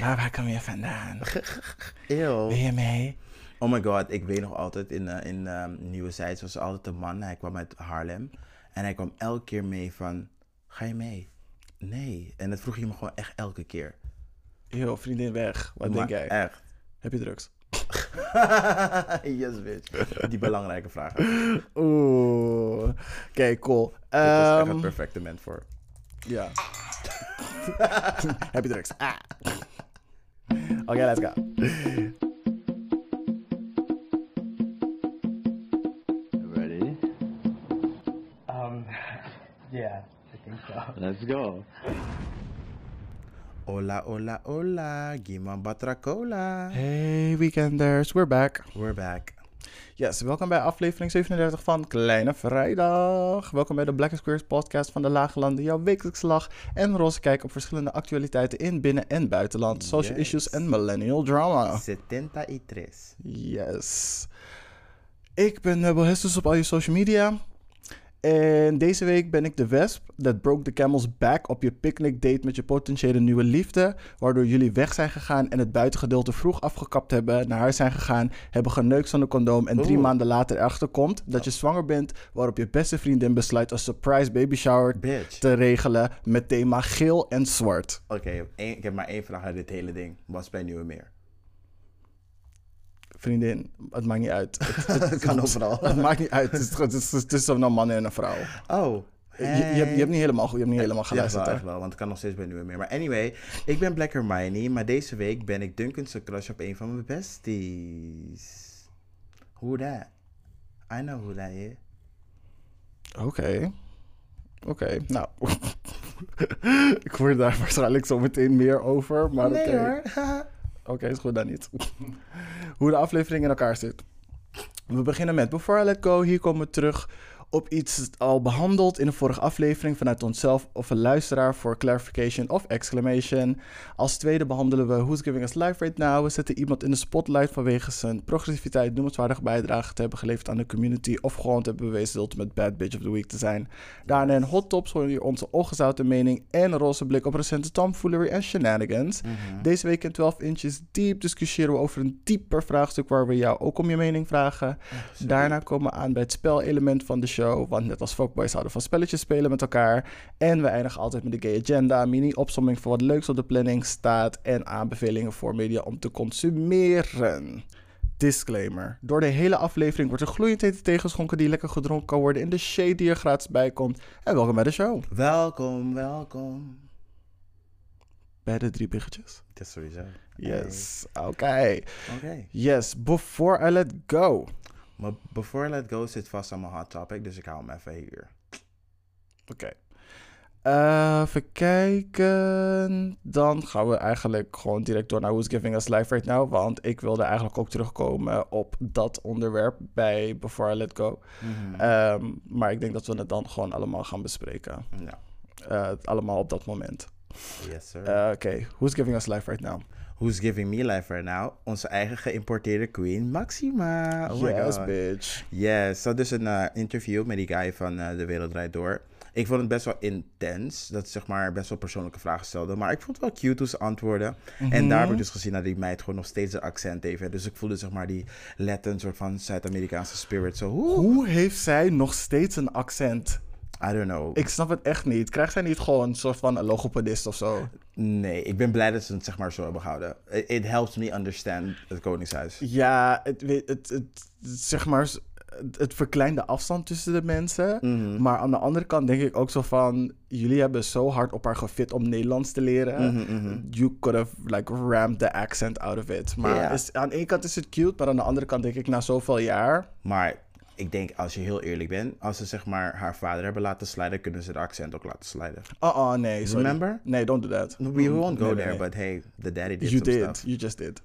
Waar, waar kom je vandaan? Eeuw. Ben je mee? Oh my god, ik weet nog altijd in, eh, in ehm, Nieuwe Zijds was er altijd een man. Hij kwam uit Haarlem. En hij kwam elke keer mee van, ga je mee? Nee. En dat vroeg je me gewoon echt elke keer. Yo, vriendin weg. Wat Maar denk jij? Echt. Heb je drugs? yes, bitch. Die belangrijke vragen. Oeh. Oké, cool. Dit is echt Ehm, het perfecte moment voor. Ja. Heb je drugs? Ah. Oké, let's go. Ready? Um, yeah, I think so. Let's go. Hola, hola, hola. Giman Batracola. Hey weekenders, we're back. We're back. Yes, welkom bij aflevering 37 van Kleine Vrijdag. Welkom bij de Black Squares podcast van de Lage Landen, jouw wekelijkse lach en roze kijk op verschillende actualiteiten in binnen- en buitenland, social Yes. issues en millennial drama. 73. Yes. Ik ben Nebel Hestus op al je social media. En deze week ben ik de wesp that broke the camel's back op je picnic date met je potentiële nieuwe liefde. Waardoor jullie weg zijn gegaan en het buitengedeelte vroeg afgekapt hebben, naar huis zijn gegaan, hebben geneukt zonder condoom en drie Oeh. maanden later erachter komt dat je zwanger bent. Waarop je beste vriendin besluit een surprise baby shower Bitch. te regelen met thema geel en zwart. Oké, ik heb maar één vraag uit dit hele ding. Was bij Nieuwe Meer? Vriendin, het maakt niet uit. Het, Het kan overal. het maakt niet uit. Het is, het is, het is een man en een vrouw. Oh. Je, je, hebt, je hebt niet helemaal, je hebt niet helemaal Ja, geluisterd. hè? echt wel, want het kan nog steeds bij Nieuwe Meer. Maar anyway, ik ben Black Hermione, maar deze week ben ik Duncan's crush op een van mijn besties. Who that? I know who that is. Oké. Oké, nou. ik hoor daar waarschijnlijk zo meteen meer over. Maar oké. Nee Oké, is goed dan niet. Hoe de aflevering in elkaar zit. We beginnen met Before I Let Go. Hier komen we terug op iets al behandeld in de vorige aflevering vanuit onszelf of een luisteraar voor clarification of exclamation. Als tweede behandelen we Who's Giving Us Life Right Now. We zetten iemand in de spotlight vanwege zijn progressiviteit, noemenswaardige bijdrage te hebben geleverd aan de community of gewoon te hebben bewezen de ultimate bad bitch of the week te zijn. Daarna in Hot Tops hoor je onze ongezouten mening en een roze blik op recente tomfoolery en shenanigans. Deze week in 12 inches diep discussiëren we over een dieper vraagstuk waar we jou ook om je mening vragen. Daarna komen we aan bij het spelelement van de show, want net als fuckboys houden van spelletjes spelen met elkaar. En we eindigen altijd met de gay agenda, mini-opsomming van wat leuks op de planning staat en aanbevelingen voor media om te consumeren. Disclaimer. Door de hele aflevering wordt er gloeiend hete tegenschonken die lekker gedronken kan worden in de shade die er gratis bij komt. En welkom bij de show. Welkom, welkom. Bij de drie biggetjes. Dat is sowieso. Yes, oké. Oké. Yes, before I let go. Maar before I let go zit vast aan mijn hot topic, dus ik hou hem even hier. Oké. Eh, even kijken. Dan gaan we eigenlijk gewoon direct door naar Who's Giving Us Life Right Now. Want ik wilde eigenlijk ook terugkomen op dat onderwerp bij Before I Let Go. Mhm. Ehm, maar ik denk dat we het dan gewoon allemaal gaan bespreken. Ja. Eh, allemaal op dat moment. Yes, sir. Eh, Oké, Who's Giving Us Life Right Now? Who's giving me life right now? Onze eigen geïmporteerde queen, Maxima. Oh my yes, god. bitch. Yes, dat is een eh, interview met die guy van eh, De Wereld Draait Door. Ik vond het best wel intens, dat ze zeg maar best wel persoonlijke vragen stelde. Maar ik vond het wel cute hoe ze antwoordden. En daar heb ik dus gezien dat die meid gewoon nog steeds een accent heeft. Dus ik voelde zeg maar die letten soort van Zuid-Amerikaanse spirit. Zo, hoe? Hoe heeft zij nog steeds een accent? I don't know. Ik snap het echt niet. Krijgt zij niet gewoon een soort van een logopedist of zo? Nee, ik ben blij dat ze het zeg maar zo hebben gehouden. It, it helps me understand het Koningshuis. Ja, het, het, het, het- zeg maar, het, verkleint de afstand tussen de mensen. Mhm. Maar aan de andere kant denk ik ook zo van... Jullie hebben zo hard op haar gefit om Nederlands te leren. Mhm, You could have like rammed the accent out of it. Maar is, aan de ene kant is het cute, maar aan de andere kant denk ik na zoveel jaar... Maar ik denk, als je heel eerlijk bent, als ze zeg maar haar vader hebben laten sliden, kunnen ze de accent ook laten sliden. Oh, oh nee, sorry. Remember? Nee, don't do that. We won't go nee, there, nee. but hey, the daddy did You some did. stuff. You just did.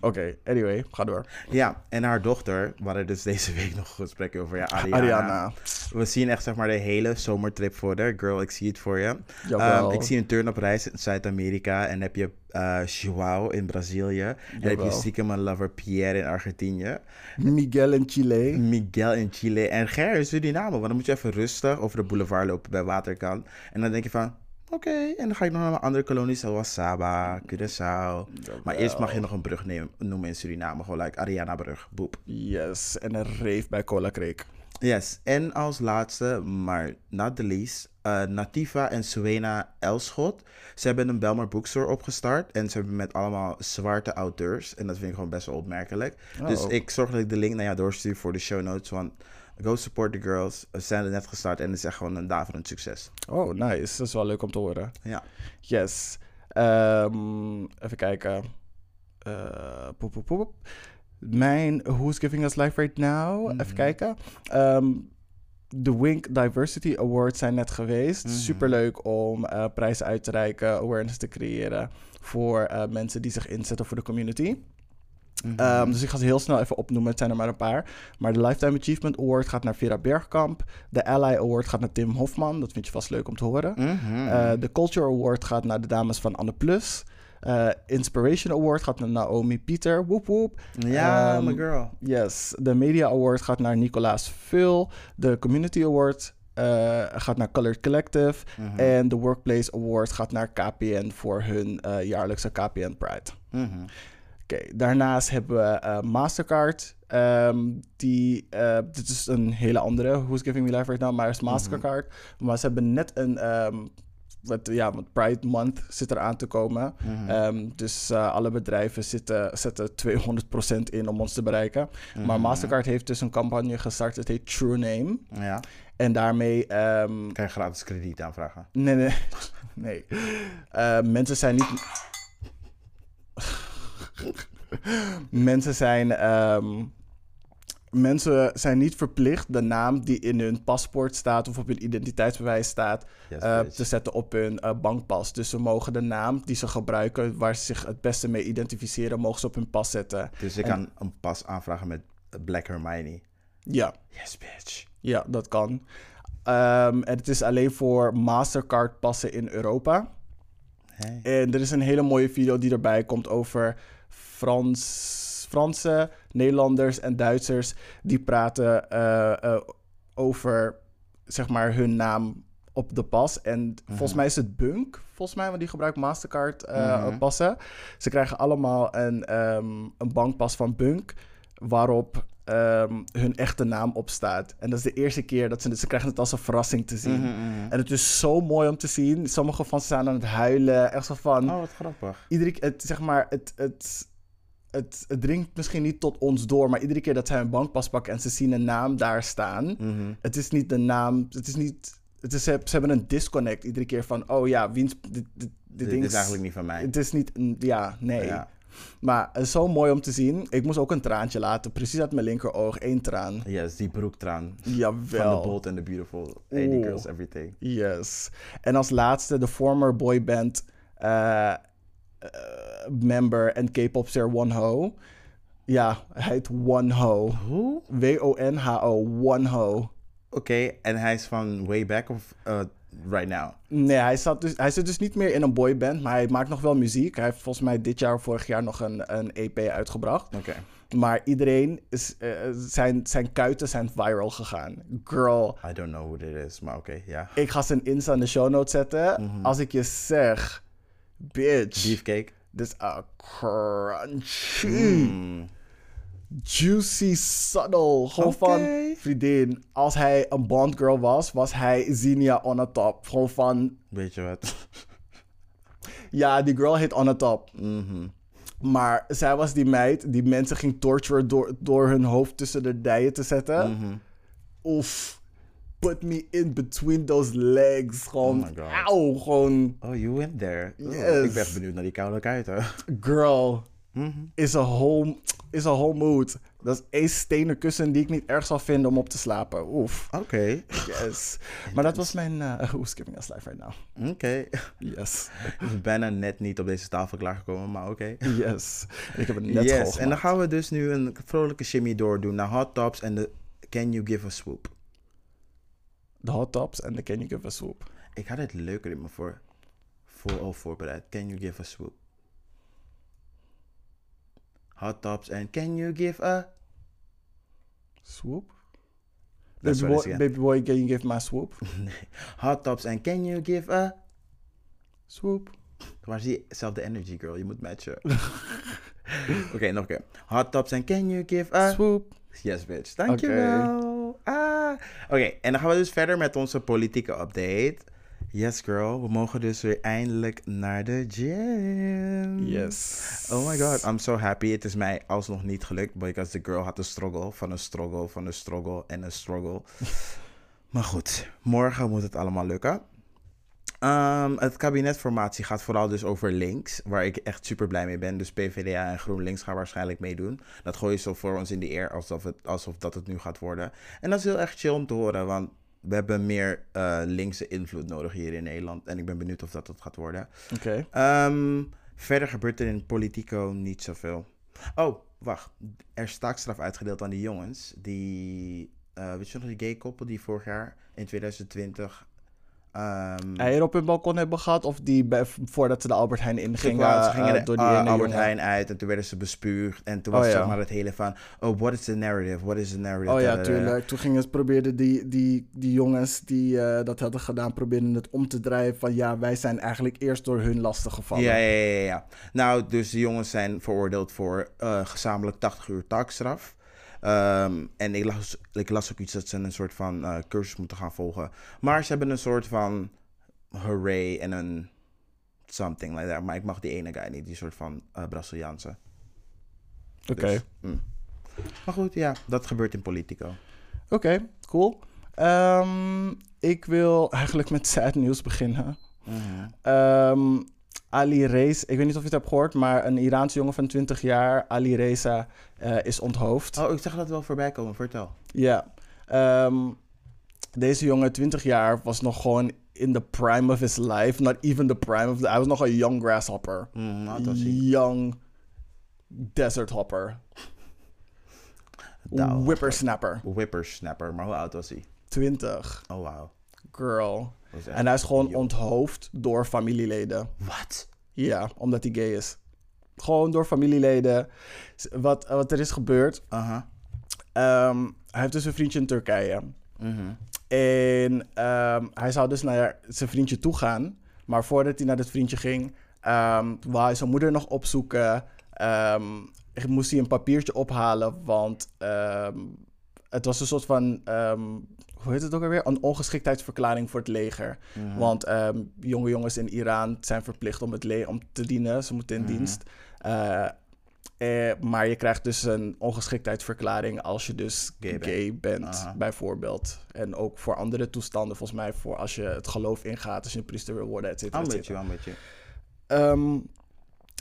Oké, anyway, ga door. Ja, en haar dochter, we hadden dus deze week nog een gesprek over, ja, Ariana. Ariana. We zien echt zeg maar de hele zomertrip voor haar. Girl, ik zie het voor je. Ehm, ik zie een turn-up reis in Zuid-Amerika en heb je Joao in Brazilië. En heb je stiekem een lover Pierre in Argentinië. Miguel in Chile. Miguel in Chile en Ger in Suriname. Want dan moet je even rustig over de boulevard lopen bij Waterkant. En dan denk je van, Oké, en dan ga ik nog naar andere kolonies zoals Saba, Curaçao. Maar eerst mag je nog een brug nemen, noemen in Suriname. Gewoon like Ariana Brug. Boep. Yes, en een reef bij Cola Creek. Yes, en als laatste, maar not the least, eh, Nativa en Suena Elschot. Ze hebben een Belmar Bookstore opgestart en ze hebben met allemaal zwarte auteurs. En dat vind ik gewoon best wel opmerkelijk. dus Oh. ik zorg dat ik de link naar jou doorstuur voor de show notes. Want go support the girls. Ze zijn er net gestart en het is echt gewoon een daverend succes. Oh, nice. Dat is wel leuk om te horen. Ja. Yes. Ehm, even kijken. Eh, poep, poep, poep. Mijn Who's Giving Us Life Right Now. Even kijken. Ehm, de Wink Diversity Awards zijn net geweest. Superleuk om eh, prijzen uit te reiken, awareness te creëren voor eh, mensen die zich inzetten voor de community. Ehm, dus ik ga ze heel snel even opnoemen. Het zijn er maar een paar. Maar de Lifetime Achievement Award gaat naar Vera Bergkamp. De Ally Award gaat naar Tim Hofman. Dat vind je vast leuk om te horen. Mhm. Eh, de Culture Award gaat naar de dames van Anne Plus. Eh, Inspiration Award gaat naar Naomi Pieter. Woep woep. ja, Ehm, my girl. Yes. De Media Award gaat naar Nicolaas Vul. De Community Award eh, gaat naar Colored Collective. Mhm. En de Workplace Award gaat naar KPN voor hun jaarlijkse KPN Pride. Mhm. Oké, daarnaast hebben we eh, Mastercard. Ehm, die, eh, dit is een hele andere Who's Giving Me Life Right Now, maar het is Mastercard. Maar ze hebben net een, ehm, wat, ja, want Pride Month zit er aan te komen. Ehm, dus eh, alle bedrijven zitten, zetten 200% in om ons te bereiken. Maar Mastercard heeft dus een campagne gestart, het heet True Name. Ja, En daarmee... kan je gratis krediet aanvragen. Nee, nee. nee. Mensen zijn niet. mensen zijn. ehm, mensen zijn niet verplicht de naam die in hun paspoort staat of op hun identiteitsbewijs staat Yes, eh, te zetten op hun eh, bankpas. Dus ze mogen de naam die ze gebruiken, waar ze zich het beste mee identificeren, mogen ze op hun pas zetten. Dus ik En- kan een pas aanvragen met Black Hermione. Ja. Yes, bitch. Ja, dat kan. Ehm, en het is alleen voor Mastercard passen in Europa. Hey. En er is een hele mooie video die erbij komt over Frans, Fransen, Nederlanders en Duitsers die praten eh, eh, over zeg maar hun naam op de pas. En volgens mij is het Bunk, volgens mij, want die gebruikt Mastercard Mhm. passen. Ze krijgen allemaal een, ehm, een bankpas van Bunk, waarop ehm, hun echte naam op staat. En dat is de eerste keer dat ze ze krijgen het als een verrassing te zien. Mhm, mhm. En het is zo mooi om te zien. Sommige van ze staan aan het huilen. Echt zo van. Oh, wat grappig. Iedere keer, het, zeg maar, het, het, het, het dringt misschien niet tot ons door. Maar iedere keer dat zij een bankpas pakken en ze zien een naam daar staan. Mhm. Het is niet de naam. Het is niet. Het is, ze hebben een disconnect iedere keer van. Oh ja, wiens. Dit, dit, dit, Dit ding is eigenlijk niet van mij. Het is niet. Ja, nee. Ja. Maar het is zo mooi om te zien. Ik moest ook een traantje laten. Precies uit mijn linkeroog. één traan. Yes, die broektraan. Van Jawel. The Bold and the Beautiful. Hey, Oeh. girls, everything. Yes. En als laatste de former boyband eh, eh, member en K-popster One Ho. Ja, hij heet One Ho. Hoe? W-O-N-H-O. One Ho. Oké, en hij is van way back of uh, right now? Nee, hij, zat dus, hij zit dus niet meer in een boyband, maar hij maakt nog wel muziek. Hij heeft volgens mij dit jaar of vorig jaar nog een, een EP uitgebracht. Oké. Maar iedereen, is, eh, zijn, zijn kuiten zijn viral gegaan. Girl, I don't know who dit is, maar oké, ja. ik ga zijn Insta in de show notes zetten. Als ik je zeg, bitch. Beefcake. Dit is a crunchy, Mm. juicy, subtle. Gewoon van, vriendin, als hij een Bond girl was, was hij Xenia on a top. Gewoon van, Weet je wat? ja, die girl heet on a top. Mhm. Maar zij was die meid die mensen ging torturen door, door hun hoofd tussen de dijen te zetten. Mhm. Oef. Put me in between those legs. Gewoon, Oh my God. auw, gewoon, Oh, you went there. Oh, Yes. ik ben benieuwd naar die koude kuiten. girl. Mhm. is een whole, is a whole mood. Dat is één stenen kussen die ik niet erg zal vinden om op te slapen. Oef. Oké. Yes. maar dat was mijn uh, Who's Giving Us Life Right Now. Oké. Yes. Ik ben bijna net niet op deze tafel klaargekomen, maar oké. Yes. Ik heb het net Yes, en dan gaan we dus nu een vrolijke shimmy doordoen naar hot tops en de Can You Give a Swoop. De hot tops en de Can You Give a Swoop. Ik had het leuker in me voor, voor al voorbereid. Can You Give a Swoop. Hot tops en Can You Give a... Swoop? Baby boy, baby boy, can you give my swoop? Hot tops en Can You Give a... Swoop. Maar zie je, zelfde energy girl, je moet matchen. Oké, nog een keer. Hot tops en can you give a... Swoop. Yes, bitch. Dankjewel. Ah. Oké, en dan gaan we dus verder met onze politieke update. Yes, girl. We mogen dus weer eindelijk naar de gym. Yes. Oh my god, I'm so happy. Het is mij alsnog niet gelukt, because the girl had een struggle van een struggle van een struggle en een struggle. maar goed, morgen moet het allemaal lukken. Ehm, het kabinetformatie gaat vooral dus over links, waar ik echt super blij mee ben. Dus PvdA en GroenLinks gaan waarschijnlijk meedoen. Dat gooi je zo voor ons in de eer, alsof, het, alsof dat het nu gaat worden. En dat is heel erg chill om te horen, want we hebben meer eh, linkse invloed nodig hier in Nederland. En ik ben benieuwd of dat het gaat worden. Oké. Ehm, verder gebeurt er in Politico niet zoveel. Oh, wacht. Er is taakstraf uitgedeeld aan die jongens. Die, eh, weet je nog, die gay koppel die vorig jaar in 2020... ehm, Eieren op hun balkon hebben gehad of die bij, voordat ze de Albert Heijn ingingen ze gingen eh, de door die ene Albert jongen? Heijn uit en toen werden ze bespuugd. En toen Oh, was ja. zeg maar het hele van... Oh, what is the narrative? What is the narrative? Oh ja, tuurlijk. Toen gingen ze probeerden die, die, die jongens die eh, dat hadden gedaan, probeerden het om te draaien van ja, wij zijn eigenlijk eerst door hun lastig gevallen. Ja, ja, ja, ja. Nou, dus de jongens zijn veroordeeld voor eh, gezamenlijk 80 uur taakstraf. Ehm, en ik las, ik las ook iets dat ze een soort van eh, cursus moeten gaan volgen. Maar ze hebben een soort van hooray en een something like that. Maar ik mag die ene guy niet, die soort van eh Braziliaanse. Oké, Dus, mm. Maar goed, ja, dat gebeurt in Politico. oké, cool. Ehm, ik wil eigenlijk met sad nieuws beginnen. Mhm. Ehm, Ali Reza, ik weet niet of je het hebt gehoord, maar een Iraanse jongen van 20 jaar, Ali Reza, eh, is onthoofd. Oh, ik zag dat wel voorbij komen, vertel. Ja. Ehm, deze jongen, 20 jaar, was nog gewoon in the prime of his life. Not even the prime of the... Hij was nog een young grasshopper. Mm, dat. Young desert hopper. Whippersnapper. Whippersnapper, maar hoe oud was hij? 20. Oh, wauw. Girl. En hij is gewoon onthoofd door familieleden. Wat? Ja, omdat hij gay is. Gewoon door familieleden. Wat, wat er is gebeurd. Aha. ehm, hij heeft dus een vriendje in Turkije. Mhm. En ehm, hij zou dus naar zijn vriendje toe gaan. Maar voordat hij naar dat vriendje ging, ehm wou hij zijn moeder nog opzoeken. Moest hij een papiertje ophalen, want het was een soort van, hoe heet het ook alweer? Een ongeschiktheidsverklaring voor het leger. Mhm. Want ehm, jonge jongens in Iran zijn verplicht om, het om te dienen. Ze moeten in Mhm. dienst. Eh, eh, maar je krijgt dus een ongeschiktheidsverklaring als je dus Gay gay, bent. bijvoorbeeld. En ook voor andere toestanden, volgens mij, voor als je het geloof ingaat, als je een priester wil worden, et cetera, cetera. I'm with you. Ehm,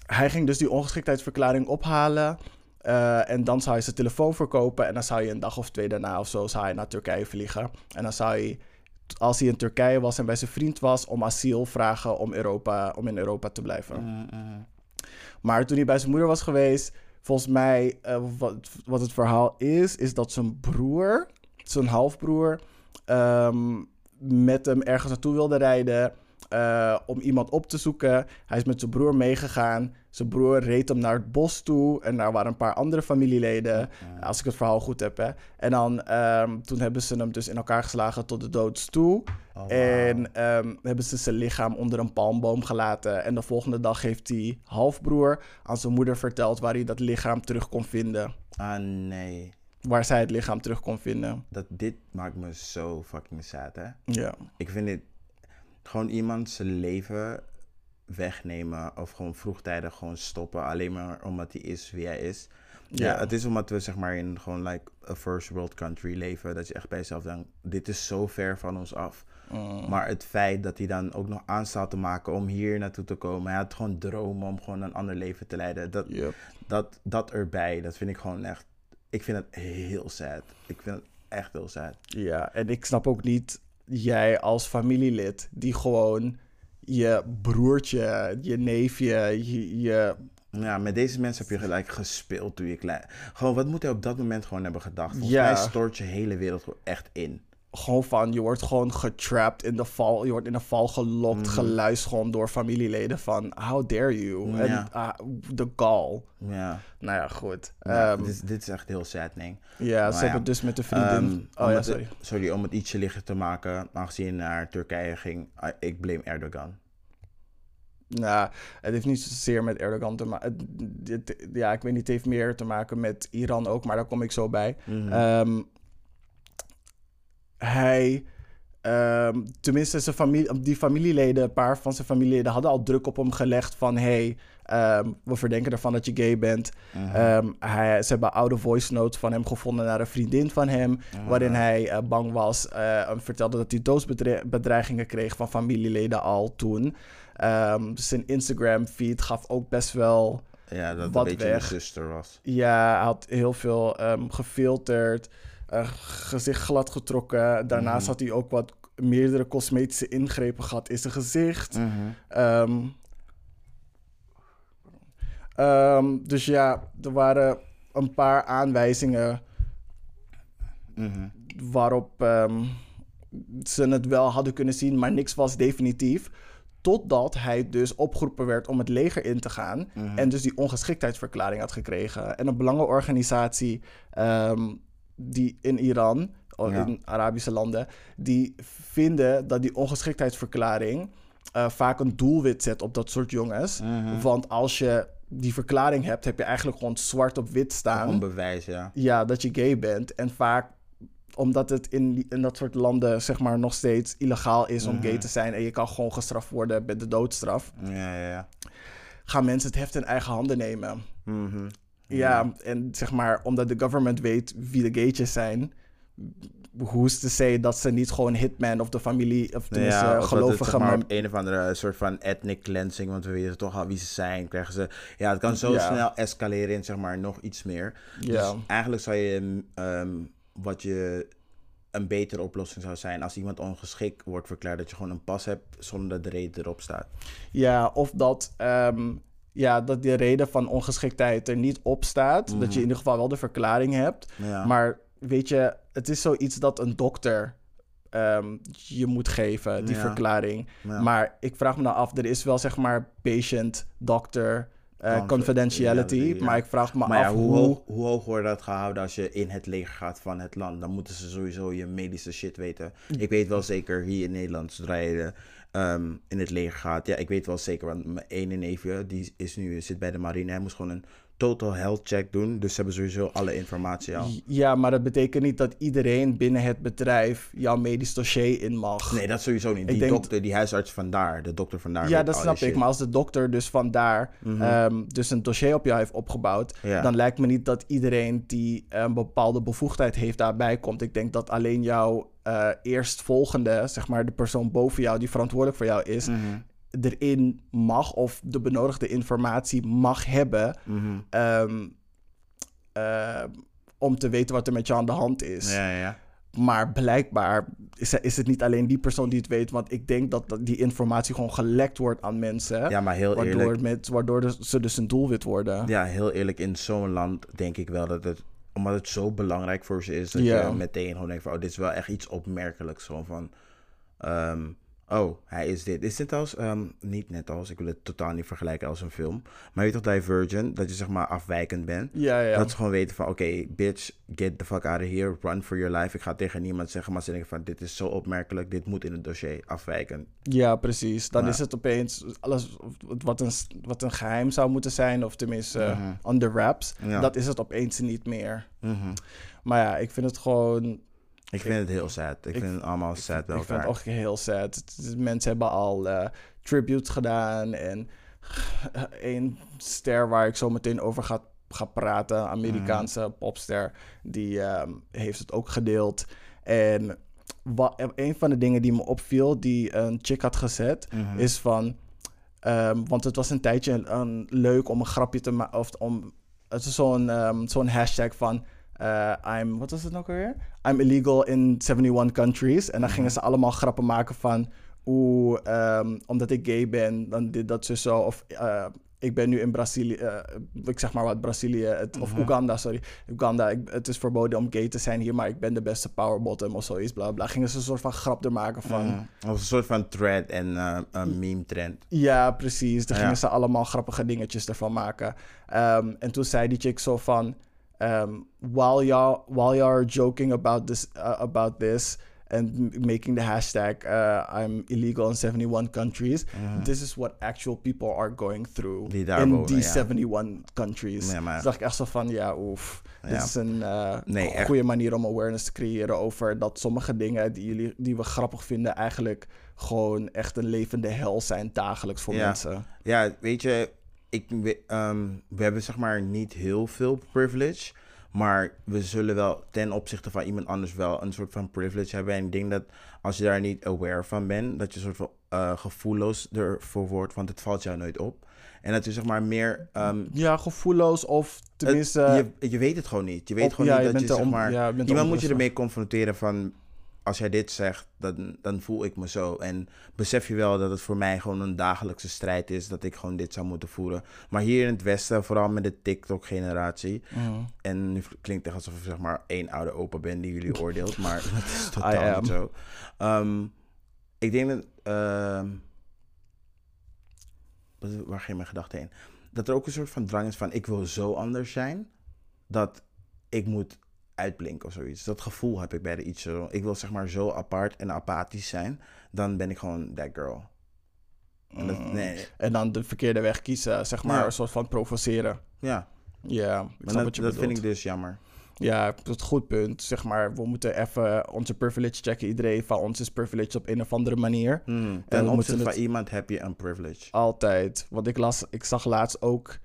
hij ging dus die ongeschiktheidsverklaring ophalen. Eh, en dan zou hij zijn telefoon verkopen. En dan zou je een dag of twee daarna of zo zou hij naar Turkije vliegen. En dan zou hij, als hij in Turkije was en bij zijn vriend was, om asiel vragen om, Europa, om in Europa te blijven. Mhm, mhm. Maar toen hij bij zijn moeder was geweest, volgens mij, eh, wat, wat het verhaal is, is dat zijn broer, zijn halfbroer, ehm, met hem ergens naartoe wilde rijden eh, om iemand op te zoeken. Hij is met zijn broer meegegaan. Zijn broer reed hem naar het bos toe en daar waren een paar andere familieleden, als ik het verhaal goed heb. Hè. En dan, ehm, toen hebben ze hem dus in elkaar geslagen tot de doods toe. Oh, En ehm, hebben ze zijn lichaam onder een palmboom gelaten. En de volgende dag heeft die halfbroer aan zijn moeder verteld waar hij dat lichaam terug kon vinden. Ah, nee. Waar zij het lichaam terug kon vinden. Dat, dit maakt me zo fucking sad, hè? Ja. Ik vind dit... Gewoon iemand zijn leven wegnemen of gewoon vroegtijdig gewoon stoppen. Alleen maar omdat hij is wie hij is. Ja, Ja. het is omdat we zeg maar in gewoon like a first world country leven. Dat je echt bij jezelf denkt, dit is zo ver van ons af. Mm. Maar het feit dat hij dan ook nog aanstaat te maken om hier naartoe te komen. Hij had gewoon dromen om gewoon een ander leven te leiden. Dat, Yep. dat, dat erbij, dat vind ik gewoon echt... Ik vind het heel sad. Ik vind het echt heel sad. Ja, en ik snap ook niet jij als familielid die gewoon je broertje, je neefje, je, je Ja, met deze mensen heb je gelijk gespeeld toen je klein... Gewoon, wat moet hij op dat moment gewoon hebben gedacht? Volgens Ja. mij stort je hele wereld echt in. Gewoon van, je wordt gewoon getrapt in de val, je wordt in een val gelokt, geluisterd gewoon door familieleden van, how dare you? En ah, de gal. Ja, Nou ja, goed. Ja, Ehm, dit, is- dit is echt heel sad, nee. ja, ze hebben dus met de vriendin... Ehm, oh ja, het- sorry. Sorry, om het ietsje lichter te maken. Aangezien je naar Turkije ging, ah, ik blame Erdogan. Nou, het heeft niet zozeer met Erdogan te maken. Ja, ik weet niet, het heeft meer te maken met Iran ook, maar daar kom ik zo bij. Mhm. Ehm, hij, ehm, tenminste, zijn familie, die familieleden, een paar van zijn familieleden hadden al druk op hem gelegd van: hey, ehm, we verdenken ervan dat je gay bent. Mhm. Ehm, hij, ze hebben oude voice notes van hem gevonden naar een vriendin van hem, Ah. waarin hij eh, bang was eh, en vertelde dat hij doodsbedreigingen kreeg van familieleden al toen. Zijn Instagram-feed gaf ook best wel. ja, dat wat een beetje weg. zuster was. Ja, hij had heel veel gefilterd, eh, gezicht glad getrokken. Daarnaast Mhm. had hij ook wat meerdere cosmetische ingrepen gehad in zijn gezicht. Mhm. Ehm, ehm, dus ja, er waren een paar aanwijzingen Mhm. waarop ehm, ze het wel hadden kunnen zien, maar niks was definitief. Totdat hij dus opgeroepen werd om het leger in te gaan. En dus die ongeschiktheidsverklaring had gekregen. En een belangenorganisatie die in Iran, of Ja. in Arabische landen, die vinden dat die ongeschiktheidsverklaring eh, vaak een doelwit zet op dat soort jongens. Mhm. Want als je die verklaring hebt, heb je eigenlijk gewoon zwart op wit staan. Gewoon bewijs, ja. Ja, dat je gay bent. En vaak omdat het in, in dat soort landen zeg maar nog steeds illegaal is om Mhm. gay te zijn en je kan gewoon gestraft worden met de doodstraf, Ja, ja, ja. gaan mensen het heft in eigen handen nemen. Mhm. Ja, en zeg maar, omdat de government weet wie de gaytjes zijn, hoe is te zeggen dat ze niet gewoon hitman of de familie, of tenminste ja, of dat het, gelovige zeg maar, op een of andere soort van ethnic cleansing, want we weten toch al wie ze zijn, krijgen ze... Ja, het kan zo Ja. snel escaleren in, zeg maar, nog iets meer. Ja. Dus eigenlijk zou je, ehm, wat je een betere oplossing zou zijn als iemand ongeschikt wordt verklaard, dat je gewoon een pas hebt zonder dat de reden erop staat. Ja, of dat, ehm, ja, dat de reden van ongeschiktheid er niet op staat. Dat je in ieder geval wel de verklaring hebt. Mhm. Ja. Maar weet je, het is zoiets dat een dokter ehm, je moet geven, die Ja. verklaring. Ja. Maar ik vraag me nou af, er is wel zeg maar patient-doctor eh, Confi- confidentiality. Maar ik vraag me Maar af hoe, hoe... hoog, hoe hoog wordt dat gehouden als je in het leger gaat van het land? Dan moeten ze sowieso je medische shit weten. Ik weet wel zeker hier in Nederland, zodra je ehm, in het leger gaat. Ja, ik weet wel zeker, want mijn ene neefje, die is nu, zit bij de marine. Hij moest gewoon een total health check doen. Dus ze hebben sowieso alle informatie al. Ja, maar dat betekent niet dat iedereen binnen het bedrijf jouw medisch dossier in mag. Nee, dat sowieso niet. Die denk- dokter, die huisarts vandaar, de dokter vandaar. Ja, dat snap ik. Maar als de dokter dus vandaar ehm, dus een dossier op jou heeft opgebouwd, Ja. dan lijkt me niet dat iedereen die een bepaalde bevoegdheid heeft daarbij komt. Ik denk dat alleen jouw eh, eerstvolgende, zeg maar de persoon boven jou die verantwoordelijk voor jou is, Mhm. erin mag of de benodigde informatie mag hebben Mhm. ehm, eh, om te weten wat er met jou aan de hand is. Ja, ja, ja. Maar blijkbaar is, is het niet alleen die persoon die het weet. Want ik denk dat dat die informatie gewoon gelekt wordt aan mensen. Ja, maar heel waardoor eerlijk. met, waardoor de- ze dus een doelwit worden. Ja, heel eerlijk, in zo'n land denk ik wel dat het, omdat het zo belangrijk voor ze is, dat Ja. je meteen gewoon denkt van, oh, dit is wel echt iets opmerkelijks. Gewoon van, ehm, oh, hij is dit. Is dit als, ehm, niet net als, ik wil het totaal niet vergelijken als een film, maar je weet toch Divergent, dat je zeg maar afwijkend bent. Ja, ja. Dat ze gewoon weten van, oké, bitch, get the fuck out of here, run for your life. Ik ga tegen niemand zeggen, maar ze denken van, dit is zo opmerkelijk, dit moet in het dossier, afwijken. ja, precies. Dan Ja. is het opeens alles wat een, wat een geheim zou moeten zijn. Of tenminste Mhm. under wraps. Ja. Dat is het opeens niet meer. Mhm. Maar ja, ik vind het gewoon... Ik vind het heel sad. Ik, vind het allemaal sad bij Ik vind elkaar. het ook heel sad. Mensen hebben al eh tributes gedaan. En één ster waar ik zo meteen over ga, ga praten, Amerikaanse Mhm. popster, die ehm, heeft het ook gedeeld. En wat, een van de dingen die me opviel, die een chick had gezet, Mhm. is van... ehm, want het was een tijdje een, leuk om een grapje te maken. Of om. Het is zo'n zo'n hashtag van. Eh, I'm. Wat was het ook alweer? I'm illegal in 71 countries. En dan gingen ze allemaal grappen maken van. Oeh, ehm, omdat ik gay ben, dan dit, dat, zo, zo. Of eh, ik ben nu in Brazilië. eh, ik zeg maar wat, Brazilië. Het, of Oeganda, sorry. Uganda. Ik, het is verboden om gay te zijn hier, maar ik ben de beste power bottom of zoiets. Bla bla. Gingen ze een soort van grap er maken van. Mhm. Of een soort van thread en een meme trend. Ja, precies. Daar Ja. gingen ze allemaal grappige dingetjes ervan maken. Ehm, en toen zei die chick zo van... ehm, while, y'all, while you're joking about this, uh, about this and making the hashtag uh, I'm illegal in 71 countries. This is what actual people are going through. Die in wonen, die ja. 71 countries. Ja, maar- Dus dacht ik echt zo van, ja, oef. Dit is een Nee, echt. goede manier om awareness te creëren over dat sommige dingen die, jullie, die we grappig vinden eigenlijk gewoon echt een levende hel zijn dagelijks voor Ja. mensen. Ja, weet je, ik, we, ehm, we hebben zeg maar niet heel veel privilege. Maar we zullen wel ten opzichte van iemand anders wel een soort van privilege hebben. En ik denk dat als je daar niet aware van bent, dat je soort van eh, gevoelloos ervoor wordt, want het valt jou nooit op. En dat je zeg maar meer. ehm, Ja, gevoelloos of tenminste... het- je, je weet het gewoon niet. Je weet op- gewoon ja, niet je dat je er zeg maar. ja, je iemand moet je ermee confronteren van. Als jij dit zegt, dan, dan voel ik me zo. En besef je wel dat het voor mij gewoon een dagelijkse strijd is. Dat ik gewoon dit zou moeten voeren. Maar hier in het Westen, vooral met de TikTok-generatie. Mhm. En nu klinkt het alsof ik zeg maar één oude opa ben die jullie oordeelt. Maar dat is totaal niet zo. Ehm, ik denk dat... ehm, waar ging mijn gedachte heen? Dat er ook een soort van drang is van... Ik wil zo anders zijn. Dat ik moet uitblinken of zoiets. Dat gevoel heb ik bij de iets. Ik wil zeg maar zo apart en apathisch zijn. Dan ben ik gewoon that girl. En dat, nee, En dan de verkeerde weg kiezen, zeg maar, Ja. een soort van provoceren. ja. Ja, ik Maar snap dat, wat je dat bedoelt. vind ik dus jammer. Ja, dat is een goed punt. Zeg maar, we moeten even onze privilege checken. Iedereen van ons is privilege op een of andere manier. Hmm. we Ten opzichte van het- iemand heb je een privilege. Altijd. Want ik las, ik zag laatst ook.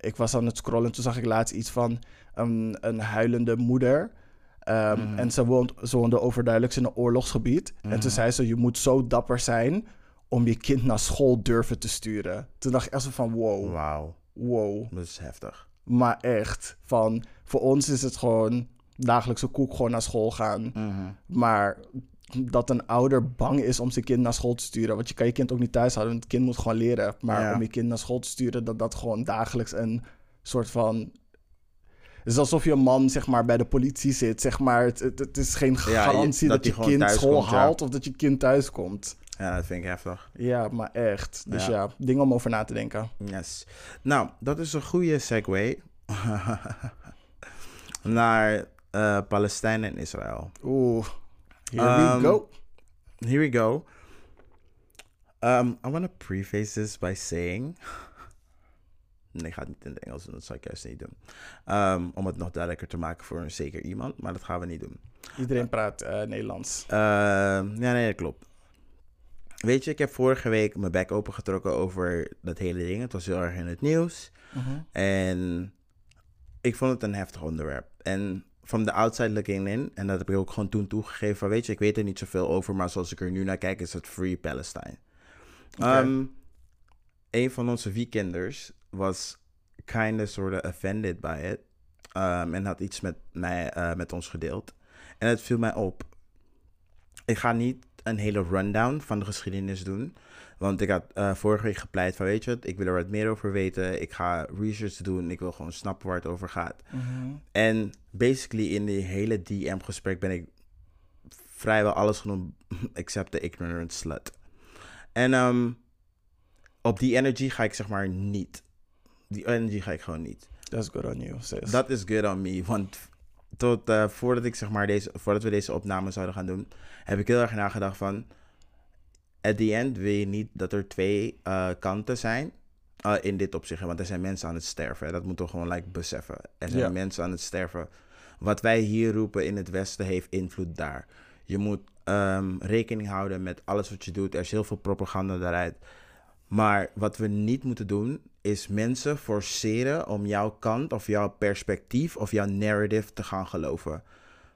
Ik was aan het scrollen, toen zag ik laatst iets van een, een huilende moeder. Ehm, Mhm. En ze, woont, ze woonde overduidelijk in een oorlogsgebied. En Mhm. toen zei ze: Je moet zo dapper zijn om je kind naar school durven te sturen. Toen dacht ik echt zo van: Wow, Wauw, wow. dat is heftig. Maar echt, van voor ons is het gewoon dagelijkse koek gewoon naar school gaan. Mhm. Maar dat een ouder bang is om zijn kind naar school te sturen. Want je kan je kind ook niet thuis houden, want het kind moet gewoon leren. Maar Ja. om je kind naar school te sturen, dat dat gewoon dagelijks een soort van. Het is alsof je man zeg maar, bij de politie zit. Zeg maar. het, het, het is geen garantie dat je kind school komt, ja. haalt of dat je kind thuis komt. Ja, dat vind ik heftig. Ja, maar echt. Dus ja, Ja. dingen om over na te denken. Yes. Nou, dat is een goede segue naar eh Palestijn en Israël. Oeh, here Um, we go. Here we go. Um, I want to preface this by saying. Nee, ik ga het niet in het Engels doen, dat zal ik juist niet doen. Um, om het nog duidelijker te maken voor een zeker iemand, maar dat gaan we niet doen. Iedereen praat eh, Nederlands. Ehm, ja, nee, dat klopt. Weet je, ik heb vorige week mijn bek opengetrokken over dat hele ding. Het was heel erg in het nieuws. Mhm. En ik vond het een heftig onderwerp. En from the outside looking in, en dat heb ik ook gewoon toen toegegeven van, weet je, ik weet er niet zoveel over, maar zoals ik er nu naar kijk, is het Free Palestine. Oké. Ehm, een van onze weekenders was kind of sort of offended by it. Ehm, en had iets met, mij, eh, met ons gedeeld. En het viel mij op. Ik ga niet een hele rundown van de geschiedenis doen. Want ik had eh, vorige week gepleit van, weet je wat, ik wil er wat meer over weten. Ik ga research doen. Ik wil gewoon snappen waar het over gaat. Mhm. En basically in die hele DM-gesprek ben ik vrijwel alles genoemd, except the ignorant slut. En ehm, op die energy ga ik zeg maar niet. Die energy ga ik gewoon niet. That's good on you, sis. Dat is good on me, want tot eh, voordat ik zeg maar deze, voordat we deze opname zouden gaan doen, heb ik heel erg nagedacht van, at the end wil je niet dat er twee eh, kanten zijn eh, in dit opzicht, want er zijn mensen aan het sterven. hè. Dat moeten we gewoon like, beseffen. Er zijn mensen aan het sterven. Wat wij hier roepen in het Westen heeft invloed daar. Je moet ehm, rekening houden met alles wat je doet. Er is heel veel propaganda daaruit. Maar wat we niet moeten doen, is mensen forceren om jouw kant of jouw perspectief of jouw narrative te gaan geloven.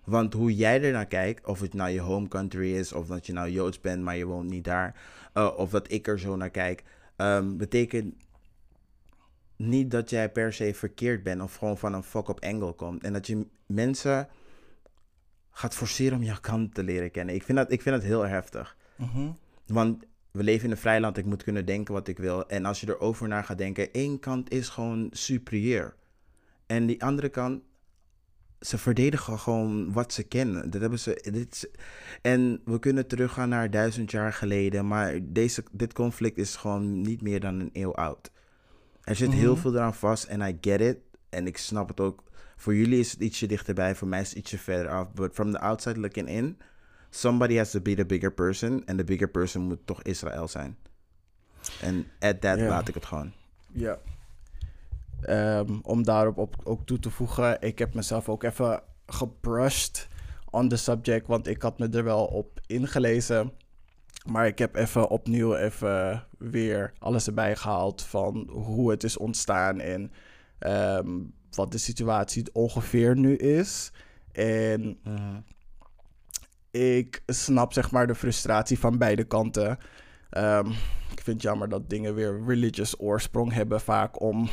Want hoe jij er naar kijkt, of het nou je home country is, of dat je nou Joods bent, maar je woont niet daar, eh, of dat ik er zo naar kijk, ehm, betekent niet dat jij per se verkeerd bent of gewoon van een fuck-up angle komt. En dat je mensen gaat forceren om jouw kant te leren kennen. Ik vind dat, ik vind dat heel heftig. Mhm. Want we leven in een vrij land, ik moet kunnen denken wat ik wil. En als je erover na gaat denken, één kant is gewoon superieur. En die andere kant, ze verdedigen gewoon wat ze kennen. Dat hebben ze, dit en we kunnen teruggaan naar duizend jaar geleden, maar deze, dit conflict is gewoon niet meer dan een eeuw oud. Er zit heel Mhm. veel eraan vast en I get it. En ik snap het ook. Voor jullie is het ietsje dichterbij, voor mij is het ietsje verder af. But from the outside looking in, somebody has to be the bigger person. En de bigger person moet toch Israël zijn. En at that laat ik het gewoon. Ja. Ehm, om daarop op, ook toe te voegen, ik heb mezelf ook even gebrushed on the subject, want ik had me er wel op ingelezen. Maar ik heb even opnieuw even weer alles erbij gehaald van hoe het is ontstaan en ehm, wat de situatie ongeveer nu is. En ik snap zeg maar de frustratie van beide kanten. Ehm, ik vind het jammer dat dingen weer religious oorsprong hebben vaak om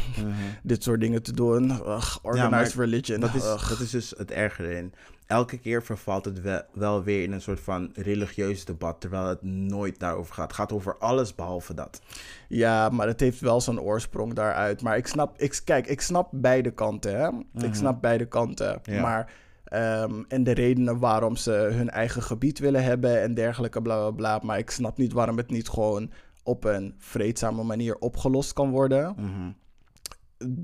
dit soort dingen te doen. Ugh, organized maar religion. Dat is, ugh. dat is dus het ergere erin. Elke keer vervalt het wel, wel weer in een soort van religieus debat, terwijl het nooit daarover gaat. Het gaat over alles behalve dat. Ja, maar het heeft wel zijn oorsprong daaruit. Maar ik snap, ik, kijk, ik snap beide kanten. Hè? Ik snap beide kanten. Ja. Maar, ehm, en de redenen waarom ze hun eigen gebied willen hebben en dergelijke, bla bla bla. Maar ik snap niet waarom het niet gewoon op een vreedzame manier opgelost kan worden. Mhm.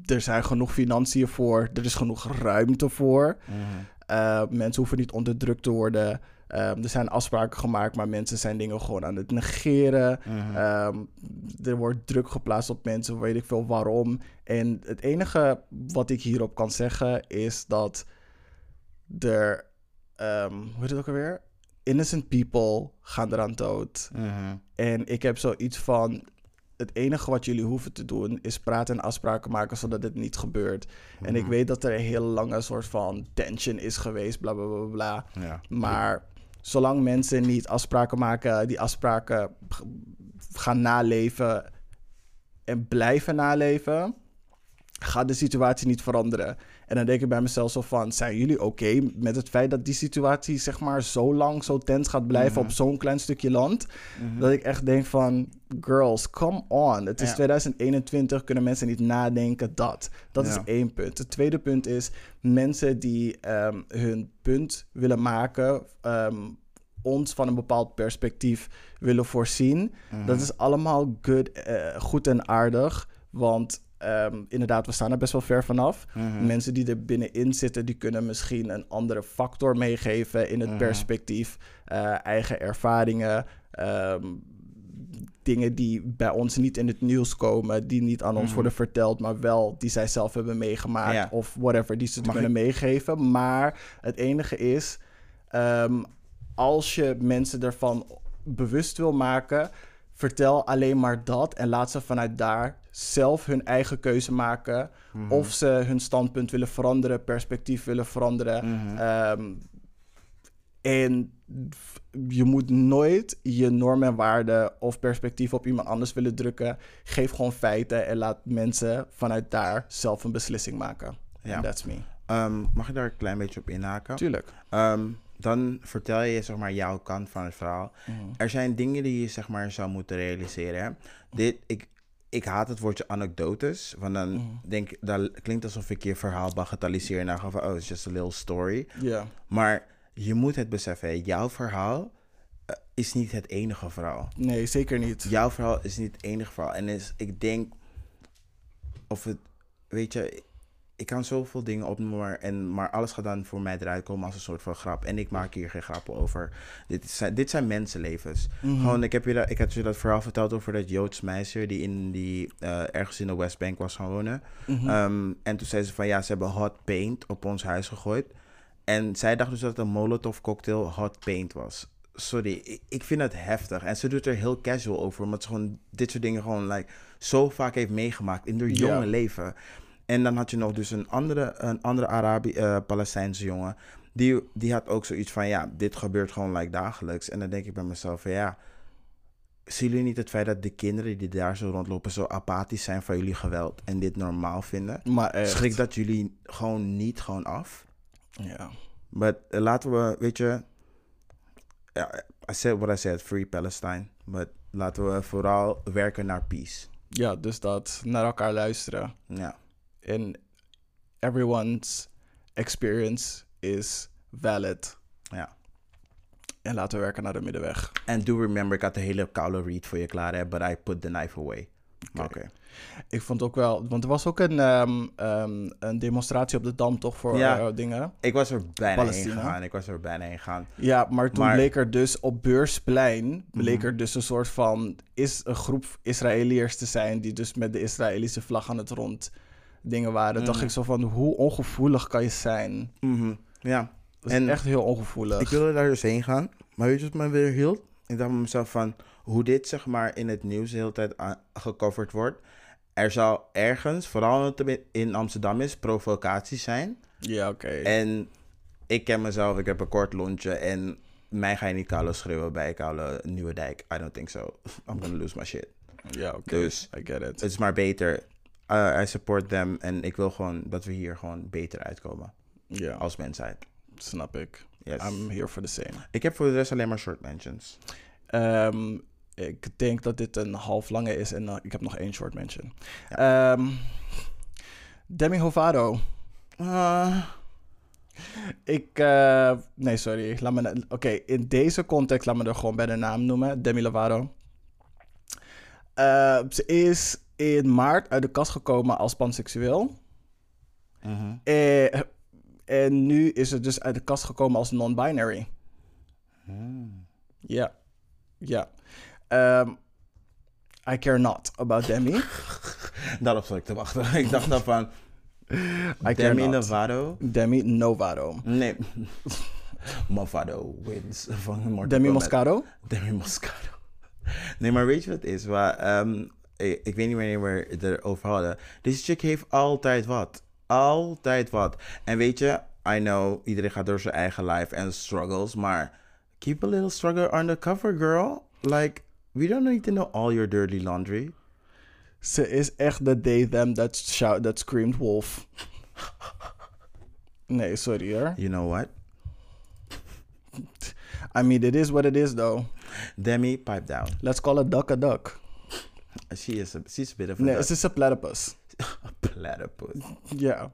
Er zijn genoeg financiën voor, er is genoeg ruimte voor. Mhm. Uh, mensen hoeven niet onderdrukt te worden. Um, er zijn afspraken gemaakt, maar mensen zijn dingen gewoon aan het negeren. Mhm. Um, er wordt druk geplaatst op mensen, weet ik veel waarom. En het enige wat ik hierop kan zeggen is dat er, um, hoe heet het ook alweer? Innocent people gaan eraan dood. Mhm. En ik heb zoiets van, het enige wat jullie hoeven te doen is praten en afspraken maken zodat het niet gebeurt. En ik weet dat er een hele lange soort van tension is geweest, bla bla bla bla. Ja. Maar zolang mensen niet afspraken maken, die afspraken gaan naleven en blijven naleven, gaat de situatie niet veranderen. En dan denk ik bij mezelf zo van, zijn jullie oké met het feit dat die situatie zeg maar zo lang, zo tens gaat blijven op zo'n klein stukje land? Dat ik echt denk van, girls, come on. Het is Ja. 2021, kunnen mensen niet nadenken dat. Dat is één punt. Het tweede punt is, mensen die ehm, hun punt willen maken... ehm, ons van een bepaald perspectief willen voorzien. Dat is allemaal good, eh, goed en aardig. Want ehm, inderdaad, we staan er best wel ver vanaf. Mensen die er binnenin zitten, die kunnen misschien een andere factor meegeven in het perspectief. eh, eigen ervaringen. ehm, dingen die bij ons niet in het nieuws komen, die niet aan ons worden verteld, maar wel die zij zelf hebben meegemaakt Ja. of whatever, die ze te kunnen meegeven. Maar het enige is, ehm, als je mensen ervan bewust wil maken, vertel alleen maar dat en laat ze vanuit daar zelf hun eigen keuze maken. Of ze hun standpunt willen veranderen, perspectief willen veranderen. Ehm, en je moet nooit je normen en waarden of perspectief op iemand anders willen drukken. Geef gewoon feiten en laat mensen vanuit daar zelf een beslissing maken. Ja. And that's me. Ehm, mag ik daar een klein beetje op inhaken? Tuurlijk. Ehm, dan vertel je zeg maar jouw kant van het verhaal. Mhm. Er zijn dingen die je zeg maar zou moeten realiseren. Hè? Dit, ik, ik haat het woordje anekdotes. Want dan Mhm. denk dat klinkt alsof ik je verhaal bagatelliseer en dan ga van, oh, it's just a little story. Ja. Maar je moet het beseffen, jouw verhaal eh, is niet het enige verhaal. Nee, zeker niet. Jouw verhaal is niet het enige verhaal. En is, ik denk, of het, weet je, ik kan zoveel dingen opnoemen, maar, en, maar alles gaat dan voor mij eruit komen als een soort van grap. En ik maak hier geen grappen over. Dit, is, dit zijn mensenlevens. Gewoon, ik, heb je dat, ik had je dat verhaal verteld over dat Joods meisje die, in die eh, ergens in de Westbank was gaan wonen. Ehm, en toen zei ze van ja, ze hebben hot paint op ons huis gegooid. En zij dacht dus dat een Molotov cocktail hot paint was. Sorry, ik, vind het heftig. En ze doet er heel casual over, omdat ze gewoon dit soort dingen gewoon like, zo vaak heeft meegemaakt in haar jonge leven. En dan had je nog dus een andere, een andere Arabi eh, Palestijnse jongen. Die, die had ook zoiets van, ja, dit gebeurt gewoon like dagelijks. En dan denk ik bij mezelf van, ja, zien jullie niet het feit dat de kinderen die daar zo rondlopen zo apathisch zijn van jullie geweld en dit normaal vinden? Maar echt. Schrik dat jullie gewoon niet gewoon af? Ja. Maar eh, laten we, weet je, ja, I said what I said, free Palestine. Maar laten we vooral werken naar peace. ja, dus dat naar elkaar luisteren. Ja, En everyone's experience is valid. ja. En laten we werken naar de middenweg. En do remember, ik had een hele koude read voor je klaar, hè, but I put the knife away. Oké. Ik vond ook wel, want er was ook een, ehm, ehm, een demonstratie op de Dam toch voor Ja. eh, dingen. Ik was er bijna heen gegaan. Ik was er bijna heen gegaan. Ja, maar toen Maar- Mhm. bleek er dus op Beursplein, bleek er dus een soort van, is een groep Israëliërs te zijn die dus met de Israëlische vlag aan het rond dingen waren. Mhm. dacht ik zo van, hoe ongevoelig kan je zijn? Mhm. Ja. Dat is En echt heel ongevoelig. Ik wilde daar dus heen gaan. Maar weet je wat me weer hield? Ik dacht bij mezelf van... Hoe dit zeg maar in het nieuws de hele tijd gecoverd wordt. Er zal ergens, vooral omdat het in Amsterdam is, provocaties zijn. Ja, oké. En ik ken mezelf, ik heb een kort lontje. En mij ga je niet koude schreeuwen bij koude Nieuwe Dijk. I don't think so. I'm gonna lose my shit. Ja, oké. Dus I get it. het is maar beter. Uh, I support them. En ik wil gewoon dat we hier gewoon beter uitkomen. Ja, Als mensheid. snap ik. Yes. I'm here for the same. Ik heb voor de rest alleen maar short mentions. Ehm, ik denk dat dit een half lange is en eh, ik heb nog één short mention. Ehm, Demi Lovato. Ah, Ik, eh, nee, sorry. Laat me, Oké, in deze context laat me er gewoon bij de naam noemen. Demi Lovato. Eh, ze is in maart uit de kast gekomen als panseksueel. mhm. Eh, en nu is ze dus uit de kast gekomen als non-binary. Hmm. Ja. Ja. Ehm, I care not about Demi. Daarop zat ik te wachten. ik dacht dan van... care Demi not. Lovato? Demi Novato. Nee. Movado wins van Mortal Demi. Moscato? Demi Moscato. Nee, maar weet je wat het is? Waar, ehm, ik, ik weet niet wanneer we het erover hadden. Deze chick heeft altijd wat. Altijd wat. En weet je, I know, iedereen gaat door zijn eigen life en struggles, maar keep a little struggle undercover, girl. Like, we don't need to know all your dirty laundry. Ze is echt de they them that, shout, that screamed wolf. Nee, sorry hoor. You know what? I mean, it is what it is though. Demi, pipe down. Let's call a duck a duck. She is a, she's a bit of a een platypus. a platypus. Ja.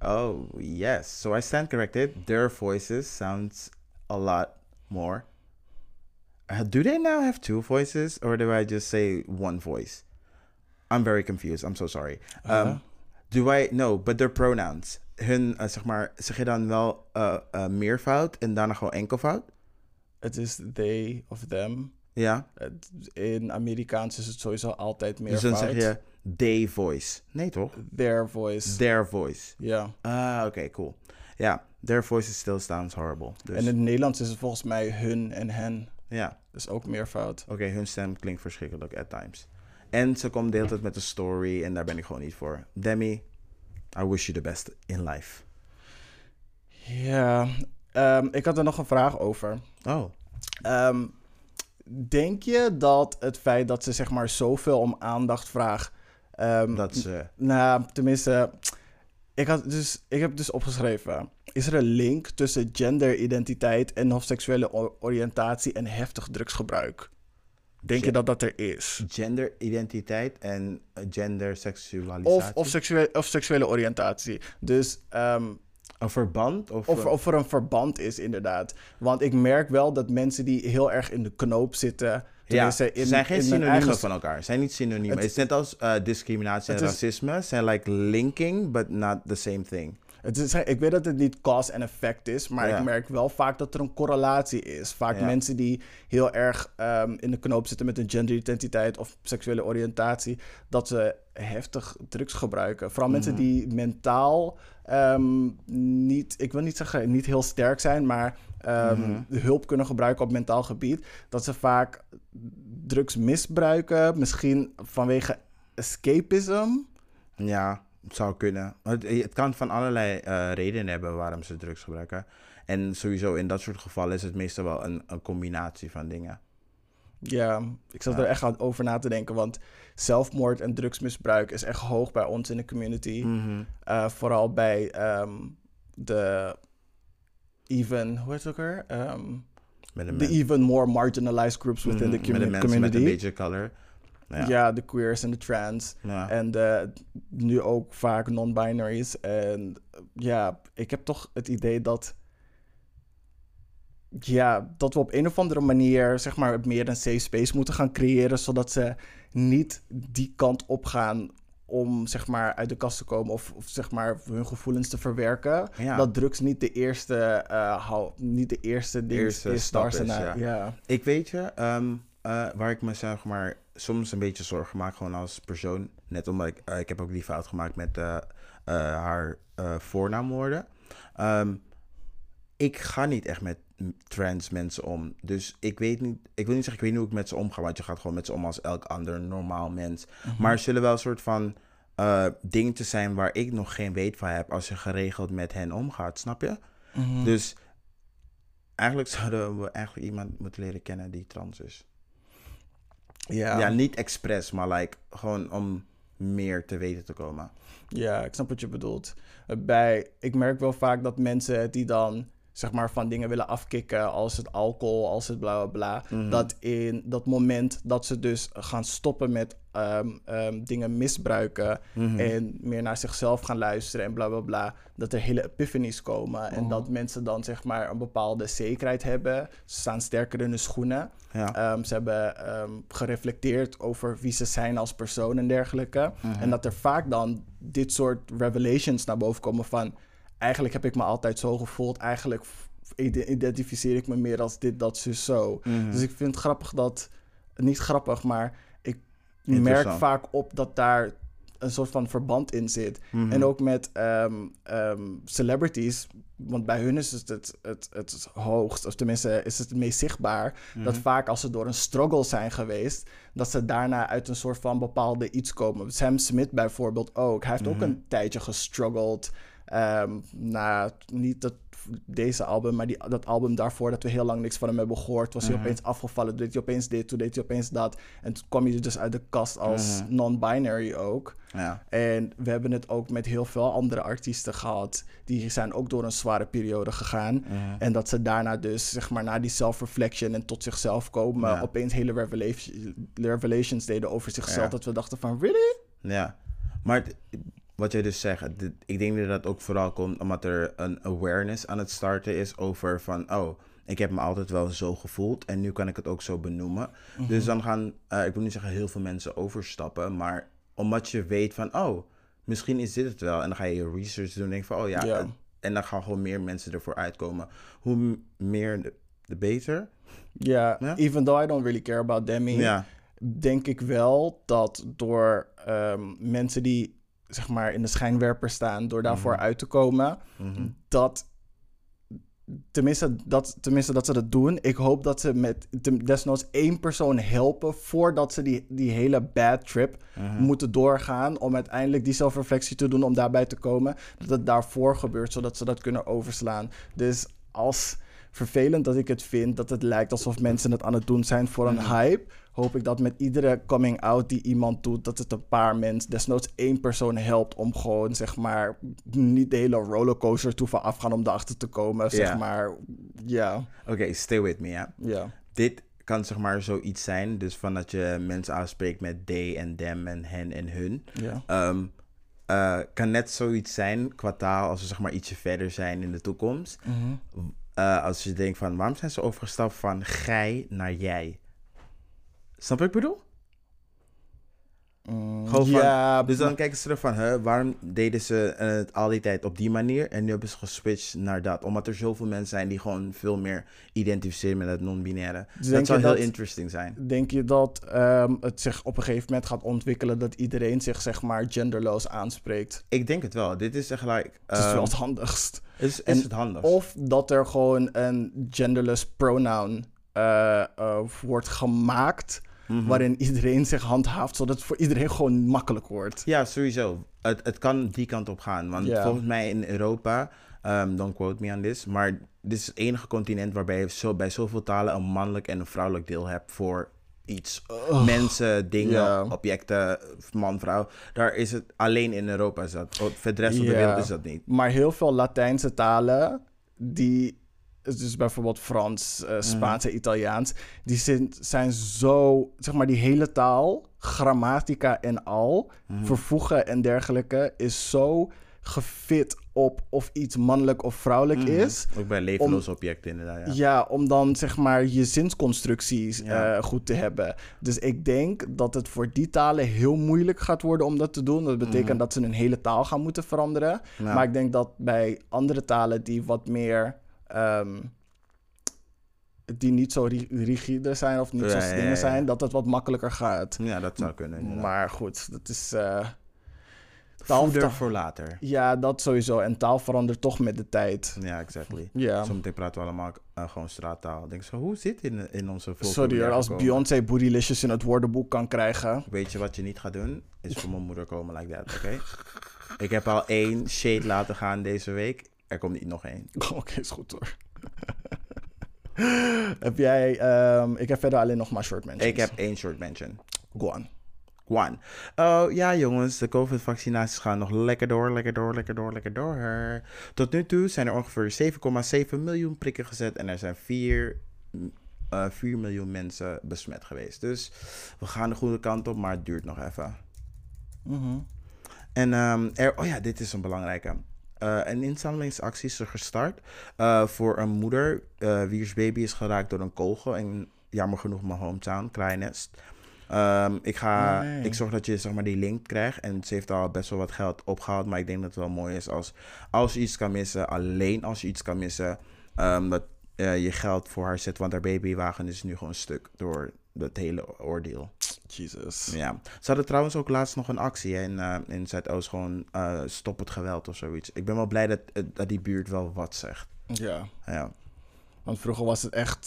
Oh, yes. So I stand corrected. Their voices sounds a lot more. Uh, do they now have two voices or do I just say one voice? I'm very confused. I'm so sorry. Um, Uh-huh. Do I no, but their pronouns. Hun uh, zeg maar zeg je dan wel uh, uh, meervoud en daarna gewoon enkelvoud? Het is they of them. Ja. Het- In Amerikaans is het sowieso altijd meer Dus dan zeg je they voice. Nee toch? their voice. Their voice. Ja. Ah, oké, cool. Ja, their voice still sounds horrible. Dus, En in het Nederlands is het volgens mij hun en hen. ja. Dus ook meervoud. Oké, hun stem klinkt verschrikkelijk at times. En ze komt de hele tijd met een story en daar ben ik gewoon niet voor. Demi, I wish you the best in life. Ja. Ehm, ik had er nog een vraag over. Oh, Ehm, denk je dat het feit dat ze zeg maar zoveel om aandacht vraagt... ehm, dat ze... Nou, tenminste, ik, had dus, ik heb dus opgeschreven... Is er een link tussen genderidentiteit en of seksuele oriëntatie en heftig drugsgebruik? Denk je dat dat er is? Genderidentiteit en uh, genderseksualisatie. Of, of, seksuele, of seksuele oriëntatie. Dus ehm, Een verband? Of, of, uh, of er een verband is, inderdaad. Want ik merk wel dat mensen die heel erg in de knoop zitten... ja, ze zijn geen synoniemen eigen- van elkaar. Ze zijn niet synoniemen. Het- is net als uh, discriminatie en racisme. zijn like linking, but not the same thing. Het is, ik weet dat het niet cause en effect is, maar Ja. ik merk wel vaak dat er een correlatie is. Vaak Ja. mensen die heel erg ehm, in de knoop zitten met een genderidentiteit of seksuele oriëntatie, dat ze heftig drugs gebruiken. Vooral mensen Mhm. die mentaal ehm, niet, ik wil niet zeggen niet heel sterk zijn, maar ehm, Mhm. hulp kunnen gebruiken op mentaal gebied. Dat ze vaak drugs misbruiken, misschien vanwege escapism. Ja, het zou kunnen. Het, het kan van allerlei eh, redenen hebben waarom ze drugs gebruiken. En sowieso in dat soort gevallen is het meestal wel een, een combinatie van dingen. Ja, ik zat Ja. er echt aan over na te denken, want zelfmoord en drugsmisbruik is echt hoog bij ons in de community. Mhm. Eh, vooral bij ehm, de even, hoe heet het ook? Ehm, Met de even more marginalized groups within Mhm, the met de commu- mensen community. met een beetje color. Ja. Ja. de queers en de trans. Ja. En de, nu ook vaak non-binaries. En ja, ik heb toch het idee dat ja, dat we op een of andere manier zeg maar meer een safe space moeten gaan creëren, zodat ze niet die kant op gaan om zeg maar uit de kast te komen of, of zeg maar hun gevoelens te verwerken. Ja. Dat drugs niet de eerste, eh, hou- niet de eerste ding Eerste is. ja. Ik weet je, ehm, eh, waar ik me zeg maar soms een beetje zorgen maak, gewoon als persoon. Net omdat ik, eh, ik heb ook die fout gemaakt met eh, eh, haar voornaamwoorden. Ehm, ik ga niet echt met trans mensen om. Dus ik weet niet, ik wil niet zeggen, ik weet niet hoe ik met ze omga, want je gaat gewoon met ze om als elk ander normaal mens. Maar er zullen wel een soort van eh dingetjes zijn waar ik nog geen weet van heb als je geregeld met hen omgaat, snap je? Mhm. Dus eigenlijk zouden we eigenlijk iemand moeten leren kennen die trans is. Ja. Ja, niet expres, maar like, gewoon om meer te weten te komen. Ja, ik snap wat je bedoelt. Eh, Bij, ik merk wel vaak dat mensen die dan zeg maar van dingen willen afkicken, als het alcohol, als het bla bla bla, dat in dat moment dat ze dus gaan stoppen met ehm, ehm, dingen misbruiken en meer naar zichzelf gaan luisteren en bla bla bla, dat er hele epiphanies komen en dat mensen dan zeg maar een bepaalde zekerheid hebben, ze staan sterker in hun schoenen. Ja. Ehm, ze hebben gereflecteerd over wie ze zijn als persoon en dergelijke. En dat er vaak dan dit soort revelations naar boven komen van... eigenlijk heb ik me altijd zo gevoeld, eigenlijk identificeer ik me meer als dit, dat, zus, zo. Dus ik vind het grappig dat... Niet grappig, maar ik merk vaak op dat daar een soort van verband in zit. En ook met ehm, ehm, celebrities, want bij hun is het het, het het hoogst, of tenminste is het het meest zichtbaar, dat vaak als ze door een struggle zijn geweest, dat ze daarna uit een soort van bepaalde iets komen. Sam Smith bijvoorbeeld ook. Hij heeft ook een tijdje gestruggeld. Ehm na niet dat, deze album, maar die, dat album daarvoor, dat we heel lang niks van hem hebben gehoord, was hij opeens afgevallen. Deed hij opeens dit, toen deed hij opeens dat. En toen kwam hij dus uit de kast als non-binary ook. Ja. En we hebben het ook met heel veel andere artiesten gehad. Die zijn ook door een zware periode gegaan. En dat ze daarna dus, zeg maar, na die self-reflection en tot zichzelf komen, Ja. opeens hele revelation, revelations deden over zichzelf. Ja. Dat we dachten van, really? Ja, maar het- wat jij dus zegt, dit- ik denk dat dat ook vooral komt omdat er een awareness aan het starten is over van, oh, ik heb me altijd wel zo gevoeld en nu kan ik het ook zo benoemen. Dus dan gaan, eh, ik wil niet zeggen heel veel mensen overstappen, maar omdat je weet van, oh, misschien is dit het wel. En dan ga je je research doen en denk van, oh ja, en dan gaan gewoon meer mensen ervoor uitkomen. Hoe meer, de, de beter. Ja, even though I don't really care about Demi, denk ik wel dat door ehm, mensen die zeg maar in de schijnwerper staan, door daarvoor uit te komen, dat tenminste dat, tenminste dat ze dat doen. Ik hoop dat ze met desnoods één persoon helpen voordat ze die, die hele bad trip moeten doorgaan om uiteindelijk die zelfreflectie te doen om daarbij te komen. Dat het daarvoor gebeurt, zodat ze dat kunnen overslaan. Dus als vervelend dat ik het vind dat het lijkt alsof mensen het aan het doen zijn voor een hype, hoop ik dat met iedere coming out die iemand doet, dat het een paar mensen, desnoods één persoon helpt om gewoon, zeg maar, niet de hele rollercoaster toe van afgaan om erachter te komen, zeg maar. Ja, oké, stay with me, ja. ja. dit kan zeg maar zoiets zijn. Dus van dat je mensen aanspreekt met they en them en hen en hun. Ja. Ehm, eh, kan net zoiets zijn qua taal als we zeg maar ietsje verder zijn in de toekomst. Eh, als je denkt van waarom zijn ze overgestapt van gij naar jij? Snap je wat ik bedoel? Gewoon van, ja, dus dan kijken ze er van, hè, waarom deden ze eh, het al die tijd op die manier en nu hebben ze geswitcht naar dat? Omdat er zoveel mensen zijn die gewoon veel meer identificeren met het non-binaire. Dus dat zou heel dat- interesting zijn. Denk je dat ehm, het zich op een gegeven moment gaat ontwikkelen dat iedereen zich zeg maar genderloos aanspreekt? Ik denk het wel. Dit is echt like... Het is ehm, wel het handigst. is, is En het handig? Of dat er gewoon een genderless pronoun eh, eh, wordt gemaakt Mhm. waarin iedereen zich handhaaft, zodat het voor iedereen gewoon makkelijk wordt. Ja, sowieso. Het, het kan die kant op gaan. Want volgens mij in Europa, um, don't quote me on this, maar dit is het enige continent waarbij je zo, bij zoveel talen een mannelijk en een vrouwelijk deel hebt voor iets. Mensen, dingen, objecten, man, vrouw. Daar is het alleen in Europa is dat. Voor de rest van de wereld is dat niet. Maar heel veel Latijnse talen, die, dus bijvoorbeeld Frans, eh, Spaans en Italiaans, die zijn, zijn zo, zeg maar, die hele taal, grammatica en al, vervoegen en dergelijke, is zo gefit op of iets mannelijk of vrouwelijk is. Ook bij levenloze objecten inderdaad, Mhm. ja. Ja, om dan zeg maar je zinsconstructies Ja. eh, goed te hebben. Dus ik denk dat het voor die talen heel moeilijk gaat worden om dat te doen. Dat betekent dat ze een hele taal gaan moeten veranderen. Mhm. Ja. Maar ik denk dat bij andere talen die wat meer. Ehm, die niet zo ri- rigide zijn of niet Ja, zo dingen ja. zijn, dat het wat makkelijker gaat. Ja, dat zou kunnen inderdaad. Maar goed, dat is. eh taal, voor later. ja, dat sowieso. En taal verandert toch met de tijd. Ja, exactly. Ja. Zometeen praten we allemaal eh, gewoon straattaal. Ik denk zo, hoe zit in, in onze Sorry hoor, als? Beyoncé Bootylicious in het woordenboek kan krijgen. Weet je wat je niet gaat doen? Is voor mijn moeder komen like that, oké? Ik heb al één shade laten gaan deze week. Er komt niet nog één. Oké, is goed hoor. heb jij... ehm, ik heb verder alleen nog maar short mentions. Ik heb één short mention. Go on. One. Oh ja, jongens, de COVID-vaccinaties gaan nog lekker door, lekker door, lekker door, lekker door. Tot nu toe zijn er ongeveer 7,7 miljoen prikken gezet en er zijn 4, eh 4 miljoen mensen besmet geweest. Dus we gaan de goede kant op, maar het duurt nog even. Mhm. En ehm, er, oh ja, dit is een belangrijke. Eh, een inzamelingsactie is er gestart eh, voor een moeder eh wiers baby is geraakt door een kogel. En jammer genoeg mijn hometown, Kraaienest. Ehm, ik, ga, Oh, nee. ik zorg dat je zeg maar, die link krijgt. En ze heeft al best wel wat geld opgehaald. Maar ik denk dat het wel mooi is als, als je iets kan missen. Alleen als je iets kan missen. ehm, dat je geld voor haar zet. Want haar babywagen is nu gewoon stuk door het hele oordeel. Jesus. Ja. Ze hadden trouwens ook laatst nog een actie hè, in, eh, in Zuidoost. Gewoon eh, stop het geweld of zoiets. Ik ben wel blij dat, eh, dat die buurt wel wat zegt. Ja. Ja. Want vroeger was het echt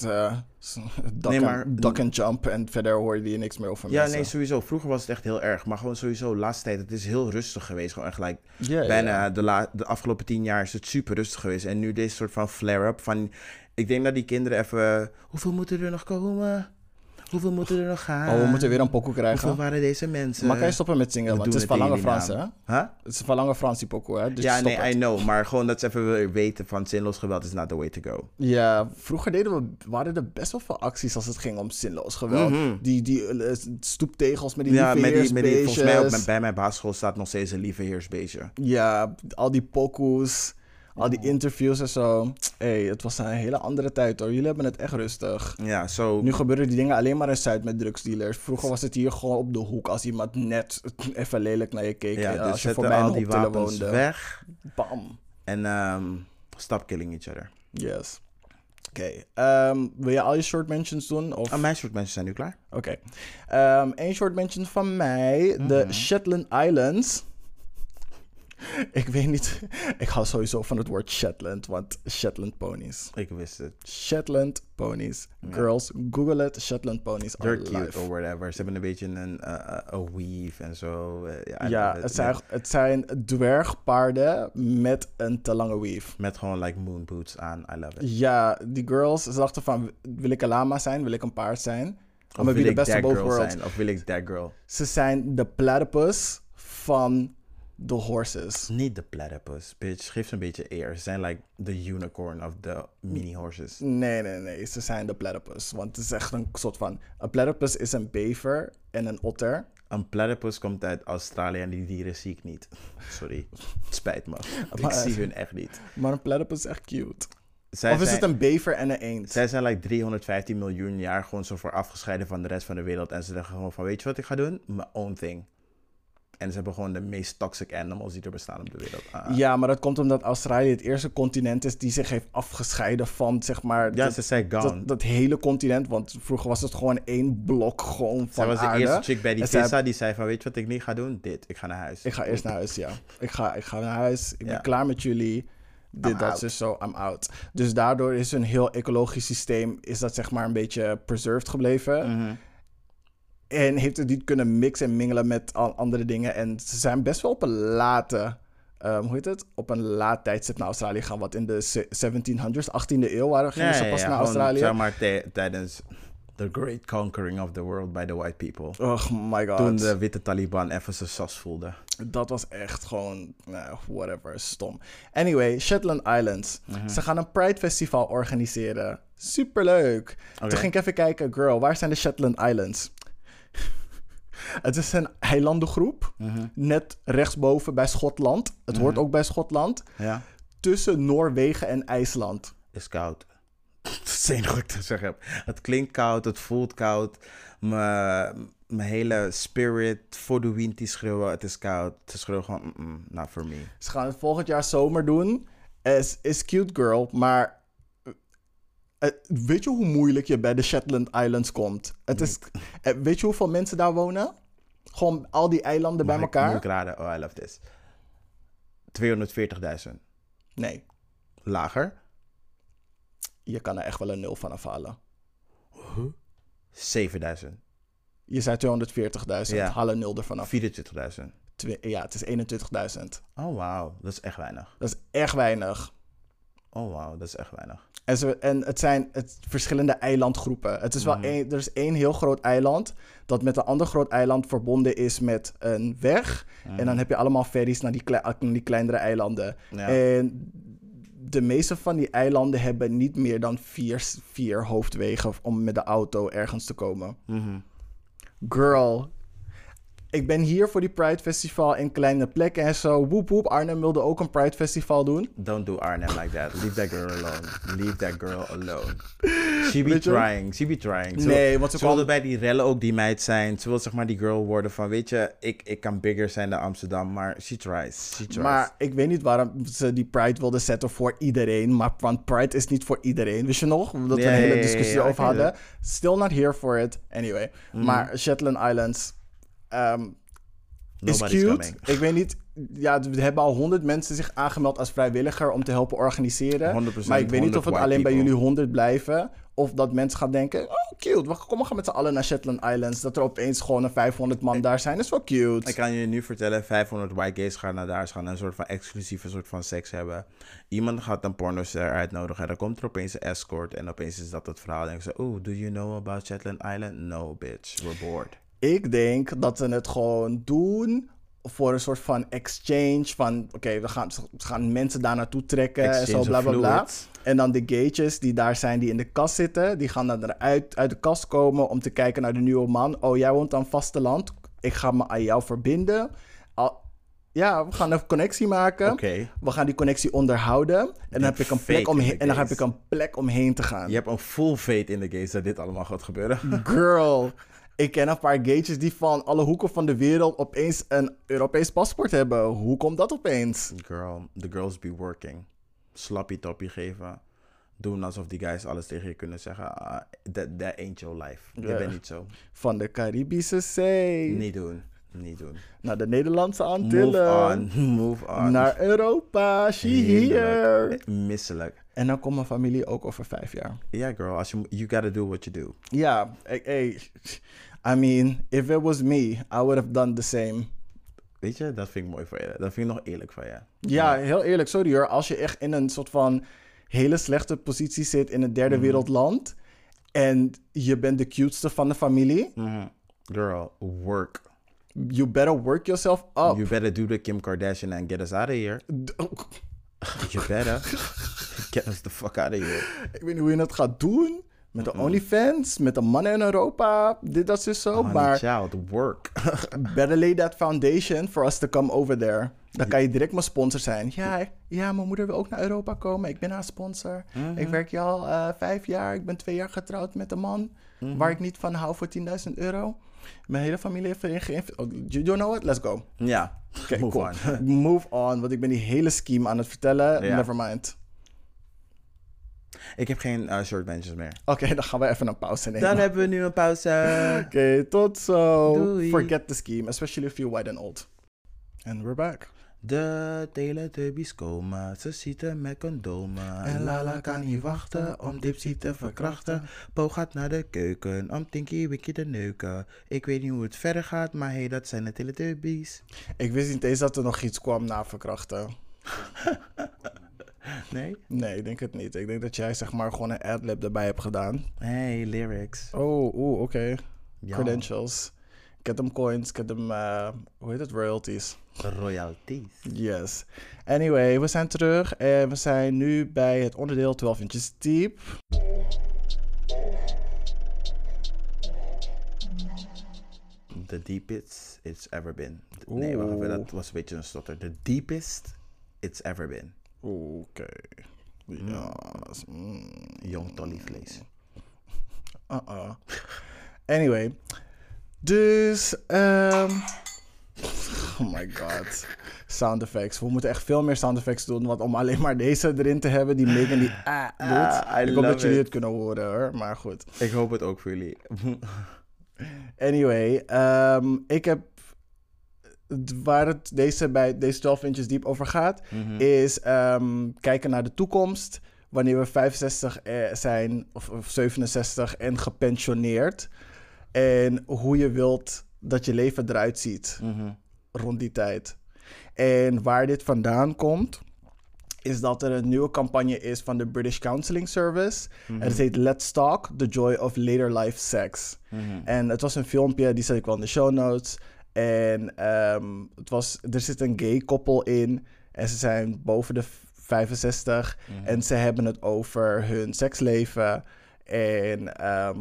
s- duck, Nee, maar- and, duck and jump. En verder hoorde je niks meer over ja, mensen. nee, sowieso. Vroeger was het echt heel erg. Maar gewoon sowieso, de laatste tijd, het is heel rustig geweest. Gewoon echt like, bijna. De, la- de afgelopen tien jaar is het super rustig geweest. En nu deze soort van flare-up van... Ik denk dat die kinderen even... Hoeveel moeten er nog komen? Hoeveel moeten er nog gaan? Oh, we moeten weer een pokoe Hoeveel krijgen. waren deze mensen? Maar kan je stoppen met zingen? Want het is van lange Frans, hè? Huh? Het is van lange Frans, die pokoe, hè? Dus ja, nee, het. I know. Maar gewoon dat ze even weer weten van zinloos geweld is not the way to go. Ja, vroeger deden we, waren er best wel veel acties als het ging om zinloos geweld. Mhm. Die, die eh, stoeptegels met die Ja, met die, met die, volgens mij op bij mijn basisschool staat nog steeds een lieve heersbeestje. Ja, al die pokoes, al die interviews en zo. hey, het was een hele andere tijd hoor. Jullie hebben het echt rustig. Ja, zo. Nu gebeuren die dingen alleen maar in Zuid met drugsdealers. Vroeger was het hier gewoon op de hoek als iemand net even lelijk naar je keek. ja, eh, dus als je zetten voorbij al die wapens woonde. weg. Bam. En ehm stop killing each other. Yes. Oké, ehm, wil je al je short mentions doen? Of... Ah, mijn soort mensen zijn nu klaar. Oké. Ehm Eén short mention van mij. De Mhm. Shetland Islands. ik weet niet. Ik hou sowieso van het woord Shetland, want Shetland ponies. Ik wist het. Shetland ponies. Girls, google het. Shetland ponies are They're cute live. or whatever. Ze hebben een beetje een eh, eh, weave en zo. eh, ja, Ja, het zijn, het zijn dwergpaarden met een te lange weave. met gewoon like moon boots aan. I love it. Ja, die girls, ze dachten van, wil ik een lama zijn? Wil ik een paard zijn? Of wil ik best that of both girl worlds. zijn? Of wil ik that girl? Ze zijn de platypus van de horses. Niet de platypus, bitch. Geef ze een beetje eer. Ze zijn like the unicorn of the mini horses. Nee, nee, nee. Ze zijn de platypus. Want het is echt een soort van... Een platypus is een bever en een otter. Een platypus komt uit Australië en die dieren zie ik niet. Sorry. Het spijt me. Ik Maar- zie hun echt niet. Maar een platypus is echt cute. Zij of is zijn, het een bever en een eend? Zij zijn like 315 miljoen jaar gewoon zo voor afgescheiden van de rest van de wereld. En ze zeggen gewoon van, weet je wat ik ga doen? My own thing. En ze hebben gewoon de meest toxic animals die er bestaan op de wereld. Ah. Ja, maar dat komt omdat Australië het eerste continent is die zich heeft afgescheiden van, zeg maar... Ja, dat, ze gone. dat, dat hele continent. Want vroeger was het gewoon één blok gewoon van Zij was de aarde. eerste chick bij die vissa die zei van, weet je wat ik niet ga doen? Dit, ik ga naar huis. Ik ga eerst naar huis, ja. Ik ga, ik ga naar huis. Ik ben klaar met jullie. Dit, dat, is zo, I'm out. Dus daardoor is een heel ecologisch systeem, is dat zeg maar een beetje preserved gebleven. Mhm. En heeft het niet kunnen mixen en mingelen met al andere dingen. En ze zijn best wel op een late, ehm, hoe heet het? Op een laat tijdstip naar Australië gaan. Wat in de se- 1700s, 18e eeuw waren, gingen Ja, ze pas ja, naar Australië. Zeg maar tij- tijdens the great conquering of the world by the white people. Oh my god. Toen de witte Taliban even zijn sas voelde. Dat was echt gewoon, nou, whatever, stom. Anyway, Shetland Islands. Mhm. Ze gaan een Pride Festival organiseren. Superleuk. Oké. Toen ging ik even kijken, girl, waar zijn de Shetland Islands? Het is een eilandengroep. Mhm. Net rechtsboven bij Schotland. Het hoort ook bij Schotland. Ja. Tussen Noorwegen en IJsland. is koud. Dat is het enige wat ik te zeggen heb. Het klinkt koud, het voelt koud. Mijn mijn hele spirit voor de wind die schreeuwen, het is koud. Ze schreeuwen gewoon, mm not for me. Ze gaan het volgend jaar zomer doen. Is, is cute girl, maar... eh, weet je hoe moeilijk je bij de Shetland Islands komt? Het is, eh, weet je hoeveel mensen daar wonen? Gewoon al die eilanden bij ik- elkaar? Moet ik raden? Oh, I love this. 240.000. Nee, Lager? je kan er echt wel een nul van afhalen. 7.000. Je zei 240.000, Ja. haal een nul ervan af. 24.000. Twee- ja, het is 21.000. Oh, wauw. Dat is echt weinig. Dat is echt weinig. Oh, wauw. Dat is echt weinig. En, ze, en het zijn het verschillende eilandgroepen. Het is wel één, er is één heel groot eiland dat met een ander groot eiland verbonden is met een weg. En dan heb je allemaal ferries naar die, naar die kleinere eilanden. Ja. En de meeste van die eilanden hebben niet meer dan vier, vier hoofdwegen om met de auto ergens te komen. Mhm. Girl. Ik ben hier voor die Pride Festival in kleine plekken en zo. Woep woep. Arnhem wilde ook een Pride Festival doen. Don't do Arnhem like that. Leave that girl alone. Leave that girl alone. She be trying. She be trying. Nee, want ze wilde kwam- bij die rellen ook die meid zijn. Ze wil zeg maar die girl worden van, weet je, ik, ik kan bigger zijn dan Amsterdam, maar she tries. She tries. Maar ik weet niet waarom ze die Pride wilden zetten voor iedereen. Maar want Pride is niet voor iedereen. Wist je nog? Dat we Ja, een hele ja, discussie ja, over hadden. Still not here for it. Anyway. Mhm. Maar Shetland Islands. Ehm, is cute. coming. Ik weet niet. Ja, er hebben al honderd mensen zich aangemeld als vrijwilliger om te helpen organiseren. 100%, maar ik weet niet of het 100 alleen bij jullie honderd blijven. Of dat mensen gaan denken, oh cute, we kom, we gaan met z'n allen naar Shetland Islands. Dat er opeens gewoon een 500 man daar zijn, is wel cute. Ik kan je nu vertellen, 500 white gays gaan naar daar, gaan een soort van exclusieve soort van seks hebben. Iemand gaat een pornoster uitnodigen en dan komt er opeens een escort en opeens is dat het verhaal. En ik zeg, oh, do you know about Shetland Island? No, bitch, we're bored. Ik denk dat ze het gewoon doen voor een soort van exchange van... Oké, we gaan, ze gaan mensen daar naartoe trekken en zo, bla bla bla. En dan de gaytjes die daar zijn, die in de kast zitten... die gaan dan eruit uit de kast komen om te kijken naar de nieuwe man. Oh, jij woont aan vasteland. Ik ga me aan jou verbinden. Al, ja, we gaan een connectie maken. We gaan die connectie onderhouden. En dan, heb ik een plek omheen, en dan heb ik een plek omheen te gaan. Je hebt een full fate in de gays dat dit allemaal gaat gebeuren. Girl, ik ken een paar gaytjes die van alle hoeken van de wereld opeens een Europees paspoort hebben. Hoe komt dat opeens? Girl, the girls be working. Slappie toppie geven. Doen alsof die guys alles tegen je kunnen zeggen. Ah, that, that ain't your life. Je bent niet zo. Van de Caribische Zee Niet doen. Niet doen. naar de Nederlandse Move Antillen. on. Move on. Naar Europa, she here. Heerlijk. Misselijk. En dan komt mijn familie ook over vijf jaar. Ja, girl. Als je, you gotta do what you do. Ja, ik- hey, I mean, if it was me, I would have done the same. Weet je, dat vind ik mooi van je. Dat vind ik nog eerlijk van je. Ja, heel eerlijk, sorry hoor. Als je echt in een soort van hele slechte positie zit in een derde wereldland en je bent de cuteste van de familie, Mhm. Girl, work. You better work yourself up. You better do the Kim Kardashian and get us out of here. You better. get us the fuck out of here. Ik weet niet hoe je dat gaat doen. Met de OnlyFans, met de mannen in Europa, dit, dat, is zo. Maar child, work. better lay that foundation for us to come over there. Dan kan je direct mijn sponsor zijn. Ja, ja, mijn moeder wil ook naar Europa komen. Ik ben haar sponsor. Ik werk hier al eh, vijf jaar. Ik ben twee jaar getrouwd met een man waar ik niet van hou voor 10.000 euro. Mijn hele familie heeft erin geïnvesteerd. Oh, you know what? Let's go. ja, Oké, move cool. on. Move on, want ik ben die hele scheme aan het vertellen. Ja. Never mind. Ik heb geen uh, short benches meer. Oké, dan gaan we even een pauze nemen. Dan hebben we nu een pauze. Oké, tot zo. Doei. Forget the scheme, especially if you're white and old. And we're back. De teletubbies komen, ze zitten met condomen. En Lala kan niet wachten om Dipsy te verkrachten. Po gaat naar de keuken om Tinky Winky te neuken. Ik weet niet hoe het verder gaat, maar hey, dat zijn de teletubbies. Ik wist niet eens dat er nog iets kwam na verkrachten. Nee? Nee, ik denk het niet. Ik denk dat jij zeg maar gewoon een adlib erbij hebt gedaan. Hey, lyrics. Oh, oeh, oké. Ja. Credentials. Get them coins, get them, eh, hoe heet het, royalties. Royalties. Yes. Anyway, we zijn terug en we zijn nu bij het onderdeel 12 inches deep. the deepest it's ever been. Nee, wacht even, dat was een beetje een stotter. The deepest it's ever been. Oké. Ja. mm. Jong tollyvlees. Uh-uh. Anyway. Dus, ehm oh my god. Sound effects. We moeten echt veel meer sound effects doen. Want om alleen maar deze erin te hebben, die Megan die ah doet. Ah, ik hoop dat jullie it. het kunnen horen hoor. Maar goed. Ik hoop het ook voor jullie. Anyway, ehm, ik heb. Waar het deze, bij deze 12 inches diep over gaat, Mhm. is ehm, kijken naar de toekomst. Wanneer we 65 eh, zijn, of, of 67 en gepensioneerd. En hoe je wilt dat je leven eruit ziet Mhm. rond die tijd. En waar dit vandaan komt, is dat er een nieuwe campagne is van de British Counseling Service. En het heet Let's Talk, The Joy of Later Life Sex. Mhm. En het was een filmpje, die zet ik wel in de show notes. En ehm, het was, er zit een gay koppel in. En ze zijn boven de 65. En ze hebben het over hun seksleven. En ehm,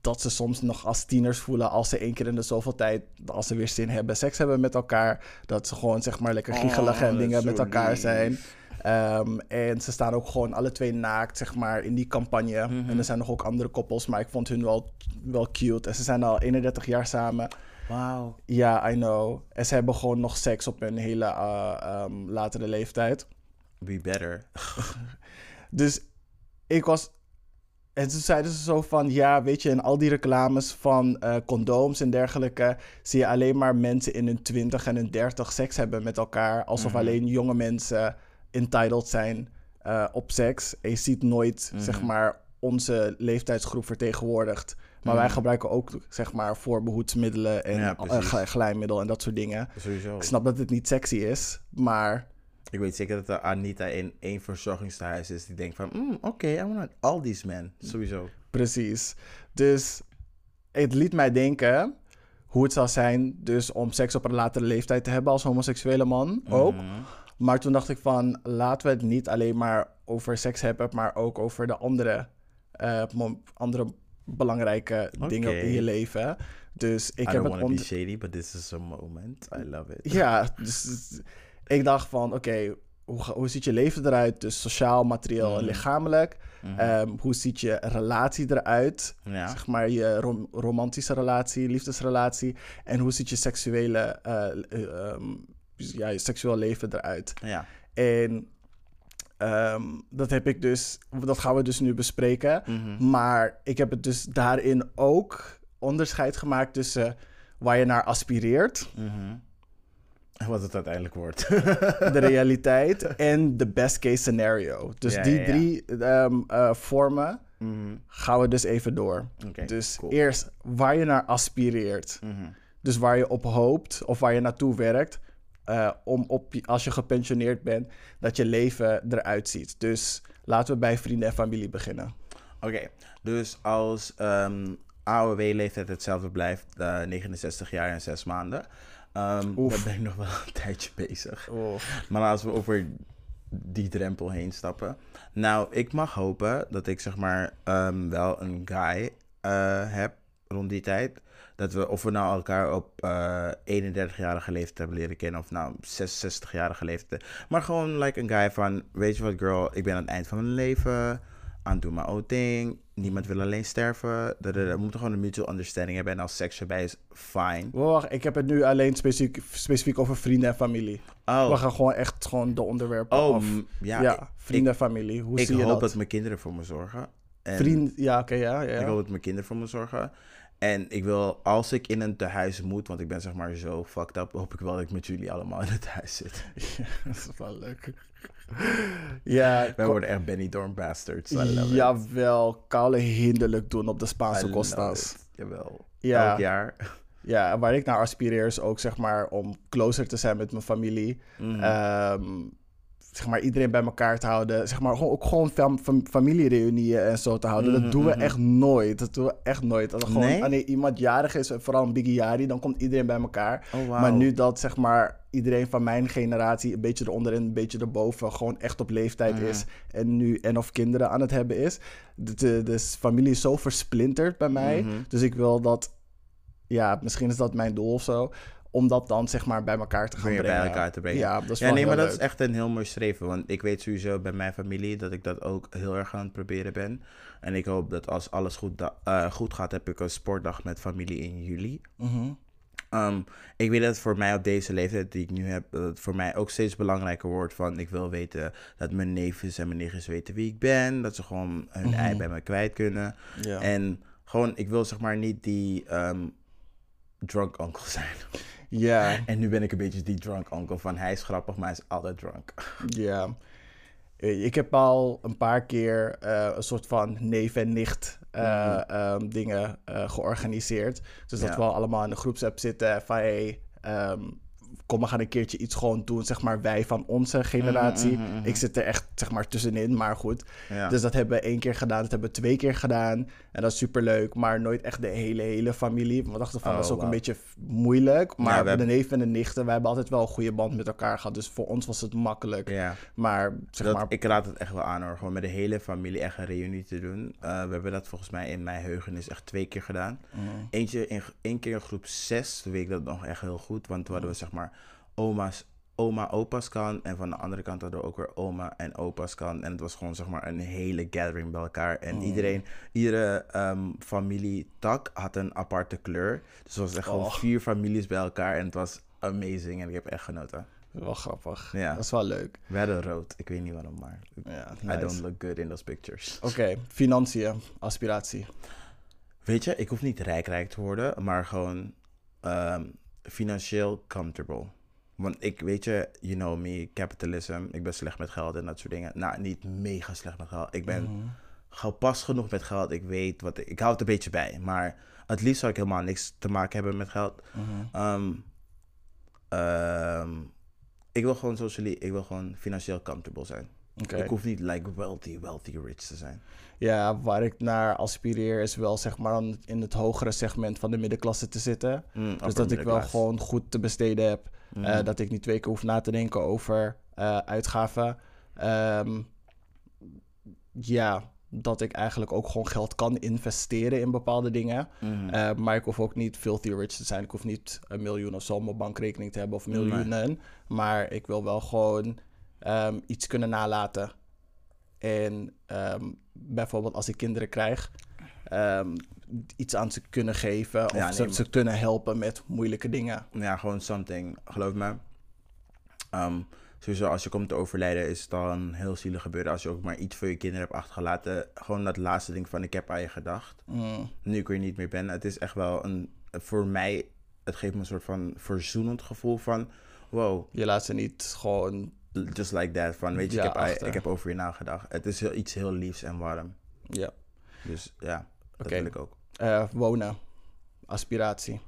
dat ze soms nog als tieners voelen als ze één keer in de zoveel tijd, als ze weer zin hebben, seks hebben met elkaar. Dat ze gewoon zeg maar lekker giechelig Oh, en dingen met elkaar lief. zijn. Ehm, en ze staan ook gewoon alle twee naakt, zeg maar, in die campagne. Mhm. En er zijn nog ook andere koppels, maar ik vond hun wel, wel cute. En ze zijn al 31 jaar samen. Wauw. Ja, I know. En ze hebben gewoon nog seks op hun hele eh, ehm, latere leeftijd. Be better. Dus ik was. En toen zeiden ze zo van: ja, weet je, in al die reclames van eh, condooms en dergelijke. zie je alleen maar mensen in hun 20 en hun 30 seks hebben met elkaar. Alsof alleen jonge mensen entitled zijn eh, op seks. En je ziet nooit, zeg maar, onze leeftijdsgroep vertegenwoordigd. Maar wij gebruiken ook, zeg maar, voorbehoedsmiddelen en Ja, eh, glijmiddel en dat soort dingen. Sowieso. Ik snap dat het niet sexy is, maar Ik weet zeker dat er Anita in één verzorgingstehuis is die denkt van, mm, oké, I want all these men. Sowieso. Precies. Dus het liet mij denken hoe het zou zijn dus om seks op een latere leeftijd te hebben als homoseksuele man ook. Mhm. Maar toen dacht ik van laten we het niet alleen maar over seks hebben, maar ook over de andere, eh, andere belangrijke dingen in je leven. Dus ik I heb don't het want to be shady, but this is a moment. I love it. Ja, dus ik dacht van oké, hoe, hoe ziet je leven eruit? Dus sociaal, materieel en lichamelijk. Ehm, hoe ziet je relatie eruit? Ja. Zeg maar je rom- romantische relatie, liefdesrelatie. En hoe ziet je seksuele, eh, eh, ehm, ja, je seksueel leven eruit? Ja. En ehm, dat heb ik dus, dat gaan we dus nu bespreken. Mhm. Maar ik heb het dus daarin ook onderscheid gemaakt tussen waar je naar aspireert, Mhm. En Wat het uiteindelijk wordt. de realiteit en de best case scenario. Dus Ja, die ja, ja. drie ehm, eh, vormen Mhm. gaan we dus even door. Dus cool. eerst waar je naar aspireert. Mhm. Dus waar je op hoopt of waar je naartoe werkt. eh, om op, als je gepensioneerd bent, dat je leven eruit ziet. Dus laten we bij vrienden en familie beginnen. Oké, dus als ehm AOW-leeftijd hetzelfde blijft, eh, 69 jaar en 6 maanden, Oef. dan ben ik nog wel een tijdje bezig. Maar als we over die drempel heen stappen. Nou, ik mag hopen dat ik zeg maar ehm, wel een guy eh, heb rond die tijd. Dat we, of we nou elkaar op eh 31-jarige leeftijd hebben leren kennen, of nou 66-jarige leeftijd. Maar gewoon like een guy van, weet je wat girl, ik ben aan het eind van mijn leven, aan het doen mijn own ding. Niemand wil alleen sterven. We moeten gewoon een mutual understanding hebben. En als seks erbij is, fine. Wacht, ik heb het nu alleen specifiek, specifiek over vrienden en familie. Oh, We gaan gewoon echt gewoon de onderwerpen oh af. ja. Ja, ik- vrienden en familie. Hoe ik zie je hoop dat? dat mijn kinderen voor me zorgen. En Vriend, ja, oké, ja, ja. Ik hoop dat mijn kinderen voor me zorgen. En ik wil, als ik in een tehuis moet, want ik ben zeg maar zo fucked up, hoop ik wel dat ik met jullie allemaal in het huis zit. dat is wel leuk. ja, Wij worden echt Benny Dorm bastards. Jawel, koude hinderlijk doen op de Spaanse Costa's. Jawel. Ja. Elk jaar. Ja, waar ik naar aspireer is ook zeg maar om closer te zijn met mijn familie. Ehm, zeg maar iedereen bij elkaar te houden. Zeg maar gewoon, ook gewoon fam fam- familiereunieën en zo te houden. Mhm, dat doen we mhm. echt nooit. Dat doen we echt nooit. Dat gewoon, Nee? wanneer iemand jarig is, vooral een Biggie Jari, dan komt iedereen bij elkaar. Oh. Maar nu dat zeg maar iedereen van mijn generatie een beetje eronder en een beetje erboven gewoon echt op leeftijd Mhm. is en nu en of kinderen aan het hebben is. De, de, de familie is zo versplinterd bij mij. Mhm. Dus ik wil dat ja, misschien is dat mijn doel of zo. Om dat dan zeg maar bij elkaar te gaan Weer brengen. bij elkaar te brengen. Ja, dat is ja, nee, maar dat leuk. is echt een heel mooi streven. Want ik weet sowieso bij mijn familie dat ik dat ook heel erg aan het proberen ben. En ik hoop dat als alles goed, eh, goed gaat, heb ik een sportdag met familie in juli. Mhm. Ehm, ik weet dat het voor mij op deze leeftijd die ik nu heb, dat het voor mij ook steeds belangrijker wordt van ik wil weten dat mijn neefjes en mijn nichtjes weten wie ik ben. Dat ze gewoon hun ei bij me kwijt kunnen. Ja. En gewoon, ik wil zeg maar niet die ehm, drunk uncle zijn. ja, En nu ben ik een beetje die drunk uncle van hij is grappig, maar hij is altijd drunk. ja. Eh, Ik heb al een paar keer eh, een soort van neef en nicht eh, ehm, dingen georganiseerd. Dus dat Ja. we allemaal in de groepsapp zitten van hey, ehm, kom we gaan een keertje iets gewoon doen, zeg maar wij van onze generatie. Ik zit er echt zeg maar tussenin, maar goed. Ja. Dus dat hebben we één keer gedaan, dat hebben we twee keer gedaan. En dat is superleuk, maar nooit echt de hele, hele familie. We dachten van, Oh, dat is ook wauw. een beetje moeilijk. Maar Ja, we de neven en de nichten, wij hebben altijd wel een goede band met elkaar gehad. Dus voor ons was het makkelijk. ja. Maar zeg Dat, maar, Ik raad het echt wel aan hoor, gewoon met de hele familie echt een reunie te doen. Uh, we hebben dat volgens mij in mijn heugenis echt twee keer gedaan. Eentje in, één keer in groep 6, toen weet ik dat nog echt heel goed. Want toen hadden we zeg maar oma's, oma, opa's kan. En van de andere kant hadden we ook weer oma en opa's kan. En het was gewoon zeg maar een hele gathering bij elkaar. En iedereen, iedere ehm, familietak had een aparte kleur. Dus het was echt gewoon Oh. vier families bij elkaar. En het was amazing en ik heb echt genoten. wel grappig. Ja. Dat is wel leuk. We hadden rood, ik weet niet waarom, maar Ja, I don't look good in those pictures. Oké, financiën, aspiratie. Weet je, ik hoef niet rijk rijk te worden, maar gewoon ehm, financieel comfortable. Want ik, weet je, you know me, capitalism, ik ben slecht met geld en dat soort dingen. Nou, niet mega slecht met geld. Ik ben gepast genoeg met geld. Ik weet wat, ik, ik hou het een beetje bij. Maar het liefst zou ik helemaal niks te maken hebben met geld. Ehm, ehm, ik wil gewoon socially, ik wil gewoon financieel comfortable zijn. Oké. Ik hoef niet like wealthy, wealthy rich te zijn. Ja, waar ik naar aspireer is wel zeg maar in het hogere segment van de middenklasse te zitten. Mm, Dus dat ik wel gewoon goed te besteden heb. Mhm. Eh, dat ik niet twee keer hoef na te denken over eh, uitgaven. Ehm, ja, dat ik eigenlijk ook gewoon geld kan investeren in bepaalde dingen. Mhm. Eh, maar ik hoef ook niet filthy rich te zijn. Ik hoef niet een miljoen of zo op mijn bankrekening te hebben of miljoenen. Maar ik wil wel gewoon ehm, iets kunnen nalaten. En ehm, bijvoorbeeld als ik kinderen krijg, ehm, iets aan ze kunnen geven. Of Ja, nee, ze, maar- ze kunnen helpen met moeilijke dingen. Ja, gewoon something. Geloof me. Ehm, sowieso, als je komt te overlijden, is het al een heel zielig gebeuren. Als je ook maar iets voor je kinderen hebt achtergelaten. Gewoon dat laatste ding van, ik heb aan je gedacht. Mm, Nu ik er niet meer ben. Het is echt wel een, voor mij, het geeft me een soort van verzoenend gevoel van, wow, je laat ze niet gewoon... just like that. Van, weet je, Ja, ik, heb, ik heb over je nagedacht. Het is heel, iets heel liefs en warm. Ja. Dus ja, dat wil ik ook. Eh, wonen. Aspiratie.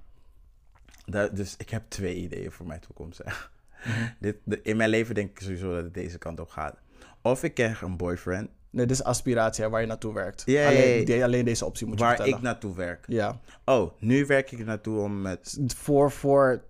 Dat, dus ik heb twee ideeën voor mijn toekomst. Mhm. Dit, de- in mijn leven denk ik sowieso dat het deze kant op gaat. Of ik krijg een boyfriend Nee, dit is aspiratie hè, waar je naartoe werkt. Alleen, alleen deze optie moet je waar vertellen. ik naartoe werk. Ja. Oh, nu werk ik naartoe om met... Voor, voor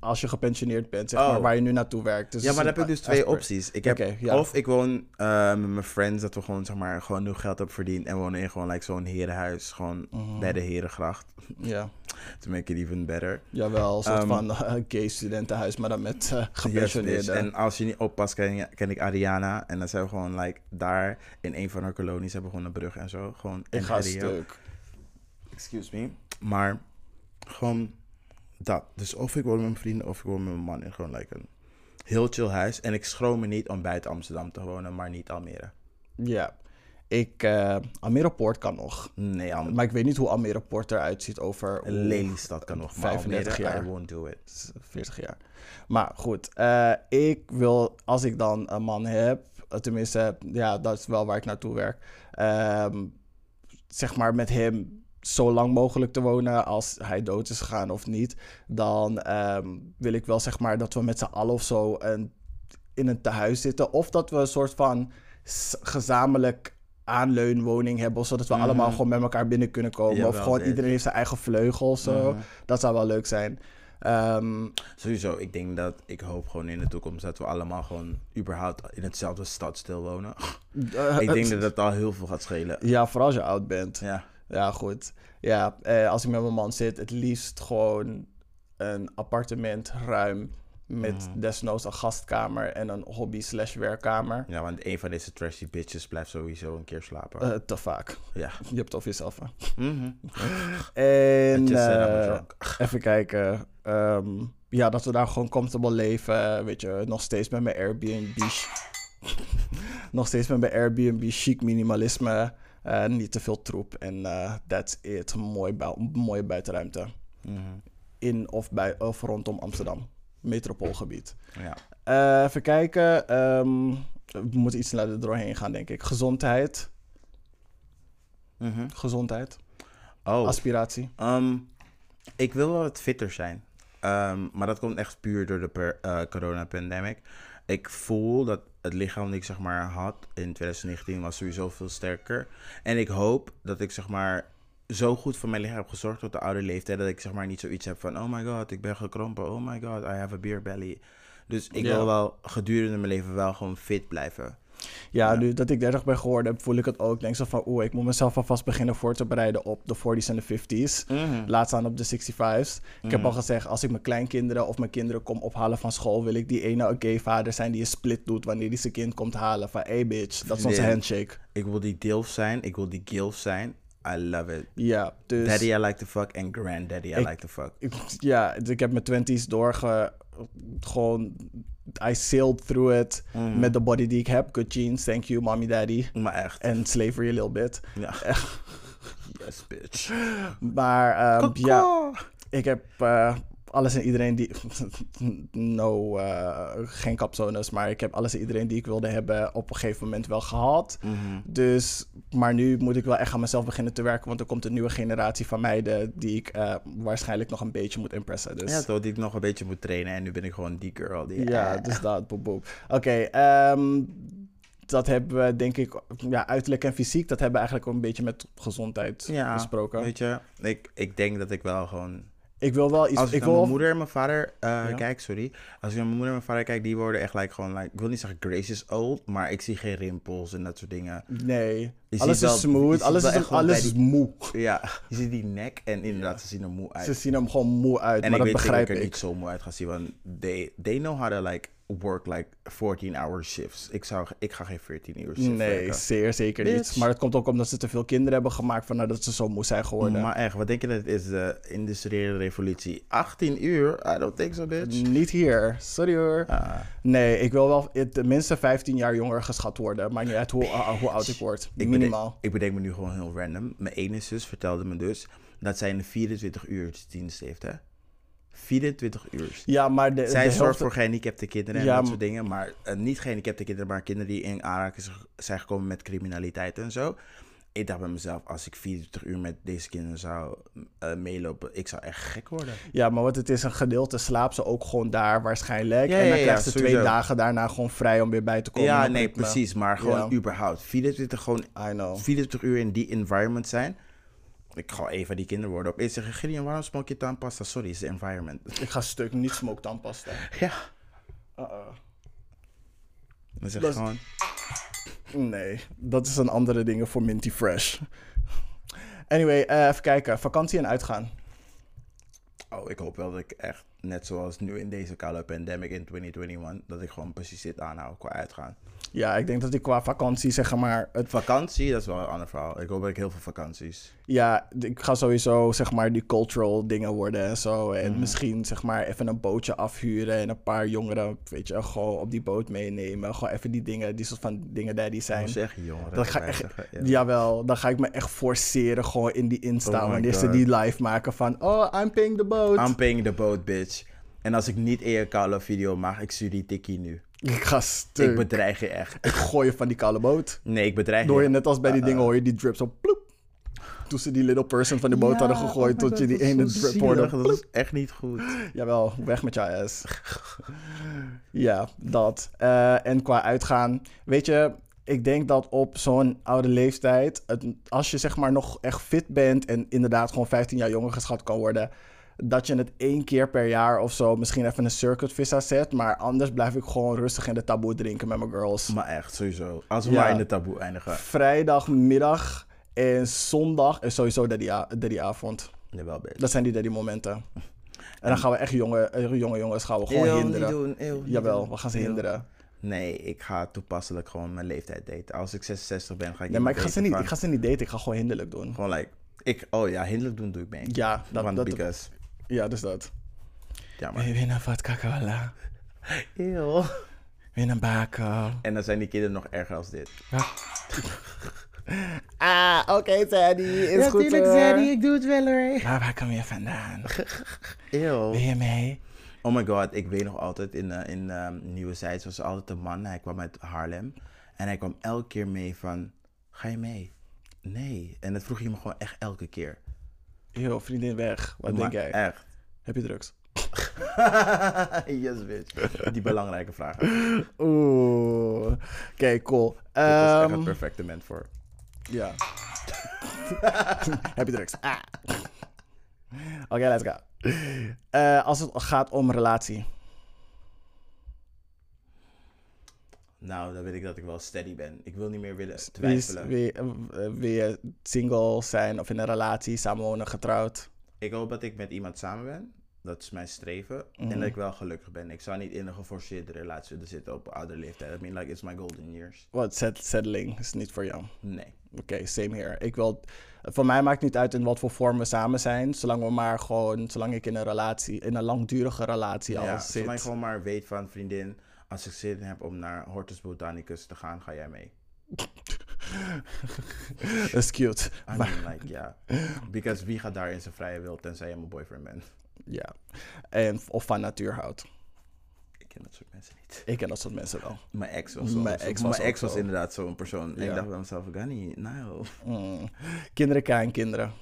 als je gepensioneerd bent, zeg Oh. maar, waar je nu naartoe werkt. Dus Ja, maar dan heb ik dus twee opties. Ik heb, ja. Of ik woon eh, met mijn friends, dat we gewoon, zeg maar, gewoon nu geld hebben verdiend. En wonen in gewoon like, zo'n herenhuis, gewoon Mhm. bij de Herengracht. Ja, To make it even better. jawel, een soort Ehm, van eh, gay studentenhuis, maar dan met eh Yes, gepensioneerden. bitch. En als je niet oppast, ken, ken ik Ariana. En dan zijn we gewoon like, daar in een van haar kolonies hebben gewoon een brug en zo. Gewoon ik in ga stuk. Excuse me. Maar gewoon dat. Dus of ik woon met mijn vrienden of ik woon met mijn man in gewoon like een heel chill huis. En ik schroom me niet om buiten Amsterdam te wonen, maar niet Almere. Ja, ik, eh Almere Poort kan nog. Nee, Almere. Maar ik weet niet hoe Almere Poort eruit ziet over Lelystad kan nog, maar 35 Almere, jaar. I won't do it. 40 jaar. Maar goed, eh, ik wil, als ik dan een man heb, tenminste, ja, dat is wel waar ik naartoe werk. ehm, zeg maar met hem zo lang mogelijk te wonen als hij dood is gegaan of niet. Dan ehm, wil ik wel zeg maar dat we met z'n allen of zo een, in een tehuis zitten. Of dat we een soort van gezamenlijk aanleunwoning hebben. Zodat we Mhm. allemaal gewoon met elkaar binnen kunnen komen. of gewoon dit. iedereen heeft zijn eigen vleugel of zo. Mhm. Dat zou wel leuk zijn. Ehm, Sowieso, ik denk dat, ik hoop gewoon in de toekomst dat we allemaal gewoon überhaupt in hetzelfde stadsdeel wonen. ik denk dat dat al heel veel gaat schelen. Ja, vooral als je oud bent. Ja. Ja, goed. Ja, eh, als ik met mijn man zit, het liefst gewoon een appartement ruim met Mhm. desnoods een gastkamer en een hobby slash werkkamer. Ja, want een van deze trashy bitches blijft sowieso een keer slapen. Eh, te vaak. ja. Je hebt het over jezelf. hè. Mhm. En eh, drunk. even kijken. Ehm, ja, dat we daar gewoon comfortable leven. Weet je, nog steeds met mijn Airbnb. nog steeds met mijn Airbnb chic minimalisme. Eh, niet te veel troep. En eh, that's it. Mooi mooie buitenruimte. Mhm. In of, bij, of rondom Amsterdam. Metropoolgebied. Ja. Eh, even kijken. ehm, we moeten iets sneller doorheen gaan, denk ik. Gezondheid. Mhm. Gezondheid. Oh, Aspiratie. Ehm, ik wil wel wat fitter zijn. Ehm, maar dat komt echt puur door de per, eh, corona-pandemic. Ik voel dat het lichaam dat ik zeg maar had in 2019 was sowieso veel sterker. En ik hoop dat ik zeg maar zo goed voor mijn lichaam heb gezorgd tot de oude leeftijd. Dat ik zeg maar niet zoiets heb van, oh my god, ik ben gekrompen. Oh my god, I have a beer belly. Dus ik Ja. wil wel gedurende mijn leven wel gewoon fit blijven. Ja, Ja. nu dat ik 30 ben geworden, voel ik het ook. Ik denk zo van, oeh, ik moet mezelf alvast beginnen voor te bereiden op de 40s en de 50s. Laat staan op de 65s. Ik heb al gezegd, als ik mijn kleinkinderen of mijn kinderen kom ophalen van school, wil ik die ene gay vader zijn die een split doet wanneer hij zijn kind komt halen. Van, hey bitch, dat is onze handshake. Ik wil die dilf zijn, ik wil die gilf zijn. I love it. Ja, dus... Daddy I like to fuck en granddaddy I Ik- like to fuck. ik- ja, dus ik heb mijn 20s doorge... Gewoon... I sailed through it Mhm. met de body die ik heb. Good genes, thank you, mommy, daddy. Maar echt. En slavery a little bit. Ja. yes, bitch. Maar ehm, ja, ik heb eh, alles en iedereen die. no, eh, geen capsones, maar ik heb alles en iedereen die ik wilde hebben op een gegeven moment wel gehad. Mhm. Dus, maar nu moet ik wel echt aan mezelf beginnen te werken, want er komt een nieuwe generatie van meiden die ik eh, waarschijnlijk nog een beetje moet impressen. Dus Ja, toch, die ik nog een beetje moet trainen. En nu ben ik gewoon die girl. Die, ja, eh, dus dat, boep, boep. Oké, ehm, dat hebben we denk ik, ja, uiterlijk en fysiek, dat hebben we eigenlijk ook een beetje met gezondheid ja, besproken. Weet je, ik, ik denk dat ik wel gewoon... Ik wil wel iets, Als ik, ik naar wil mijn moeder en mijn vader eh, Ja. kijk, sorry. Als ik naar mijn moeder en mijn vader kijk, die worden echt like, gewoon... Like, ik wil niet zeggen gracious old, maar ik zie geen rimpels en dat soort dingen. Nee, Je alles is wel- smooth, alles, is, alles is die- moe. Ja, je ziet die nek en inderdaad, ze zien er moe uit. Ze zien hem gewoon moe uit, En maar ik dat weet zeker begrijp dat ik er ik. niet zo moe uit ga zien, want they, they know how to like work like 14-hour shifts. Ik, zou, ik ga geen 14 uur shift Nee, werken. zeer zeker niet. Maar het komt ook omdat ze te veel kinderen hebben gemaakt van dat ze zo moe zijn geworden. Maar echt, wat denk je dat het is de industriële revolutie? 18 uur? I don't think so, bitch. Niet hier, sorry hoor. Ah, Nee, ik wil wel tenminste 15 jaar jonger geschat worden. Maakt niet uit hoe, uh, hoe oud ik word. ik Minimaal. Bedenk, ik bedenk me nu gewoon heel random. Mijn ene zus vertelde me dus dat zij een 24 uur dienst heeft, hè? 24 uur. Ja, maar de, Zij de zorgt helft- voor gehandicapte kinderen en Ja, dat soort dingen. Maar eh, niet gehandicapte kinderen, maar kinderen die in aanraking zijn gekomen met criminaliteit en zo. Ik dacht bij mezelf, als ik 24 uur met deze kinderen zou eh, meelopen, ik zou echt gek worden. Ja, maar wat het is, een gedeelte slaapt ze ook gewoon daar waarschijnlijk. Ja, en dan ja, krijgt ze twee dagen daarna gewoon vrij om weer bij te komen. ja, nee, precies. Maar gewoon überhaupt. 24, gewoon I know. 24 uur in die environment zijn. Ik ga even die kinderen worden. Opeens zeggen, Gideon, waarom smoke je tandpasta? Sorry, is de environment. Ik ga stuk niet smoke tandpasta. ja. Uh-uh. Dan zeg Dat is- gewoon... Nee, dat is een andere dingen voor Minty Fresh. Anyway, eh, even kijken. Vakantie en uitgaan. Oh, ik hoop wel dat ik echt, net zoals nu in deze koude pandemic in 2021, dat ik gewoon precies dit aanhoud qua uitgaan. Ja, ik denk dat ik qua vakantie, zeg maar... Het, Vakantie, dat is wel een ander verhaal. Ik hoop dat ik heel veel vakanties. ja, ik ga sowieso, zeg maar, die cultural dingen worden en zo. En Mhm. misschien, zeg maar, even een bootje afhuren en een paar jongeren, weet je, gewoon op die boot meenemen. Gewoon even die dingen, die soort van dingen daar die zijn. Echt jongeren Dat ga echt, zeggen, ja. Jawel, dan ga ik me echt forceren gewoon in die Insta. Oh wanneer ze die live maken van, oh, I'm paying the boat. I'm paying the boat, bitch. En als ik niet in je koude video mag, ik stuur die tikkie nu. ik ga stuk. Ik bedreig je echt. Ik gooi je van die koude boot. Nee, ik bedreig Door je je. net als bij die Uh, dingen hoor je die drip zo ploep. Toen ze die little person van de boot hadden gegooid, tot je die ene drip hoorde. Dat is echt niet goed. Jawel, weg met jouw ass. ja, dat. Eh, en qua uitgaan, weet je, ik denk dat op zo'n oude leeftijd, het, als je zeg maar nog echt fit bent en inderdaad gewoon 15 jaar jonger geschat kan worden, dat je het één keer per jaar of zo misschien even een circuit visa zet. Maar anders blijf ik gewoon rustig in de taboe drinken met mijn girls. Maar echt, sowieso. Als we Ja. maar in de taboe eindigen. Vrijdagmiddag En zondag is sowieso daddy, a- daddy avond. Jawel, bitch. Dat zijn die daddy momenten. En dan gaan we echt jonge, eh, jonge jongens gaan we gewoon Eeuw, hinderen. Niet doen, eeuw, Jawel, we gaan ze Eeuw. hinderen. Nee, ik ga toepasselijk gewoon mijn leeftijd daten. Als ik 66 ben, ga ik Nee, maar ik ga, ze niet, ik ga ze niet daten, ik ga gewoon hinderlijk doen. Gewoon like... Ik, oh ja, hinderlijk doen doe ik mee. Ja, dat, Want dat, because... ja, dus dat. Ja, maar... Baby, een vodka cola. Eeuw. Win een bako. En dan zijn die kinderen nog erger als dit. Ah, oké, Teddy. Is goed tuurlijk, hoor. Zadie, ik doe het wel hoor. Maar waar kom je vandaan? Eeuw. Ben je mee? Oh my god, ik weet nog altijd in, eh, in ehm, Nieuwe Zijds was er altijd een man. Hij kwam uit Haarlem. En hij kwam elke keer mee van, ga je mee? Nee. En dat vroeg je me gewoon echt elke keer. Yo, vriendin weg. Wat Maar denk jij? Echt. Heb je drugs? yes, bitch. Die belangrijke vraag. Dit Oeh. Oké, cool. is echt Ehm, het perfecte moment voor. Ja. Heb je drugs? Ah. Oké, let's go. Eh, als het gaat om relatie. Nou, dan weet ik dat ik wel steady ben. Ik wil niet meer willen twijfelen. Wil je, eh, wil je single zijn of in een relatie, samenwonen, getrouwd? Ik hoop dat ik met iemand samen ben. Dat is mijn streven. Mhm. En dat ik wel gelukkig ben. Ik zou niet in een geforceerde relatie willen zitten op oudere leeftijd. I mean, like, it's my golden years. Wat set- settling is niet voor jou. Nee. Oké, same here. Ik wil, voor mij maakt niet uit in wat voor vorm we samen zijn, zolang we maar gewoon, zolang ik in een relatie, in een langdurige relatie al Ja, zit. zolang je gewoon maar weet van vriendin, als ik zin heb om naar Hortus Botanicus te gaan, ga jij mee. Dat is cute. I mean, like, ja. Because wie gaat daar in zijn vrije wil, tenzij je mijn boyfriend bent? Ja. En, of van natuur houdt. Ik ken dat soort mensen niet. Ik ken dat soort mensen wel. Mijn ex was. Mijn ex was mijn ex was zo. inderdaad zo'n persoon. En ik dacht bij mezelf, ik ga niet, nou. Mm. Kinderen, kleinkinderen.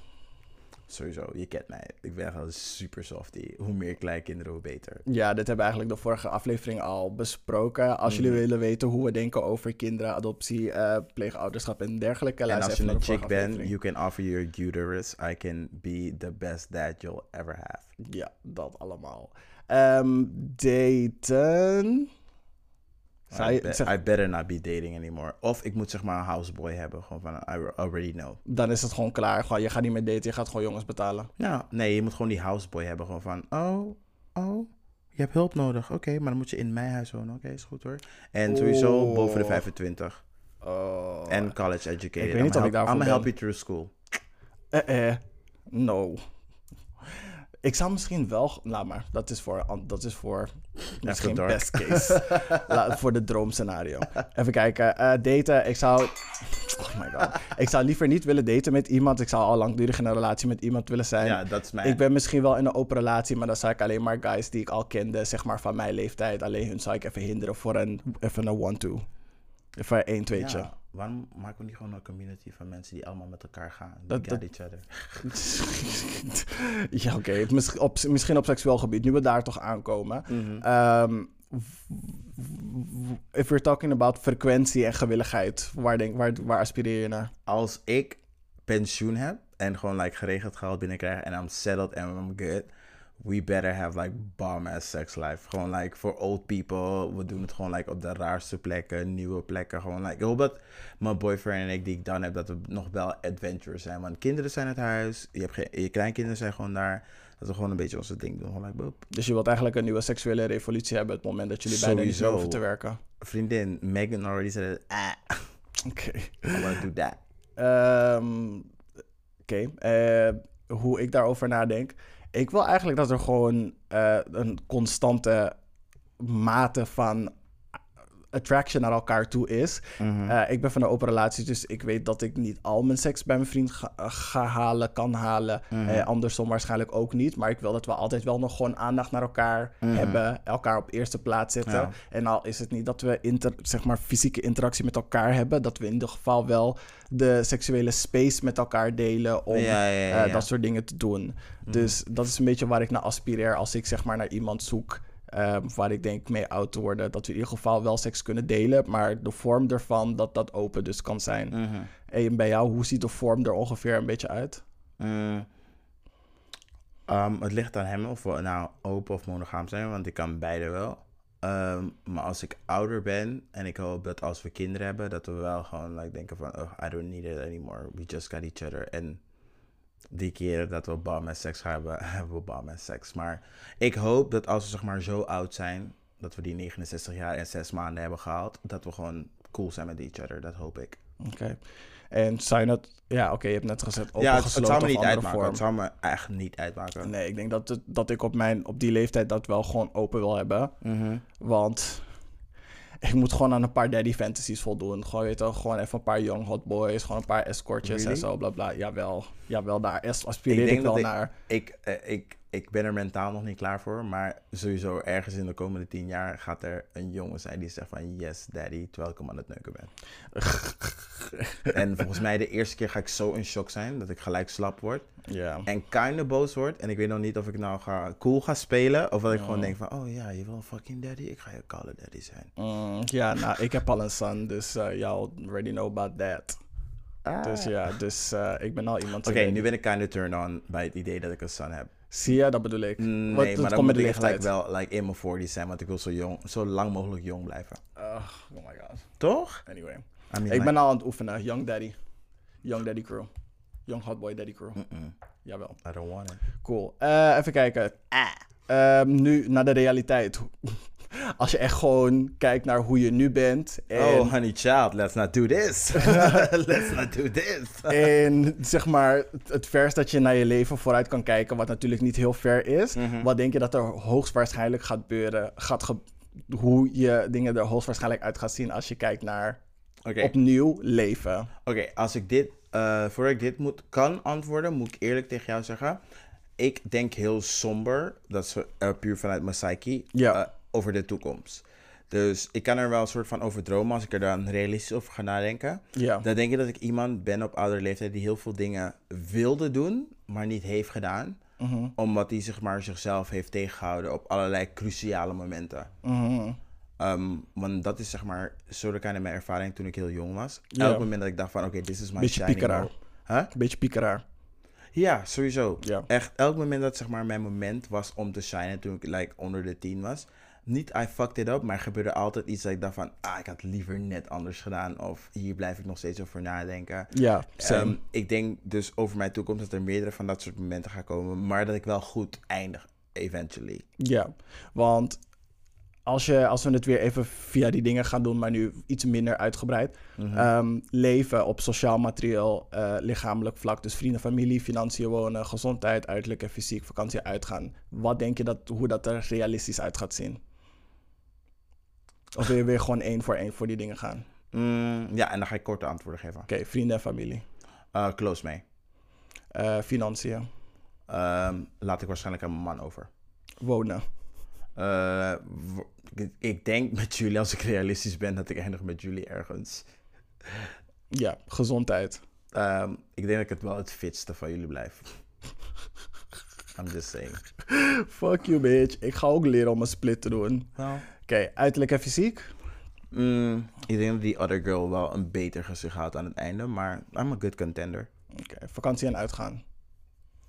Sowieso, je kent mij. Ik ben gewoon super softie. Hoe meer kleinkinderen, hoe beter. Ja, dit hebben we eigenlijk de vorige aflevering al besproken. Als jullie Mhm. willen weten hoe we denken over kinderen, adoptie, eh, pleegouderschap en dergelijke. En als je een chick bent, you can offer your uterus. I can be the best dad you'll ever have. Ja, dat allemaal. Ehm, daten. I, je- be- zeg- I better not be dating anymore. Of ik moet zeg maar een houseboy hebben. Gewoon van, I already know. dan is het gewoon klaar. Gewoon, je gaat niet meer daten, je gaat gewoon jongens betalen. Nou, nee, je moet gewoon die houseboy hebben. Gewoon van, oh, oh, je hebt hulp nodig. Oké, maar dan moet je in mijn huis wonen. Oké, is goed hoor. En sowieso Oh. boven de 25. Oh. En college educated. Ik weet niet of ik daarvoor I'm gonna help ben. you through school. Eh, eh. No. Ik zou misschien wel... Laat maar. Dat is voor... Dat is voor misschien dark. best case. La- voor de droomscenario. Even kijken. Eh, daten. Ik zou... Oh my god. Ik zou liever niet willen daten met iemand. Ik zou al langdurig in een relatie met iemand willen zijn. Ja, dat is mijn... Ik ben misschien wel in een open relatie, maar dan zou ik alleen maar guys die ik al kende, zeg maar van mijn leeftijd. Alleen hun zou ik even hinderen voor een, even een one-two. Even een één tweetje. Ja, waarom maken we niet gewoon een community van mensen die allemaal met elkaar gaan? Dat- dat- each other. ja, oké. Misschien op, misschien op seksueel gebied, nu we daar toch aankomen. W- if we're talking about frequentie en gewilligheid, waar, denk, waar, waar aspireer je naar? Als ik pensioen heb en gewoon like geregeld geld binnenkrijg en I'm settled and I'm good, we better have like bomb ass sex life. Gewoon like voor old people, we doen het gewoon like op de raarste plekken, nieuwe plekken. Gewoon like, ik hoop dat mijn boyfriend en ik die ik dan heb, dat we nog wel adventurous zijn. Want kinderen zijn het huis, je, hebt geen, je kleinkinderen zijn gewoon daar. Dat we gewoon een beetje onze ding doen. Gewoon like, boop. Dus je wilt eigenlijk een nieuwe seksuele revolutie hebben het moment dat jullie beiden niet hoeven te werken. Vriendin, Megan already said it. Ah, Oké. I wanna do that. Ehm, Oké, eh, hoe ik daarover nadenk. Ik wil eigenlijk dat er gewoon eh, een constante mate van attraction naar elkaar toe is. Mhm. Eh, ik ben van een open relatie, dus ik weet dat ik niet al mijn seks bij mijn vriend ga, ga halen, kan halen. Mhm. Eh, andersom waarschijnlijk ook niet. Maar ik wil dat we altijd wel nog gewoon aandacht naar elkaar Mhm. hebben. Elkaar op eerste plaats zetten. Ja. En al is het niet dat we inter, zeg maar, fysieke interactie met elkaar hebben. Dat we in ieder geval wel de seksuele space met elkaar delen. Om Ja, ja, ja, eh, dat soort dingen te doen. Dus dat is een beetje waar ik naar aspireer als ik zeg maar naar iemand zoek. Eh, waar ik denk mee oud te worden. Dat we in ieder geval wel seks kunnen delen. Maar de vorm ervan, dat dat open dus kan zijn. Mhm. En bij jou, hoe ziet de vorm er ongeveer een beetje uit? Mm. Ehm, het ligt aan hem of we nou open of monogaam zijn, want ik kan beide wel. Ehm, maar als ik ouder ben en ik hoop dat als we kinderen hebben, dat we wel gewoon like, denken van, oh, I don't need it anymore. We just got each other. En die keren dat we bam en seks hebben, hebben we bam en seks. Maar ik hoop dat als we zeg maar zo oud zijn, dat we die 69 jaar en 6 maanden hebben gehaald, dat we gewoon cool zijn met each other. Dat hoop ik. Oké. En je dat... Ja, oké, je hebt net gezegd ja, het, het opengesloten zou me niet uitmaken. vorm. Het zou me echt niet uitmaken. Nee, ik denk dat, het, dat ik op, mijn, op die leeftijd dat wel gewoon open wil hebben. Mhm. Want ik moet gewoon aan een paar daddy fantasies voldoen. Gewoon, weet je wel, gewoon even een paar young hot boys. Gewoon een paar escortjes en zo, bla bla. Jawel, jawel daar Ik aspireer ik, denk wel dat naar. ik, eh, ik, ik ben er mentaal nog niet klaar voor. Maar sowieso ergens in de komende tien jaar gaat er een jongen zijn die zegt van yes daddy, terwijl ik hem aan het neuken ben. en volgens mij de eerste keer ga ik zo in shock zijn dat ik gelijk slap word. Ja. En kinda boos word. En ik weet nog niet of ik nou ga cool ga spelen. Of dat ik gewoon denk van, oh ja, je wil een fucking daddy? Ik ga je koude daddy zijn. Mm, ja, nou, ik heb al een son, dus eh y'all already know about that. Dus ja, dus eh, ik ben al iemand... Oké, die- nu ben ik kinda turn on bij het idee dat ik een son heb. Zie je, dat bedoel ik. Nee, Wat- maar dan komt moet ik gelijk leeftijd. wel like, in mijn 40 zijn. Want ik wil zo, jong, zo lang mogelijk jong blijven. Oh my god. Toch? Anyway. I mean, Ik like- ben al aan het oefenen. Young Daddy. Young Daddy Crew. Young Hot Boy Daddy Crew. Jawel. I don't want it. Cool. Eh, even kijken. Ehm, nu naar de realiteit. Als je echt gewoon kijkt naar hoe je nu bent. En, Oh, honey child, let's not do this. let's not do this. en zeg maar het- het verst dat je naar je leven vooruit kan kijken. Wat natuurlijk niet heel ver is. Mhm. Wat denk je dat er hoogstwaarschijnlijk gaat gebeuren? Gaat ge- hoe je dingen er hoogstwaarschijnlijk uit gaat zien als je kijkt naar opnieuw leven. Oké, als ik dit, eh voor ik dit moet, kan antwoorden, moet ik eerlijk tegen jou zeggen. Ik denk heel somber, dat is eh, puur vanuit mijn psyche, Ja. Over de toekomst. Dus ik kan er wel een soort van over dromen als ik er dan realistisch over ga nadenken. Ja. Dan denk ik dat ik iemand ben op oudere leeftijd die heel veel dingen wilde doen, maar niet heeft gedaan. Mhm. Omdat hij zeg maar, zichzelf heeft tegengehouden op allerlei cruciale momenten. Mhm. Ehm, want dat is zeg maar zo de kind of mijn ervaring toen ik heel jong was. Ja. Elk moment dat ik dacht van oké, this is my Beetje piekeraar. Huh? Beetje piekeraar. Ja, sowieso. Ja. Echt elk moment dat zeg maar mijn moment was om te shinen toen ik like onder de 10 was. Niet I fucked it up, maar er gebeurde altijd iets dat ik dacht van ah, ik had liever net anders gedaan. Of hier blijf ik nog steeds over nadenken. Ja. Ehm, ik denk dus over mijn toekomst dat er meerdere van dat soort momenten gaan komen. Maar dat ik wel goed eindig, eventually. Ja, want als, je, als we het weer even via die dingen gaan doen, maar nu iets minder uitgebreid. Mhm. Ehm, leven op sociaal, materieel, eh, lichamelijk vlak. Dus vrienden, familie, financiën wonen, gezondheid, uiterlijk en fysiek, vakantie uitgaan. Wat denk je dat, hoe dat er realistisch uit gaat zien? Of wil je weer gewoon één voor één voor die dingen gaan? Mm, ja, en dan ga ik korte antwoorden geven. Oké, vrienden en familie. Eh, close mee. Eh, financiën, Ehm, laat ik waarschijnlijk aan mijn man over. wonen. Eh, ik- denk met jullie, als ik realistisch ben, dat ik eindig met jullie ergens. Ja, gezondheid. Ehm, ik denk dat ik het wel het fitste van jullie blijf. I'm just saying. Fuck you, bitch. Ik ga ook leren om een split te doen. Wel. Oké, uiterlijk en fysiek. Mm, ik denk dat die other girl wel een beter gezicht houdt aan het einde, maar I'm a good contender. Oké, vakantie en uitgaan.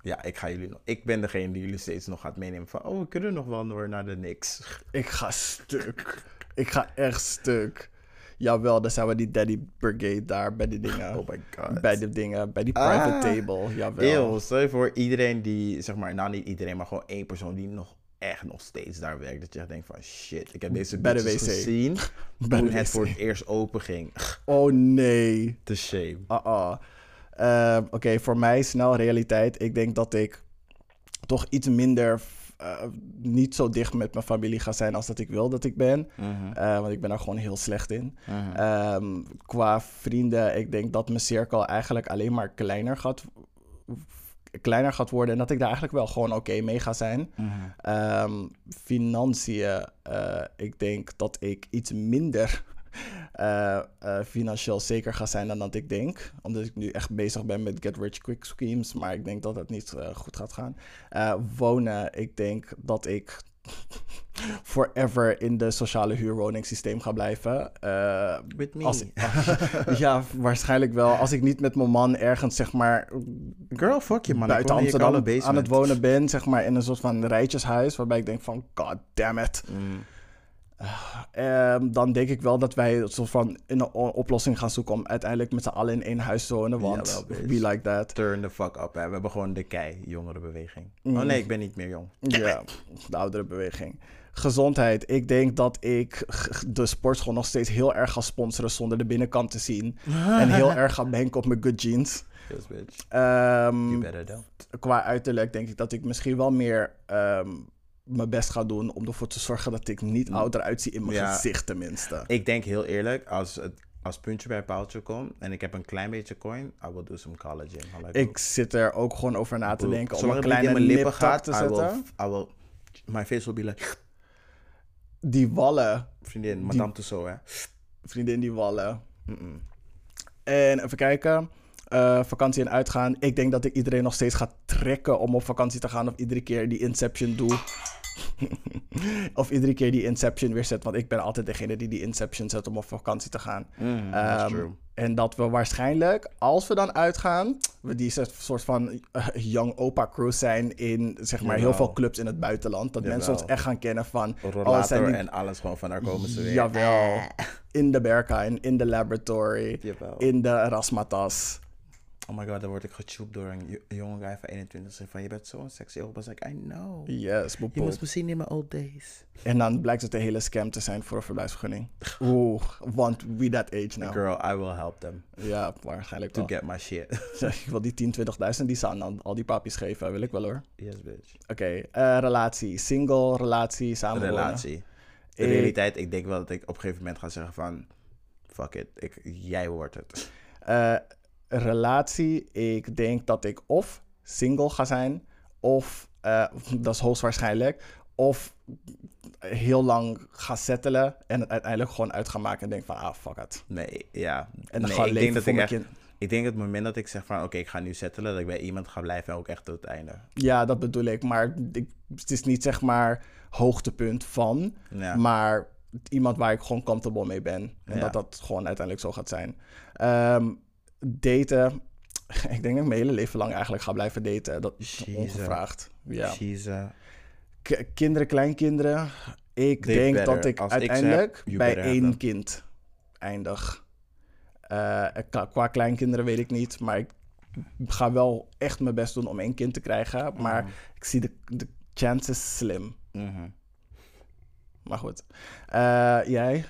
Ja, ik ga jullie nog. Ik ben degene die jullie steeds nog gaat meenemen van, oh, we kunnen nog wel door naar de niks. Ik ga stuk. Ik ga echt stuk. Jawel, dan zijn we die Daddy Brigade daar bij die dingen. Oh my god. Bij die dingen, bij die private Ah. table. Jawel. Eeuw, stel je voor iedereen die, zeg maar, nou niet iedereen, maar gewoon één persoon die nog echt nog steeds daar werkt. Dat je echt denkt van, shit, ik heb deze Bij de wc. gezien Bij toen de het wc. voor het eerst open ging. Oh nee. The shame. Uh-uh. Ehm, Oké, voor mij snel realiteit. Ik denk dat ik toch iets minder, eh, niet zo dicht met mijn familie ga zijn als dat ik wil dat ik ben. Mhm, Eh, want ik ben daar gewoon heel slecht in. mhm. Ehm, qua vrienden, ik denk dat mijn cirkel eigenlijk alleen maar kleiner gaat, kleiner gaat worden. En dat ik daar eigenlijk wel gewoon oké mee ga zijn. Mhm. Ehm, financiën, eh, ik denk dat ik iets minder eh, eh, financieel zeker ga zijn dan dat ik denk. Omdat ik nu echt bezig ben met get rich quick schemes. Maar ik denk dat het niet goed gaat gaan. Wonen, ik denk dat ik forever in de sociale huurwoningssysteem ga blijven. Eh, With me. als, ja, waarschijnlijk wel. Als ik niet met mijn man ergens, zeg maar, Girl, fuck je man. buiten Amsterdam aan het wonen ben, zeg maar, in een soort van rijtjeshuis, waarbij ik denk van, god damn it. Mm. Ehm, dan denk ik wel dat wij een soort van een oplossing gaan zoeken om uiteindelijk met z'n allen in één huis te wonen. Want Jawel, we like that. Turn the fuck up, hè. We hebben gewoon de kei, jongerenbeweging. Mm. Oh nee, ik ben niet meer jong. Ja, de oudere beweging. Gezondheid. Ik denk dat ik de sportschool nog steeds heel erg ga sponsoren zonder de binnenkant te zien. en heel erg ga banken op mijn good jeans. Yes, bitch. Ehm, You better don't. qua uiterlijk denk ik dat ik misschien wel meer ehm, mijn best ga doen om ervoor te zorgen dat ik niet ouder uitzie in mijn Ja. gezicht tenminste. Ik denk heel eerlijk, als het als puntje bij paaltje komt en ik heb een klein beetje coin, I will do some collagen. Like Ik zit er ook gewoon over na te denken om een kleine in mijn lippen gaat, te I zetten. will, I will, my face will be like, Die wallen, vriendin, madame Tussauds, hè. vriendin die wallen. En even kijken. eh, vakantie en uitgaan. Ik denk dat ik iedereen nog steeds ga trekken om op vakantie te gaan. Of iedere keer die Inception doe. Of iedere keer die Inception weer zet. Want ik ben altijd degene die die Inception zet om op vakantie te gaan. Mm, Ehm, true. en dat we waarschijnlijk, als we dan uitgaan, we die soort van eh, young opa cruise zijn in zeg maar heel veel clubs in het buitenland. Dat mensen ons echt gaan kennen van. oh, zijn die- en alles gewoon van daar komen ze weer. Jawel. In de Berkine, in de laboratory, Jawel. in de Rasmatas. Oh my god, dan word ik gechoept door een jo- een jonge guy van 21. Zegt van, je bent zo'n sexy opa. Was like, I know. Yes, Je moest me zien in mijn old days. En dan blijkt het een hele scam te zijn voor een verblijfsvergunning. Oeh, want we that age now. Girl, I will help them Ja, waarschijnlijk to wel. get my shit. Ik wil die 10, 20.000 die ze aan al- die papies geven, wil ik wel hoor. yes, bitch. Oké, eh, relatie. Single, relatie, samenwonen. Relatie. De Ik- realiteit, ik denk wel dat ik op een gegeven moment ga zeggen van... Fuck it, ik, jij wordt het. Eh, relatie, ik denk dat ik of single ga zijn, of, eh, dat is hoogstwaarschijnlijk, of heel lang ga settelen en het uiteindelijk gewoon uit gaan maken en denk van, ah, fuck it. Nee, ja. En dan nee, ik leven denk dat ik echt... Ik denk het moment dat ik zeg van... Oké, ik ga nu settelen, dat ik bij iemand ga blijven en ook echt tot het einde. Ja, dat bedoel ik, maar ik, het is niet zeg maar hoogtepunt van, Ja. maar iemand waar ik gewoon comfortable mee ben. En Ja. dat dat gewoon uiteindelijk zo gaat zijn. Ehm, daten. Ik denk dat ik mijn hele leven lang eigenlijk ga blijven daten. Dat is ongevraagd. Ja. Kinderen, kleinkinderen. Ik They denk better. dat ik Als uiteindelijk bij één them. kind eindig. Eh, qua, kleinkinderen weet ik niet, maar ik ga wel echt mijn best doen om één kind te krijgen. Maar Mhm. ik zie de, de chances slim. mhm. Maar goed. Eh, jij?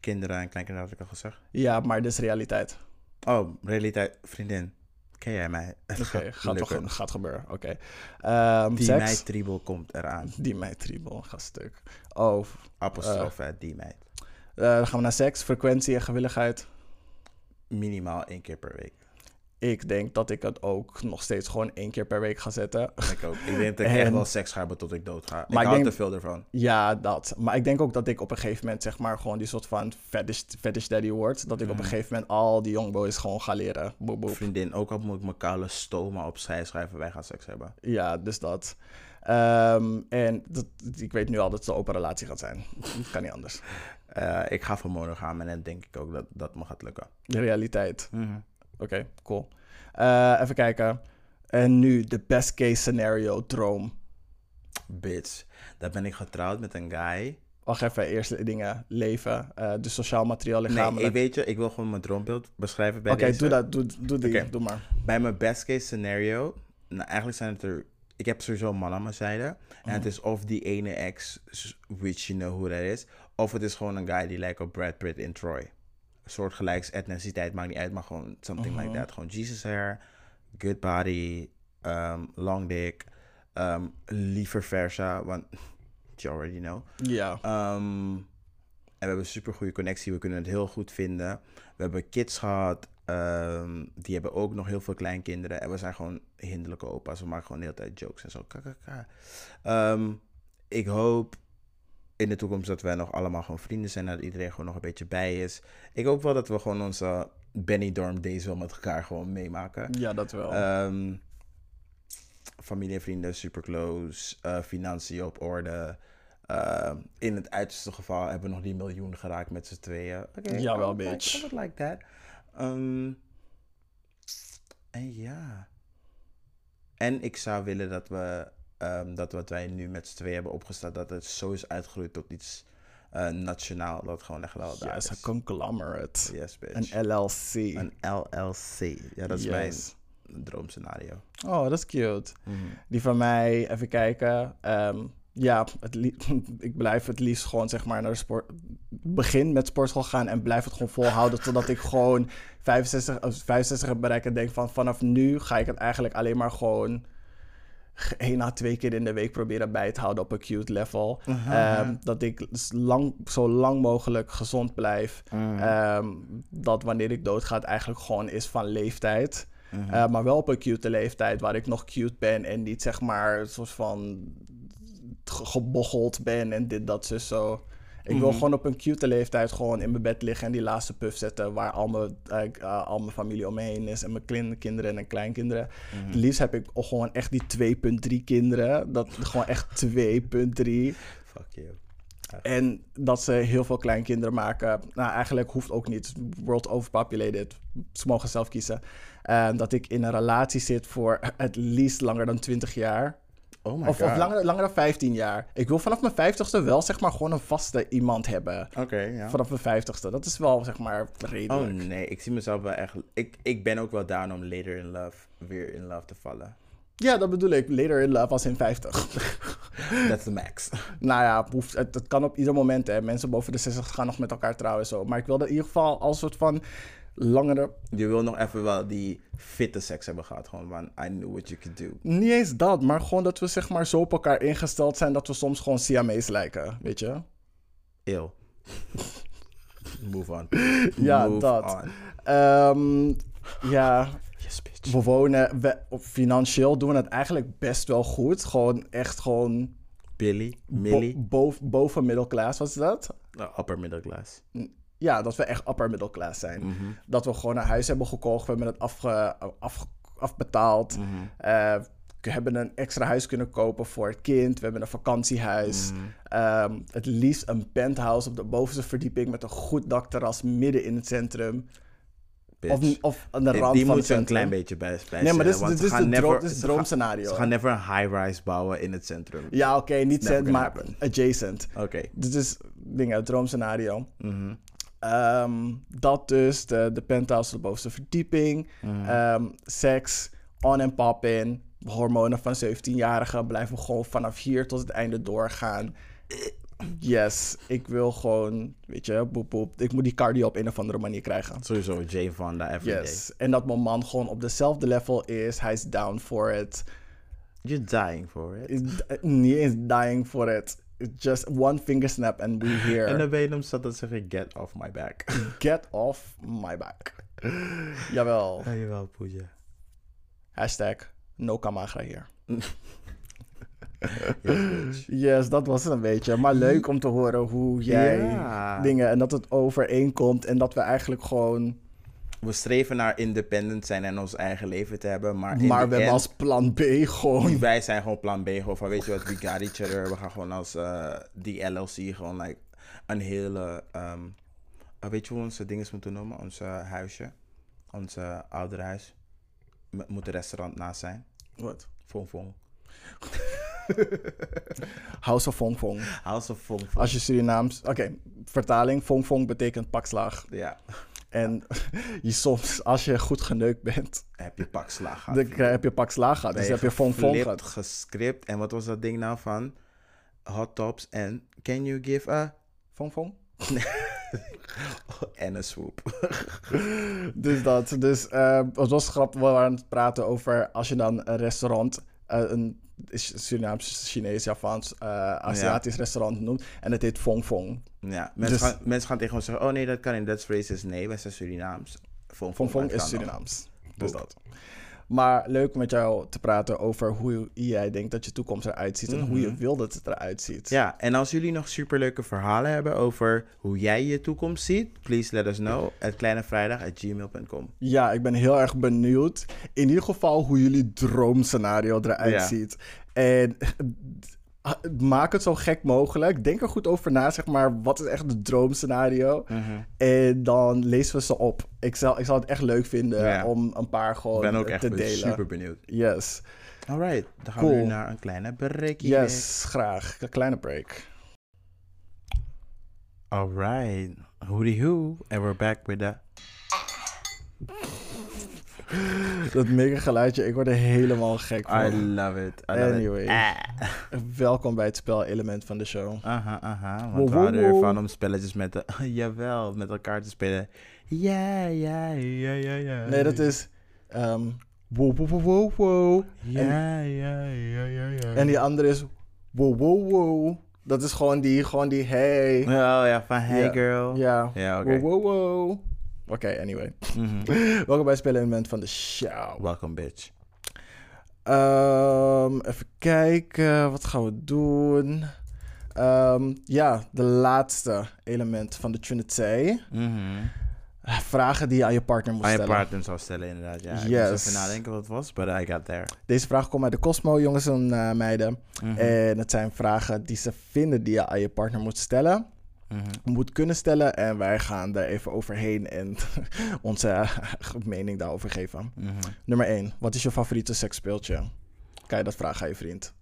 Kinderen en kleinkinderen had ik al gezegd. Ja, maar dit is realiteit. Oh, realiteit. Vriendin, ken jij mij? Oké, gaat, toch, lukken. gaat gebeuren. Oké. Ehm, Die seks? meid Tribal komt eraan. Die meid tribal, gaat stuk. Oh, Apostrof, hè, die meid. eh, dan gaan we naar seks, frequentie en gewilligheid. Minimaal één keer per week. Ik denk dat ik het ook nog steeds gewoon één keer per week ga zetten. Ik ook. Ik denk dat ik echt wel seks ga hebben tot ik dood ga. Maar ik ik hou denk- te veel ervan. Ja, dat. Maar ik denk ook dat ik op een gegeven moment, zeg maar, gewoon die soort van fetish, fetish daddy word. Dat ik op een Mhm. gegeven moment al die youngboys gewoon ga leren. Boep, boep. Vriendin, ook al moet ik mijn koude stoma opzij schrijven, wij gaan seks hebben. Ja, dus dat. Ehm, en dat, ik weet nu al dat het een open relatie gaat zijn. Dat kan niet anders. Eh, ik ga voor monogam en dan denk ik ook dat dat me gaat lukken. De realiteit. Oké, cool. Eh, even kijken. En nu de best case scenario droom. Bitch, daar ben ik getrouwd met een guy. Wacht even, eerst dingen. Leven. eh dus sociaal materiaal, Nee, lichamelijk. ik weet je, ik wil gewoon mijn droombeeld beschrijven bij Oké, doe dat. Doe, doe die. Doe maar. Bij mijn best case scenario, nou eigenlijk zijn het er... Ik heb sowieso een man aan mijn zijde. En Mhm. het is of die ene ex, which you know who that is. Of het is gewoon een guy die lijkt op Brad Pitt in Troy. Een soort gelijks etniciteit, maakt niet uit, maar gewoon something like that. Gewoon Jesus hair, good body, um, long dick, um, liever versa, want you already know. Ja. Ehm, en we hebben een super goede connectie. We kunnen het heel goed vinden. We hebben kids gehad. ehm, die hebben ook nog heel veel kleinkinderen. En we zijn gewoon hinderlijke opa's. We maken gewoon de hele tijd jokes en zo. Kakaka. Ik hoop in de toekomst dat wij nog allemaal gewoon vrienden zijn. Dat iedereen gewoon nog een beetje bij is. Ik hoop wel dat we gewoon onze Benny Dorm days wel met elkaar gewoon meemaken. ja, dat wel. Ehm, familie en vrienden super close. eh, financiën op orde. Ehm, in het uiterste geval hebben we nog die miljoen geraakt met z'n tweeën. Oké, Jawel, I would like- bitch. I would like that. Ehm, en ja. En ik zou willen dat we, ehm, dat wat wij nu met z'n tweeën hebben opgestart, dat het zo is uitgegroeid tot iets eh, nationaal dat gewoon echt wel daar Yes, een conglomerate. Yes, bitch. Een LLC. Een LLC. Ja, dat is Yes. mijn droomscenario. Oh, dat is cute. Mhm. Die van mij, even kijken. Ehm, ja, het ik blijf het liefst gewoon zeg maar naar de sport. Begin met sportschool gaan en blijf het gewoon volhouden totdat ik gewoon 65, of 65 heb bereikt en denk van vanaf nu ga ik het eigenlijk alleen maar gewoon één à twee keer in de week proberen bij te houden op een cute level. Ehm, dat ik lang, zo lang mogelijk gezond blijf. Ehm, dat wanneer ik doodga het eigenlijk gewoon is van leeftijd. Eh, maar wel op een cute leeftijd waar ik nog cute ben en niet zeg maar een soort van ge- gebocheld ben en dit, dat, zo. Ik wil gewoon op een cute leeftijd gewoon in mijn bed liggen en die laatste puff zetten waar al mijn, eh, eh, al mijn familie om me heen is en mijn kinderen en kleinkinderen. Het liefst heb ik gewoon echt die 2.3 kinderen. Dat gewoon echt 2.3. Fuck you. En dat ze heel veel kleinkinderen maken. Nou, eigenlijk hoeft ook niet. World overpopulated. Ze mogen zelf kiezen. En dat ik in een relatie zit voor het liefst langer dan 20 jaar. Oh my Of, god. of langer, langer dan 15 jaar. Ik wil vanaf mijn 50ste wel zeg maar gewoon een vaste iemand hebben. Oké, ja. Vanaf mijn 50ste. Dat is wel zeg maar Oh redelijk. nee, ik zie mezelf wel echt... Ik, ik ben ook wel down om later in love weer in love te vallen. Ja, dat bedoel ik. Later in love als in 50. That's the max. nou ja, hoeft, het, het kan op ieder moment. Hè. Mensen boven de 60 gaan nog met elkaar trouwen en zo. Maar ik wilde in ieder geval als soort van langere Je wil nog even wel die fitte seks hebben gehad. Gewoon van, I knew what you could do. Niet eens dat, maar gewoon dat we zeg maar zo op elkaar ingesteld zijn dat we soms gewoon Siamese lijken, weet je? Eeuw. Move on. Ja, Move dat. Ehm, ja, Yes, bitch. we wonen, we, financieel doen we het eigenlijk best wel goed. Gewoon echt gewoon Billy, bo- Millie, boven, boven middelklaas, wat is dat? uh, upper middle class. Ja, dat we echt upper middelklaas zijn. Dat we gewoon een huis hebben gekocht, we hebben het afge, af, afbetaald. Eh, we hebben een extra huis kunnen kopen voor het kind. We hebben een vakantiehuis. Ehm, het liefst een penthouse op de bovenste verdieping met een goed dakterras midden in het centrum. Of, of aan de rand die van moet je een klein beetje bij, bij Nee, maar dit dit is, droom, het droomscenario. Ze gaan never een high-rise bouwen in het centrum. Ja, oké, niet cent, maar happen. adjacent. Oké. Dit is dingen, het droomscenario. Mhm. Ehm, dat dus, de, de penthouse de bovenste verdieping. Ehm, seks, on en pop in. Hormonen van 17-jarigen blijven gewoon vanaf hier tot het einde doorgaan. Yes, ik wil gewoon, weet je, boep boep. Ik moet die cardio op een of andere manier krijgen. Sowieso Jay Fonda everyday. Yes, en dat mijn man gewoon op dezelfde level is. Hij is down for it. You're dying for it. Is niet eens dying for it. Just one finger snap and we here. En dan ben je hem zat dat zeggen, get off my back. Get off my back. Jawel. Ja, jawel, poeja. Hashtag no kamagra hier. Yes, dat was het een beetje. Maar leuk om te horen hoe jij Ja. dingen... En dat het overeenkomt en dat we eigenlijk gewoon... We streven naar independent zijn en ons eigen leven te hebben, maar maar we hebben als plan B gewoon... Wij zijn gewoon plan B. Gewoon van, weet je wat, we got each other. We gaan gewoon als eh, die LLC gewoon like, een hele... ehm, eh, weet je hoe onze dingen moeten noemen? Ons huisje. Ons ouderhuis. M- moet een restaurant naast zijn. Wat? Fong Fong. House of Fong Fong. House of Fong Fong. Als je Surinaams... Oké, vertaling. Fong Fong betekent pakslaag. Ja, En je soms, als je goed geneukt bent... heb je pak slag gehad. dan heb je pakslaag gehad. Dus heb je Fong geflipt, gehad. gescript. En wat was dat ding nou van? Hot tops en can you give a... Fong Fong? en een swoop. Dus dat. Dus eh, het was grappig. We waren aan het praten over als je dan een restaurant, eh, een Surinaams, Chinees, Japans, eh, Aziatisch restaurant noemt. En het heet Fong Fong. Ja, mensen, Dus- gaan, mensen gaan tegen ons zeggen, oh nee, dat kan niet, dat is racist. Nee, wij zijn Surinaams. Fong Fong Fong is. Surinaams. Dus dat. Maar leuk met jou te praten over hoe jij denkt dat je toekomst eruit ziet. En hoe je wil dat het eruit ziet. Ja, en als jullie nog superleuke verhalen hebben over hoe jij je toekomst ziet, please let us know at kleinevrijdag.gmail.com. Ja, ik ben heel erg benieuwd. In ieder geval hoe jullie droomscenario eruit Ja. ziet. En maak het zo gek mogelijk. Denk er goed over na, zeg maar. Wat is echt het droomscenario? Mhm. En dan lezen we ze op. Ik zal, ik zal het echt leuk vinden Ja. om een paar Ik gewoon ben ook echt te delen. super benieuwd. Yes. Alright, dan gaan we nu naar een kleine breakje. Yes, graag. Een kleine break. Alright. Hootie hoo. And we're back with the... Dat mega geluidje, ik word er helemaal gek I van. love it. I love Anyway. it. Ah. Welkom bij het spelelement van de show. Aha, aha. Wow, Want we houden wow. ervan om spelletjes met de... jawel, met elkaar te spelen. Ja, ja, ja, ja, ja. Nee, dat is... ehm wow, wow, wow, wow, wow. Ja, ja, ja, ja, ja. En die andere is... Wow, wow, wow. Dat is gewoon die, gewoon die hey. Oh ja, van hey girl. Ja. Ja, oké. Wow, wow, wow. Oké, anyway. Mhm. Welkom bij het spelelement van de show. Welcome, bitch. Ehm, even kijken, wat gaan we doen? Ehm, ja, de laatste element van de Trinity. Mhm. Vragen die je aan je partner moet Aan je stellen. partner zou stellen, inderdaad. Ja, ik Yes. moest even nadenken wat het was, but I got there. Deze vragen komen uit de Cosmo, jongens en eh, meiden. Mhm. En het zijn vragen die ze vinden die je aan je partner moet stellen. Mhm. Moet kunnen stellen. En wij gaan daar even overheen en onze mening daarover geven. Mhm. Nummer 1. Wat is je favoriete seksspeeltje? Kan je dat vragen aan je vriend?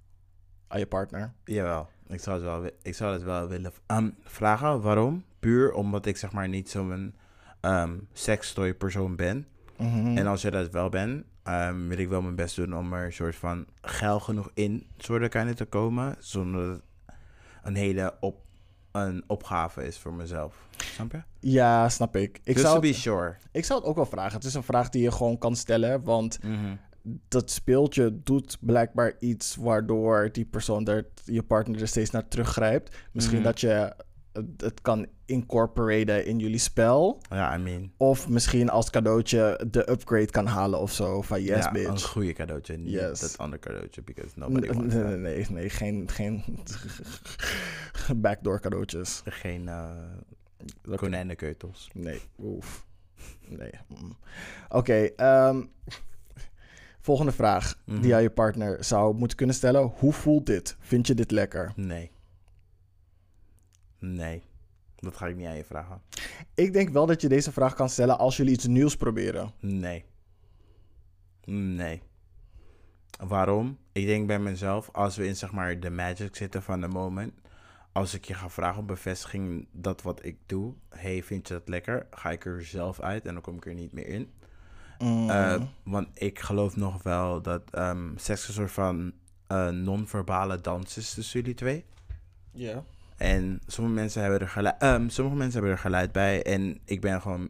Aan je partner? Jawel, ik zou het wel, ik zou het wel willen Ehm, vragen. Waarom? Puur omdat ik zeg maar niet zo'n ehm sextoy persoon ben. Mhm. En als je dat wel bent, ehm, wil ik wel mijn best doen om er een soort van geil genoeg in soort te komen. Zonder een hele op, een opgave is voor mezelf. Snap je? Ja, snap ik. Ik Just zou, to be het, sure. ik zou het ook wel vragen. Het is een vraag die je gewoon kan stellen. Want Mhm. dat speeltje doet blijkbaar iets waardoor die persoon er, je partner er steeds naar teruggrijpt. Misschien Mhm. dat je het kan incorporaten in jullie spel. Ja, I mean. Of misschien als cadeautje de upgrade kan halen of zo. Van yes, ja, een goede cadeautje. Niet Yes. dat andere cadeautje, because nobody wants nee, nee, nee, nee, geen, geen backdoor cadeautjes. Geen Oké. konijnenkeutels. Nee, oef. Nee. mm. Oké, ehm, volgende vraag Mhm. die aan je partner zou moeten kunnen stellen. Hoe voelt dit? Vind je dit lekker? Nee. Nee. Dat ga ik niet aan je vragen. Ik denk wel dat je deze vraag kan stellen als jullie iets nieuws proberen. Nee. Nee. Waarom? Ik denk bij mezelf, als we in zeg maar de magic zitten van de moment, als ik je ga vragen om bevestiging dat wat ik doe, hey, vind je dat lekker? Ga ik er zelf uit en dan kom ik er niet meer in. Mm, Eh, want ik geloof nog wel dat ehm seks een soort van eh, non-verbale dans is tussen jullie twee. Ja. En sommige mensen hebben er geluid, ehm, sommige mensen hebben er geluid bij. En ik ben gewoon,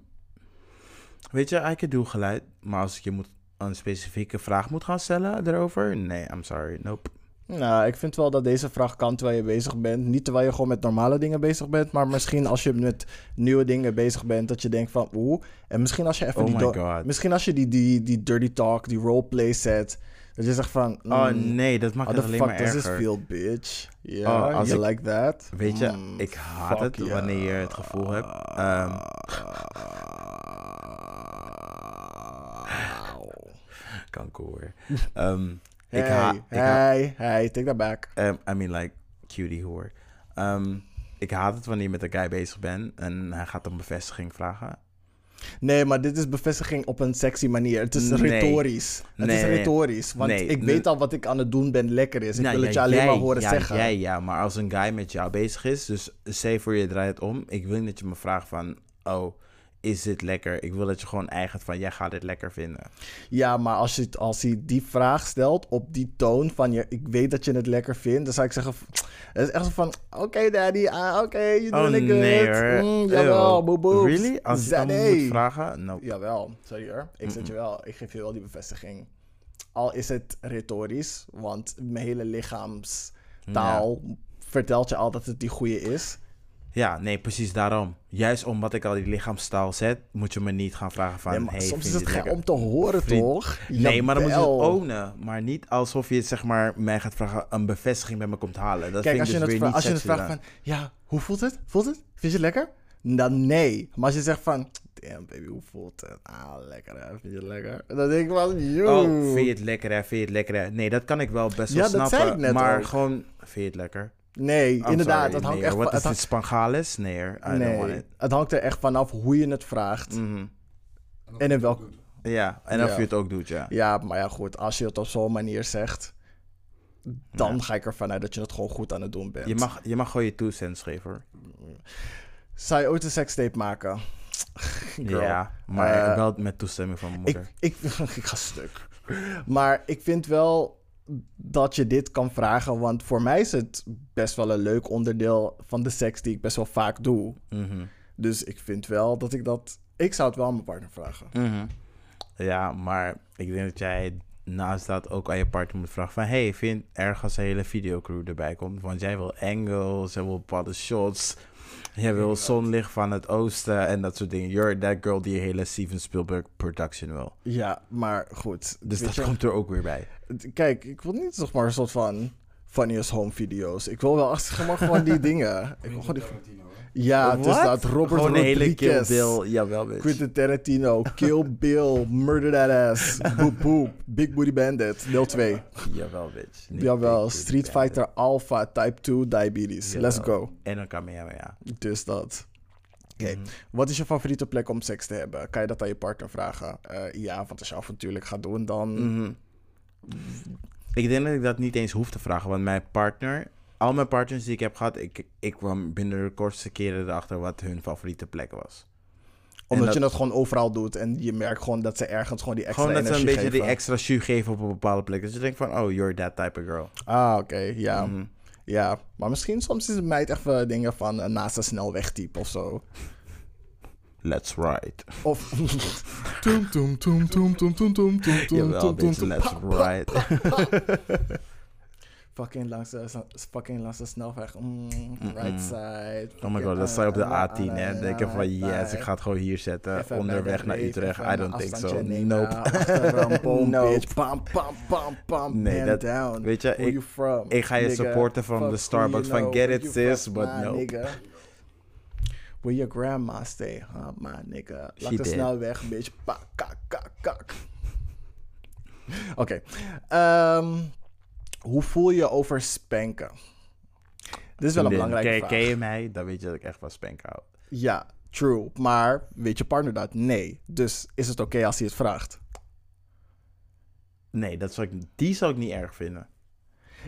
weet je, I can do geluid. Maar als ik je moet, een specifieke vraag moet gaan stellen erover, nee, I'm sorry, nope. Nou, ik vind wel dat deze vraag kan terwijl je bezig bent. Niet terwijl je gewoon met normale dingen bezig bent. Maar misschien als je met nieuwe dingen bezig bent. Dat je denkt van oeh. En misschien als je even Oh die... my do- God. Misschien als je die, die, die dirty talk, die roleplay zet. Dat je zegt van... Oh mm, nee, dat maakt het alleen maar fuck does this erger. feel, bitch? Ja, Oh, als you ik- like that? Weet je, Mm, ik haat het wanneer je het gevoel hebt. ehm, kanker. Ehm ik Hey, ik haat, hey, hey, take that back. Um, I mean, like, cutie hoor. Um, ik haat het wanneer je met een guy bezig bent en hij gaat om bevestiging vragen. Nee, maar dit is bevestiging op een sexy manier. Het is Nee. retorisch. Het Nee, is retorisch. Want Nee, ik weet al wat ik aan het doen ben lekker is. Ik Nou, wil ja, het je alleen jij- maar horen ja, zeggen. Jij, ja, maar als een guy met jou bezig is, dus zeg voor je draait het om. Ik wil niet dat je me vraagt van, oh, is dit lekker? Ik wil dat je gewoon eigen van, jij gaat dit lekker vinden. Ja, maar als, je, als hij die vraag stelt op die toon van... Je, ik weet dat je het lekker vindt, dan zou ik zeggen... Het is echt zo van... Oké, daddy, ah, oké, Oh it nee good. hoor. Mm, jawel, boe boe. Really? Als je dan moet vragen? No. Jawel, sorry hoor. Ik zet je wel, ik geef je wel die bevestiging. Al is het retorisch, want mijn hele lichaamstaal vertelt je al dat het die goede is. Ja, nee, precies daarom. Juist omdat ik al die lichaamstaal zet, moet je me niet gaan vragen van, Nee, maar hey, soms is je het lekker? om te horen, Vriend. toch? Nee, maar dan moet je het ownen. Maar niet alsof je zeg maar, mij gaat vragen een bevestiging bij me komt halen. Dat Kijk, vind als je, dus het, weer niet als je het vraagt van... Ja, hoe voelt het? Voelt het? Vind je het lekker? Dan nee. Maar als je zegt van... Damn, baby, hoe voelt het? Ah, lekker hè. Vind je het lekker? Dan denk ik van... Yo. Oh, vind je het lekker hè? Vind je het lekker hè? Nee, dat kan ik wel best wel Ja, dat snappen. zei ik net maar ook. gewoon, vind je het lekker? Nee, I'm inderdaad. sorry, het hangt nee, echt. Wat het is dit, hangt- Spangales? Nee I don't want it. het hangt er echt vanaf hoe je het vraagt. Mhm. En in welk... Ja, en of Ja. je het ook doet, ja. Ja, maar ja, goed. Als je het op zo'n manier zegt... Dan Ja. ga ik ervan uit dat je het gewoon goed aan het doen bent. Je mag, je mag gewoon je two cents geven hoor. Zou je ooit een sekstape maken? Girl. Ja, maar Eh, wel met toestemming van mijn Ik, moeder. ik, ik ga stuk. Maar ik vind wel dat je dit kan vragen. Want voor mij is het best wel een leuk onderdeel van de seks die ik best wel vaak doe. Mhm. Dus ik vind wel dat ik dat... Ik zou het wel aan mijn partner vragen. Mhm. Ja, maar ik denk dat jij naast dat ook aan je partner moet vragen van... Hey, vind erg als een hele videocrew erbij komt. Want jij wil angles, jij wil bepaalde shots. Jij wil zonlicht van het oosten en dat soort dingen. You're that girl die je hele Steven Spielberg production wil. Ja, maar goed. Dus dat je, komt er ook weer bij. Kijk, ik wil niet zeg maar een soort van funniest home video's. Ik wil wel echt zeg maar gewoon die dingen. Ik wil gewoon die... Ja, het is dat Robert Gewoon een hele Kill Rodriguez. Bill. Jawel, bitch. Quentin Tarantino, Kill Bill, Murder That Ass, Boop Boop, Big Booty Bandit, deel 2. Jawel, bitch. Niet Jawel, Street Bandit. Fighter Alpha Type 2 Diabetes. Jawel. Let's go. En dan Kamehameha. Dus dat. Oké, Mhm. wat is je favoriete plek om seks te hebben? Kan je dat aan je partner vragen? Eh, ja, want als je avontuurlijk gaat doen, dan... Mhm. Ik denk dat ik dat niet eens hoef te vragen, want mijn partner, al mijn partners die ik heb gehad, ik, ik kwam binnen de kortste keren erachter wat hun favoriete plek was. Omdat dat- je dat gewoon overal doet en je merkt gewoon dat ze ergens gewoon die extra Gewoon dat ze een beetje die extra jus geven op een bepaalde plek. Dus je denkt van, oh, you're that type of girl. Ah, oké, ja. Mhm. Ja, maar misschien soms is het meid even dingen van een naast een snelwegtype of zo. Let's ride. Of... Toem, toem, toem, toem, toem, toem, toem, toem, toem, Jawel, toem, toem, bitch, toem. let's Pa, ride. Fucking langs de, fucking langs de snelweg. Mm, right side. Oh my god, dat sta je op de A10, hè. Denk je van, yes, ik ga het gewoon hier zetten. Onderweg naar Utrecht. I don't think so. Nope. boom, bitch. Pam, pam, pam, pam. Nee, dat- down. weet je, ik- ik ga je supporten van de Starbucks van get it, sis, but no. Where your grandma stay, huh, my nigga. Laat de snelweg, bitch. Pak, kak, kak, kak. Oké. Ehm, hoe voel je over spanken? Dit is wel een belangrijke ken, vraag. ken je mij? Dan weet je dat ik echt van spank hou. Ja, true. Maar weet je partner dat? Nee. Dus is het oké als hij het vraagt? Nee, dat zou ik, die zou ik niet erg vinden.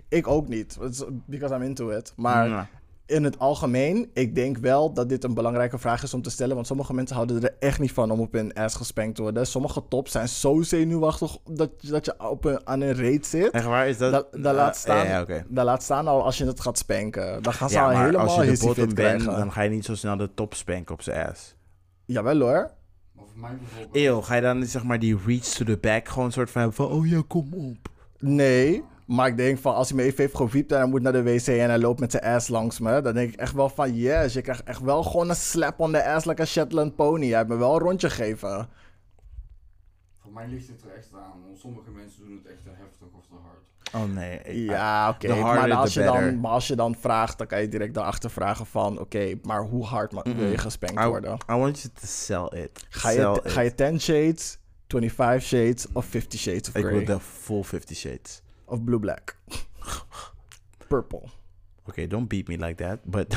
Ik ook niet, because I'm into it. Maar Ja. In het algemeen, ik denk wel dat dit een belangrijke vraag is om te stellen. Want sommige mensen houden er echt niet van om op hun ass gespankt te worden. Sommige tops zijn zo zenuwachtig dat, dat je op een, aan een reet zit. Echt waar? Is dat... Dat, dat Eh, laat staan, Ja, ja, oké. dat laat staan al als je het gaat spanken. Dan gaan ze Ja, al maar helemaal als je de bottom bent, dan ga je niet zo snel de top spanken op zijn ass. Jawel hoor. Maar voor mij bijvoorbeeld... Eeuw, ga je dan zeg maar die reach to the back gewoon een soort van hebben van... Oh ja, kom op. Nee, maar ik denk van als hij me even heeft geviept en hij moet naar de wc en hij loopt met zijn ass langs me, dan denk ik echt wel van yes, je krijgt echt wel gewoon een slap on the ass like a Shetland pony. Hij heeft me wel een rondje gegeven. Voor mij ligt het er echt aan. Want sommige mensen doen het echt te heftig of te hard. Oh nee. ik- Ja, oké. Maar, als je dan- maar als je dan vraagt, dan kan je direct daarachter vragen van oké, maar hoe hard wil je gespankt worden? I want you to sell it. Ga Sell je, it. ga je 10 shades, 25 shades of 50 shades of Ik grey? wil de full 50 shades. Of blue black? Purple. Okay, don't beat me like that, but...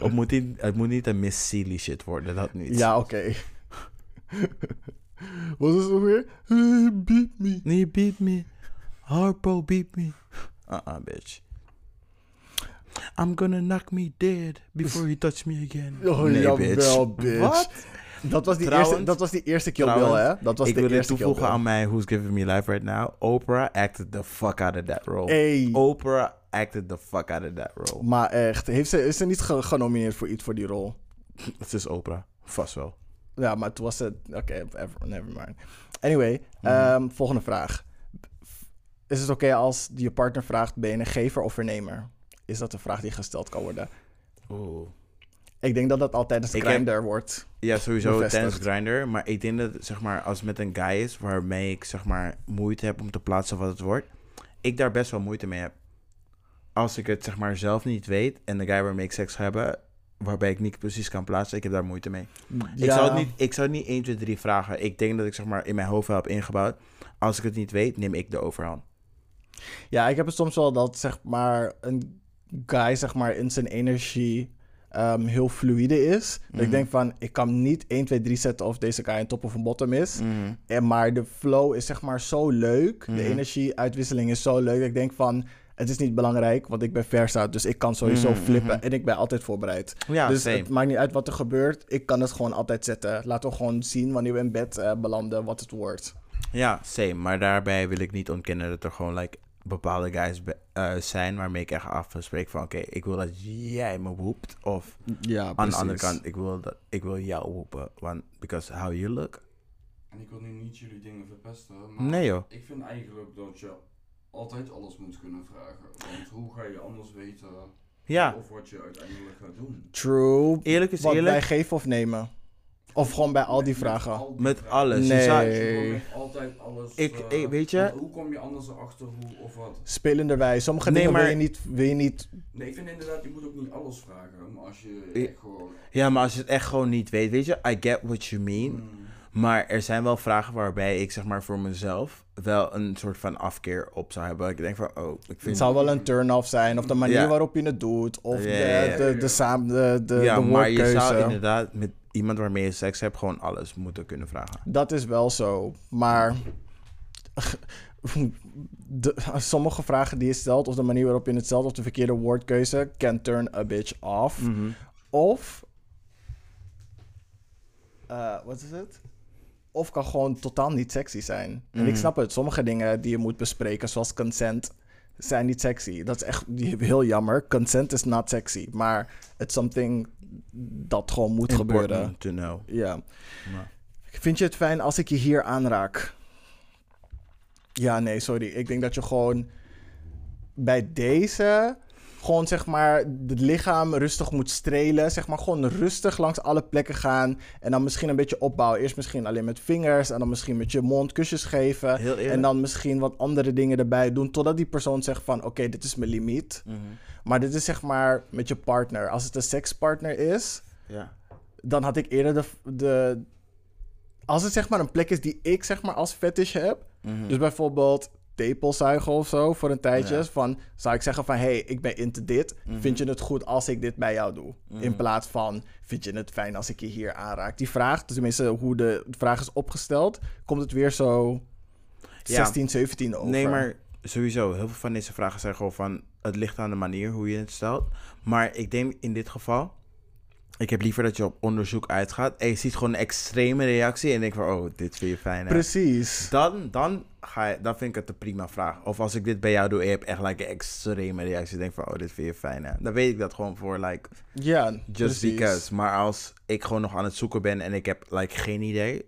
het, moet niet, het moet niet een Miss Sealy shit worden, dat niet. Ja, oké. Wat is het ook weer? Hey, beat me. Nee, beat me. Harpo beat me. Uh-uh, bitch. I'm gonna knock me dead before he touch me again. Oh, nee, jawel, bitch. Wat? Dat was die, Trouwens- eerste, dat was die eerste Kill Bill, hè? Dat was ik de wil dit toevoegen aan mij Who's Giving Me Life Right Now. Oprah acted the fuck out of that role. Hey. Oprah acted the fuck out of that role. Maar echt, heeft ze, is ze niet ge- genomineerd voor iets voor die rol? Het is Oprah. Vast wel. Ja, maar toen was het... Oké, ever- never mind. Anyway, Mhm. ehm, volgende vraag. Is het oké als je partner vraagt, ben je een gever of vernemer? Is dat een vraag die gesteld kan worden? Oeh. Ik denk dat dat al tijdens de Ik heb- grinder wordt. Ja, sowieso Bevestigd. tennis grinder. Maar ik denk dat, zeg maar, als het met een guy is waarmee ik, zeg maar, moeite heb om te plaatsen wat het wordt, ik daar best wel moeite mee heb. Als ik het, zeg maar, zelf niet weet en de guy waarmee ik seks ga hebben, waarbij ik niet precies kan plaatsen, ik heb daar moeite mee. Ik, zou het niet, ik zou het niet 1, 2, 3 vragen. Ik denk dat ik, zeg maar, in mijn hoofd wel heb ingebouwd. Als ik het niet weet, neem ik de overhand. Ja, ik heb het soms wel dat zeg maar een guy zeg maar in zijn energie ehm, heel fluide is. Dat ik Mhm. denk van ik kan niet 1, 2, 3 zetten of deze guy een top of een bottom is. Mhm. En maar de flow is zeg maar zo leuk. Mhm. De energieuitwisseling is zo leuk. Dat ik denk van Het is niet belangrijk, want ik ben versa, dus ik kan sowieso Mhm, flippen mhm. en ik ben altijd voorbereid. Ja, dus same. het maakt niet uit wat er gebeurt, ik kan het gewoon altijd zetten. Laten we gewoon zien wanneer we in bed eh, belanden wat het wordt. Ja, same. Maar daarbij wil ik niet ontkennen dat er gewoon like, bepaalde guys be- eh, zijn waarmee ik echt afspreek van... Oké, ik wil dat jij me woept. Of Ja, aan de andere kant, ik wil, dat, ik wil jou woepen. Want, because how you look. En ik wil nu niet jullie dingen verpesten, maar Nee joh. ik vind eigenlijk dat je altijd alles moet kunnen vragen. Want hoe ga je anders weten Ja, of wat je uiteindelijk gaat doen? True. eerlijk is Wat eerlijk. bij geven of nemen? Of gewoon bij al die Met- vragen? al die Met vragen. alles. Nee. Je zou- altijd alles. Ik- eh, ik- weet je- want Hoe kom je anders erachter hoe of wat? Spelenderwijs. Sommige Nee, dingen maar- wil, je niet, wil je niet... Nee, ik vind inderdaad, je moet ook niet alles vragen. Maar als je Ja. echt gewoon. Ja, maar als je het echt gewoon niet weet, weet je, I get what you mean. Mm, Maar er zijn wel vragen waarbij ik zeg maar voor mezelf wel een soort van afkeer op zou hebben. Ik denk van, oh, ik Het vind... zou wel een turn-off zijn. Of de manier Ja. waarop je het doet. Of Ja, de, ja, ja. de, de, saam, de, de, ja, de maar je woordkeuze. zou inderdaad met iemand waarmee je seks hebt gewoon alles moeten kunnen vragen. Dat is wel zo. Maar de, sommige vragen die je stelt, of de manier waarop je het stelt, of de verkeerde woordkeuze, can turn a bitch off. Mhm. Of, eh, wat is het? Of kan gewoon totaal niet sexy zijn. En ik Mhm. snap het, sommige dingen die je moet bespreken, zoals consent, zijn niet sexy. Dat is echt heel jammer. Consent is not sexy. Maar it's something dat gewoon moet gebeuren. To know. Ja. Maar- Vind je het fijn als ik je hier aanraak? Ja, nee, sorry. Ik denk dat je gewoon bij deze gewoon zeg maar het lichaam rustig moet strelen. Zeg maar gewoon rustig langs alle plekken gaan. En dan misschien een beetje opbouwen. Eerst misschien alleen met vingers. En dan misschien met je mond kusjes geven. En dan misschien wat andere dingen erbij doen. Totdat die persoon zegt van oké, dit is mijn limiet. Mhm. Maar dit is zeg maar met je partner. Als het een sekspartner is Ja. dan had ik eerder de, de... Als het zeg maar een plek is die ik zeg maar als fetish heb... Mhm. Dus bijvoorbeeld tepelzuigen of zo voor een tijdje. Ja. Van, zou ik zeggen van, hé, hey, ik ben into dit. Mhm. Vind je het goed als ik dit bij jou doe? In Mhm. plaats van, vind je het fijn als ik je hier aanraak? Die vraag, tenminste hoe de vraag is opgesteld... komt het weer zo 16, 17 over. Nee, maar sowieso, heel veel van deze vragen zijn gewoon van... Het ligt aan de manier hoe je het stelt. Maar ik denk in dit geval... Ik heb liever dat je op onderzoek uitgaat... en je ziet gewoon een extreme reactie... en denk van, oh, dit vind je fijn, hè? Precies. Dan, dan, ga je, dan vind ik het een prima vraag. Of als ik dit bij jou doe en je hebt echt like, een extreme reactie... denk van, oh, dit vind je fijn, hè? Dan weet ik dat gewoon voor, like... Ja, Just precies. because. Maar als ik gewoon nog aan het zoeken ben en ik heb like geen idee.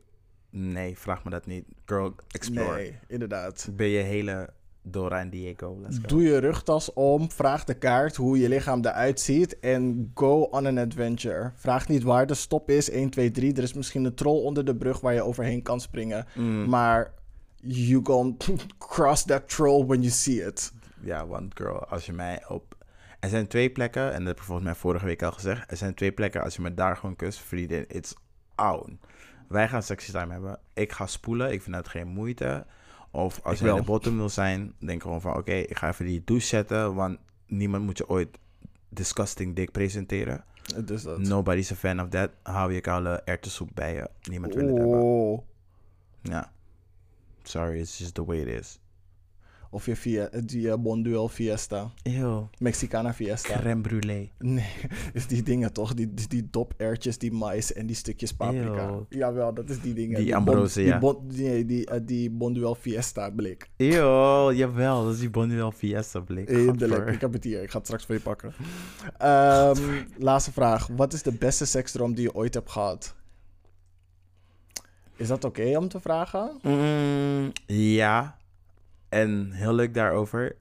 Nee, vraag me dat niet. Girl, explore. Nee, inderdaad. Ben je hele Dora en Diego. Let's go. Doe je rugtas om, vraag de kaart hoe je lichaam eruit ziet en go on an adventure. Vraag niet waar de stop is, 1, 2, 3. Er is misschien een troll onder de brug waar je overheen kan springen. Mm, Maar you gon cross that troll when you see it. Ja, want girl, als je mij op... Er zijn twee plekken, en dat heb ik volgens mij vorige week al gezegd. Er zijn twee plekken, als je me daar gewoon kust, vriendin, it's on. Wij gaan sexy time hebben. Ik ga spoelen, ik vind dat geen moeite. Of als je in wel. de bottom wil zijn, denk gewoon van... Oké, ik ga even die douche zetten, want niemand moet je ooit disgusting dik presenteren. Dus dat. Nobody's a fan of that. Hou je koude erwtensoep bij je. Niemand wil het hebben. Oh. Ja. Sorry, it's just the way it is. Of je via, die Bonduel Fiesta. Ew. Mexicana Fiesta. Crème brûlée. Nee, is die dingen toch? Die, die, die dopertjes, die mais en die stukjes paprika. Eeuw. Jawel, dat is die dingen. Die bon- Ambrose, die ja. bon- nee, die, eh, die Bonduel Fiesta blik. Eeuw, jawel. Dat is die Bonduel Fiesta blik. Eindelijk, ik heb het hier. Ik ga het straks voor je pakken. Ehm, laatste vraag. Wat is de beste seksdroom die je ooit hebt gehad? Is dat oké om te vragen? Mm, ja. En heel leuk daarover.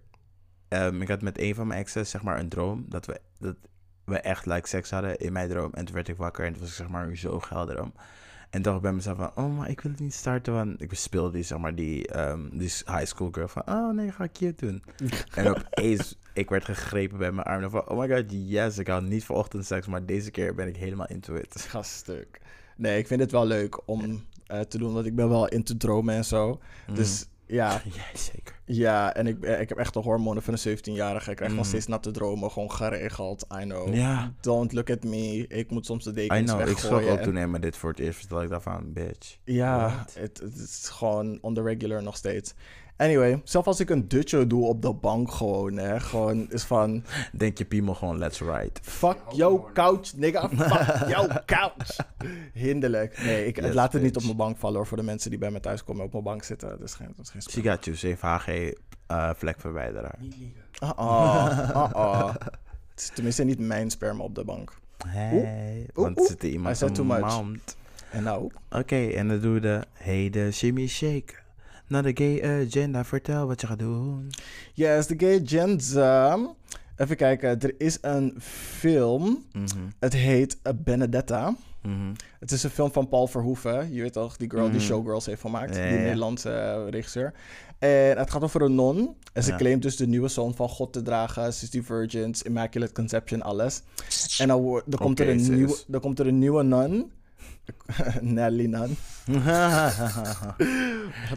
Ehm, ik had met een van mijn exes zeg maar een droom. Dat we, dat we echt like seks hadden in mijn droom. En toen werd ik wakker en toen was ik zeg maar zo geldroom. En dacht ik bij mezelf van, oh, maar ik wil het niet starten. Want ik bespeelde die, zeg maar, die, ehm, die high school girl van, oh nee, ga ik cute doen. en opeens, ik werd gegrepen bij mijn arm. En van, oh my god, yes, ik hou niet voor ochtendseks. Maar deze keer ben ik helemaal into it. Gaststuk. Nee, ik vind het wel leuk om eh, te doen, want ik ben wel into dromen en zo. Dus ja. Ja, zeker. ja en ik, eh, ik heb echt de hormonen van een 17-jarige. Ik krijg nog Mm. steeds natte dromen, gewoon geregeld. I know. Ja. Don't look at me. Ik moet soms de I dekens know, ik schrok ook en- toen Emma dit voor het eerst vertelde. Ik dacht van, bitch. Ja, het is gewoon on the regular nog steeds. Anyway, zelfs als ik een dutje doe op de bank gewoon, hè, gewoon is van... Denk je piemel gewoon, let's ride. Fuck your couch, nigga. Fuck your couch. Hinderlijk. Nee, ik Yes, laat het niet op mijn bank vallen hoor, voor de mensen die bij me thuis komen op mijn bank zitten. Dat is geen, dat is geen She got you, 7HG eh vlekverwijderaar. Uh-uh, uh-uh. Het is tenminste niet mijn sperma op de bank. Hey, Oeh, want oeh. er zit er I iemand said too in much. mond. En nou, Oké, en dan doen we de hele shimmy shake. Naar de gay agenda, vertel wat je gaat doen. yes, de gay agenda. Even kijken, er is een film. Mhm, Het heet eh, Benedetta. mhm. Het is een film van Paul Verhoeven. Je weet toch, die girl die Mhm. Showgirls heeft gemaakt. Ja, die ja. Nederlandse eh, regisseur. En het gaat over een non. En ze Ja. claimt dus de nieuwe zoon van God te dragen. Ze is die virgins, Immaculate Conception, alles. En dan, wordt- dan, komt, er een nieuwe, dan komt er een nieuwe nun. Nelly nun.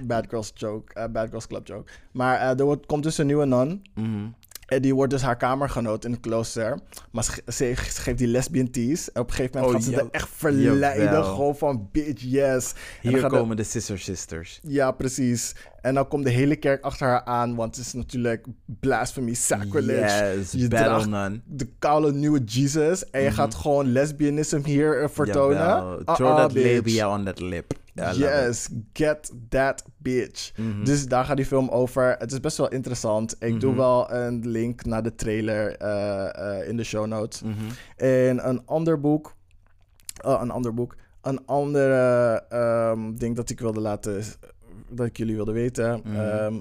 Bad Girls joke. eh, Bad Girls Club joke. Maar eh, er wordt, komt dus een nieuwe nun. Mhm. En die wordt dus haar kamergenoot in het klooster. Maar ze, ge- ze, ze geeft die lesbian teas. En op een gegeven moment Oh, gaat ze er echt verleiden. jawel. Gewoon van, bitch, yes. En Hier de- komen de Sister Sisters. ja, precies. En dan komt de hele kerk achter haar aan. Want het is natuurlijk blasphemy, sacrilege. Yes, Je Battle de koude nieuwe Jesus. En je gaat gewoon lesbianisme hier eh, vertonen. Throw ah, that bitch. labia on that lip. Yes, get that bitch. Mhm. Dus daar gaat die film over. Het is best wel interessant. Ik doe Mhm. wel een link naar de trailer eh, eh, in de show notes. Mhm. En een ander boek. oh, een ander boek. Een andere ehm, ding dat ik wilde laten. Dat ik jullie wilde weten.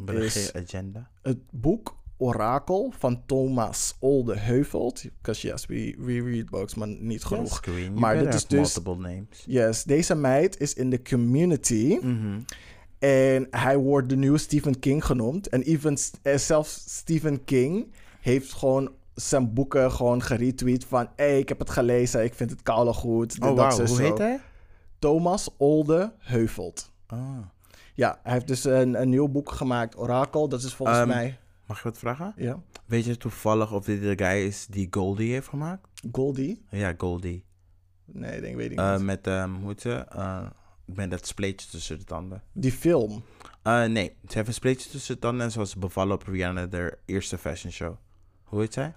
De is agenda. het boek Orakel van Thomas Oldeheuvelt. Because yes, we, we read books, maar niet genoeg. Yes, queen. Maar dit is dus- multiple names. Yes, deze meid is in de community. Mhm. En hij wordt de nieuwe Stephen King genoemd. En even, eh, zelfs Stephen King heeft gewoon zijn boeken gewoon geretweet van... hey, ik heb het gelezen, ik vind het koude goed. Oh, dat, wauw. zo, Hoe zo. heet hij? Thomas Olde Heuvelt. Ah. Ja, hij heeft dus een, een nieuw boek gemaakt, Orakel. Dat is volgens Ehm, mij... Mag ik wat vragen? Ja, Weet je toevallig of dit de guy is die Goldie heeft gemaakt? Goldie? Ja, Goldie. Nee, ik denk, weet ik Eh, niet. met, ehm hoe heet ze? Eh, met dat spleetje tussen de tanden. Die film. Eh, nee, ze heeft een spleetje tussen de tanden en ze was bevallen op Rihanna, haar eerste fashion show. Hoe heet zij?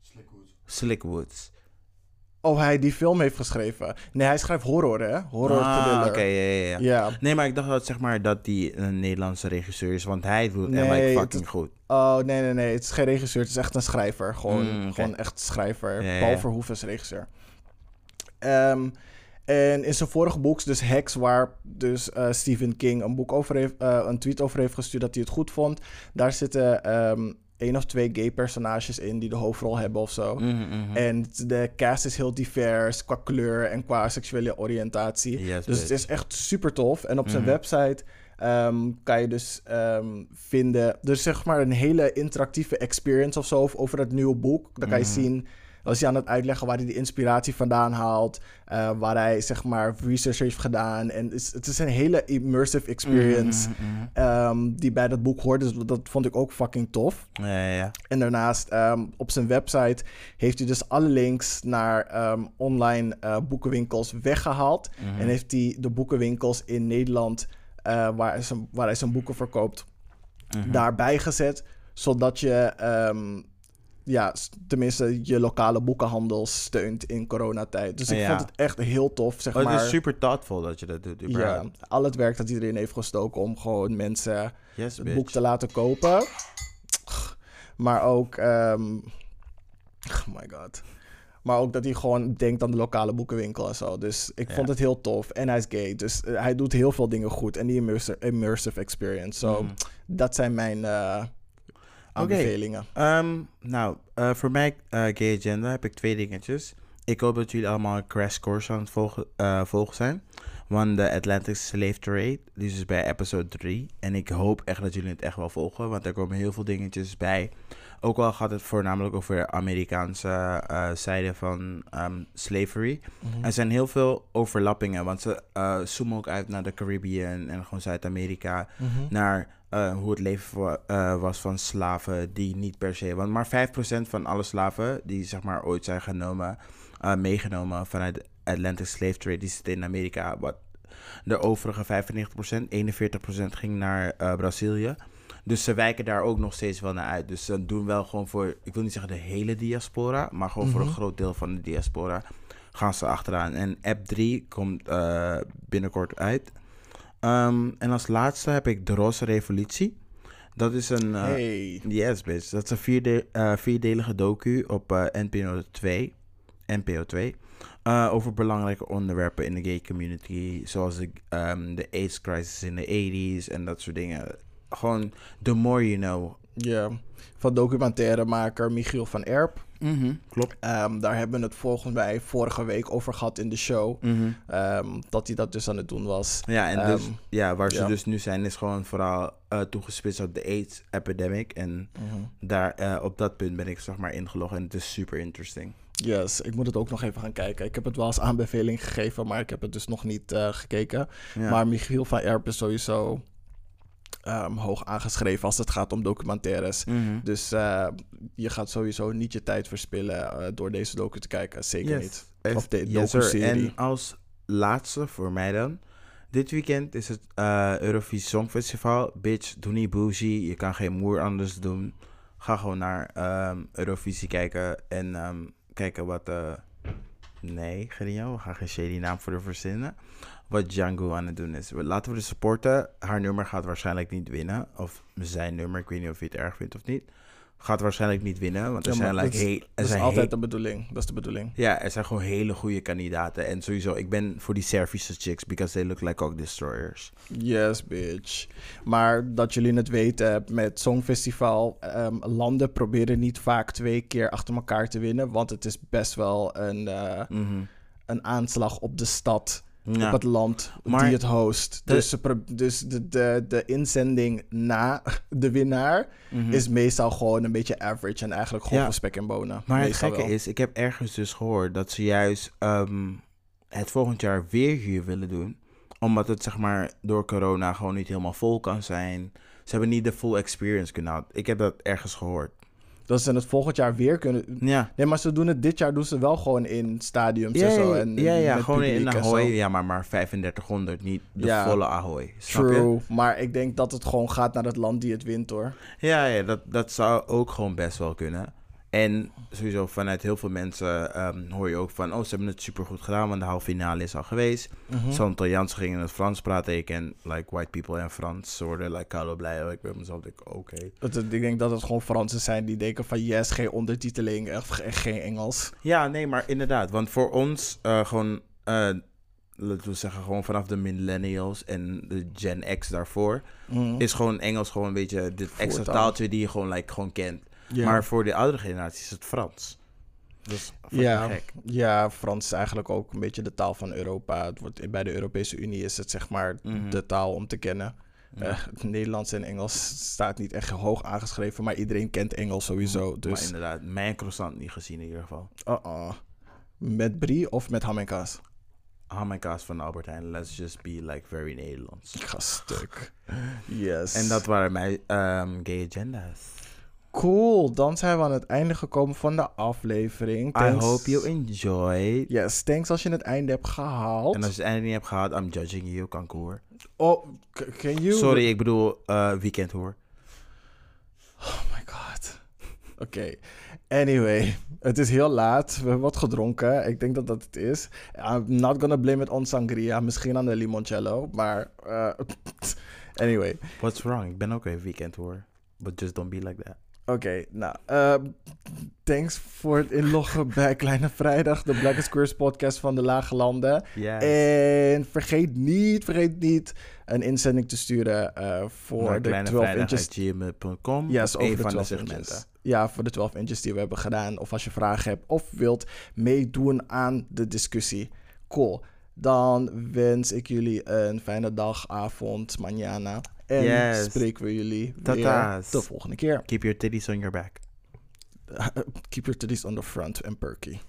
Slickwood. Slickwoods. Oh, hij die film heeft geschreven. Nee, hij schrijft horror, hè? Horror ah, oké, ja, ja, ja. Nee, maar ik dacht dat, zeg maar, dat die een Nederlandse regisseur is, want hij doet Nee, het fucking goed. Oh, nee, nee, nee. Het is geen regisseur. Het is echt een schrijver. Gewoon, Mm, gewoon echt schrijver. Ja, Paul. Verhoeven is regisseur. Ehm, en in zijn vorige boek, dus Hex, waar dus eh, Stephen King een, boek over heeft, eh, een tweet over heeft gestuurd dat hij het goed vond. Daar zitten ehm één of twee gay personages in die de hoofdrol hebben of zo. Mhm, mhm. En de cast is heel divers qua kleur en qua seksuele oriëntatie. Yes, dus het is echt super tof. En op zijn Mhm. website ehm, kan je dus ehm, vinden... Dus zeg maar een hele interactieve experience of zo over het nieuwe boek. Dan kan je zien... Als hij aan het uitleggen waar hij die inspiratie vandaan haalt. eh, waar hij zeg maar research heeft gedaan. En het is, het is een hele immersive experience Mhm, mhm. ehm, die bij dat boek hoort. Dus dat vond ik ook fucking tof. Ja. En daarnaast ehm, op zijn website heeft hij dus alle links naar ehm, online eh, boekenwinkels weggehaald. En heeft hij de boekenwinkels in Nederland, eh, waar, hij zijn, waar hij zijn boeken verkoopt, daarbij gezet. Zodat je, ja, tenminste, je lokale boekenhandel steunt in coronatijd. Dus ik Ja. vond het echt heel tof, zeg Oh, maar. het is super thoughtful dat je dat doet, ja, al het werk dat erin heeft gestoken om gewoon mensen Yes, het boek te laten kopen. Maar ook, ehm, oh my god. Maar ook dat hij gewoon denkt aan de lokale boekenwinkel en zo. Dus ik Ja. vond het heel tof. En hij is gay. Dus eh, hij doet heel veel dingen goed. En die immersive, immersive experience. Zo, Mhm. dat zijn mijn eh aanbevelingen. Ehm, nou, eh, voor mij, eh, Gay Agenda, heb ik twee dingetjes. Ik hoop dat jullie allemaal een crash course aan het volgen, eh, volgen zijn. Want de Atlantic Slave Trade, die is dus bij episode 3. En ik hoop echt dat jullie het echt wel volgen, want er komen heel veel dingetjes bij. Ook al gaat het voornamelijk over Amerikaanse zijde van ehm, slavery. Mhm. Er zijn heel veel overlappingen, want ze eh, zoomen ook uit naar de Caribbean en gewoon Zuid-Amerika Mhm. naar eh, hoe het leven wa- eh, was van slaven die niet per se... Want maar 5% van alle slaven die zeg maar ooit zijn genomen, eh, meegenomen vanuit de Atlantic Slave Trade, die zitten in Amerika. Wat de overige 95%, 41% ging naar Brazilië. Dus ze wijken daar ook nog steeds wel naar uit. Dus ze doen wel gewoon voor, ik wil niet zeggen de hele diaspora, maar gewoon voor een groot deel van de diaspora gaan ze achteraan. En app 3 komt binnenkort uit. Ehm, en als laatste heb ik De Roze Revolutie. Dat is een... eh, Hey. Yes, bitch. Dat is een vierde, eh, vierdelige docu op NPO 2. NPO 2. eh, over belangrijke onderwerpen in de gay community. Zoals de, ehm, de AIDS crisis in de 80s en dat soort dingen. Gewoon, the more you know. Ja, van documentairemaker Michiel van Erp. Klopt. Ehm, daar hebben we het volgens mij vorige week over gehad in de show. Ehm, dat hij dat dus aan het doen was. Ja, en dus, Ehm, ja, waar ze ja. dus nu zijn is gewoon vooral eh, toegespitst op de AIDS-epidemic. En daar, eh, op dat punt ben ik zeg maar ingelogd en het is super interesting. Yes, ik moet het ook nog even gaan kijken. Ik heb het wel als aanbeveling gegeven, maar ik heb het dus nog niet eh, gekeken. Ja. Maar Michiel van Erp is sowieso ehm, hoog aangeschreven als het gaat om documentaires. Mhm. Dus eh, je gaat sowieso niet je tijd verspillen eh, door deze docu te kijken. Zeker Yes. niet. Echt, Of de yes, docu-serie. En als laatste voor mij dan. Dit weekend is het eh Eurovisie Songfestival. Bitch, doe niet bougie. Je kan geen moer anders doen. Ga gewoon naar ehm, Eurovisie kijken. En ehm, kijken wat... nee, Gerinjo. We gaan geen shady naam voor de verzinnen. Wat Django aan het doen is. Laten we de supporten. Haar nummer gaat waarschijnlijk niet winnen. Of zijn nummer. Ik weet niet of je het erg vindt of niet. Gaat waarschijnlijk niet winnen. Want er Ja, zijn, like, dat is- heel, er Dat is zijn altijd heel- de bedoeling. Dat is de bedoeling. ja, er zijn gewoon hele goede kandidaten. En sowieso, ik ben voor die Servische chicks, because they look like ook destroyers. Yes, bitch. Maar dat jullie het weten, met Songfestival, ehm, landen proberen niet vaak twee keer achter elkaar te winnen. Want het is best wel een, eh, een aanslag op de stad, Ja. op het land Maar die het host. de- Dus, dus de, de, de inzending na de winnaar Mhm. is meestal gewoon een beetje average en eigenlijk gewoon Ja. voor spek en bonen. Maar het gekke wel. is, ik heb ergens dus gehoord dat ze juist ehm, het volgend jaar weer hier willen doen. Omdat het zeg maar door corona gewoon niet helemaal vol kan zijn. Ze hebben niet de full experience kunnen halen. Ik heb dat ergens gehoord. Dat ze het volgend jaar weer kunnen... Ja. Nee, maar ze doen het dit jaar doen ze wel gewoon in stadiums Ja, en zo. ja, En, ja, ja, gewoon in. Ahoy. Ja, maar maar 3500, niet de Ja. volle Ahoy. Je? True, maar ik denk dat het gewoon gaat naar het land die het wint hoor. Ja, ja dat, dat zou ook gewoon best wel kunnen. En sowieso vanuit heel veel mensen ehm, hoor je ook van... oh, ze hebben het supergoed gedaan, want de halve finale is al geweest. Mhm. Santo Jans ging in het Frans praten. Ik ken like white people in Frans. Worden like kalo blij. Ik ben mezelf denk oké. Het- Ik denk dat het gewoon Fransen zijn die denken van yes, geen ondertiteling of ge- geen Engels. Ja, nee, maar inderdaad. Want voor ons eh, gewoon... eh, laten we zeggen, gewoon vanaf de millennials en de Gen X daarvoor... Mhm. is gewoon Engels gewoon een beetje dit extra taaltje die je gewoon, like, gewoon kent. Ja. Maar voor de oudere generatie is het Frans. Fucking ja, gek. ja, Frans is eigenlijk ook een beetje de taal van Europa. Het wordt, bij de Europese Unie is het zeg maar Mhm. de taal om te kennen. Ja. Eh, Nederlands en Engels staat niet echt hoog aangeschreven, maar iedereen kent Engels sowieso. Maar Dus, inderdaad, mijn croissant niet gezien in ieder geval. uh-uh. Met brie of met ham en kaas? Ham en kaas van Albert Heijn, let's just be like very Nederlands. Ik ga stuk. Yes. En dat waren mijn ehm, gay agenda's. Cool, dan zijn we aan het einde gekomen van de aflevering. I hope you enjoy. Yes, thanks als je het einde hebt gehaald. En als je het einde niet hebt gehad, I'm judging you, kankoor. Oh, can you... Sorry, ik bedoel eh weekend hoor. Oh my god. Oké. Anyway, het is heel laat. We hebben wat gedronken. Ik denk dat dat het is. I'm not gonna blame it on sangria. Misschien aan de limoncello. Maar, eh, anyway. What's wrong? Ik ben ook een weekend hoor. But just don't be like that. Oké, nou. eh, thanks voor het inloggen bij Kleine Vrijdag. De Black Squares podcast van de Lage Landen. En vergeet niet, vergeet niet een inzending te sturen eh, voor de 12 inches. gmail.com. Yes, over de van 12 segmenten. inches. Ja, voor de 12 inches die we hebben gedaan. Of als je vragen hebt of wilt meedoen aan de discussie. Cool. Dan wens ik jullie een fijne dag, avond, mañana. En Yes. spreken we jullie Tata's. de volgende keer. Keep your titties on your back. Keep your titties on the front and perky.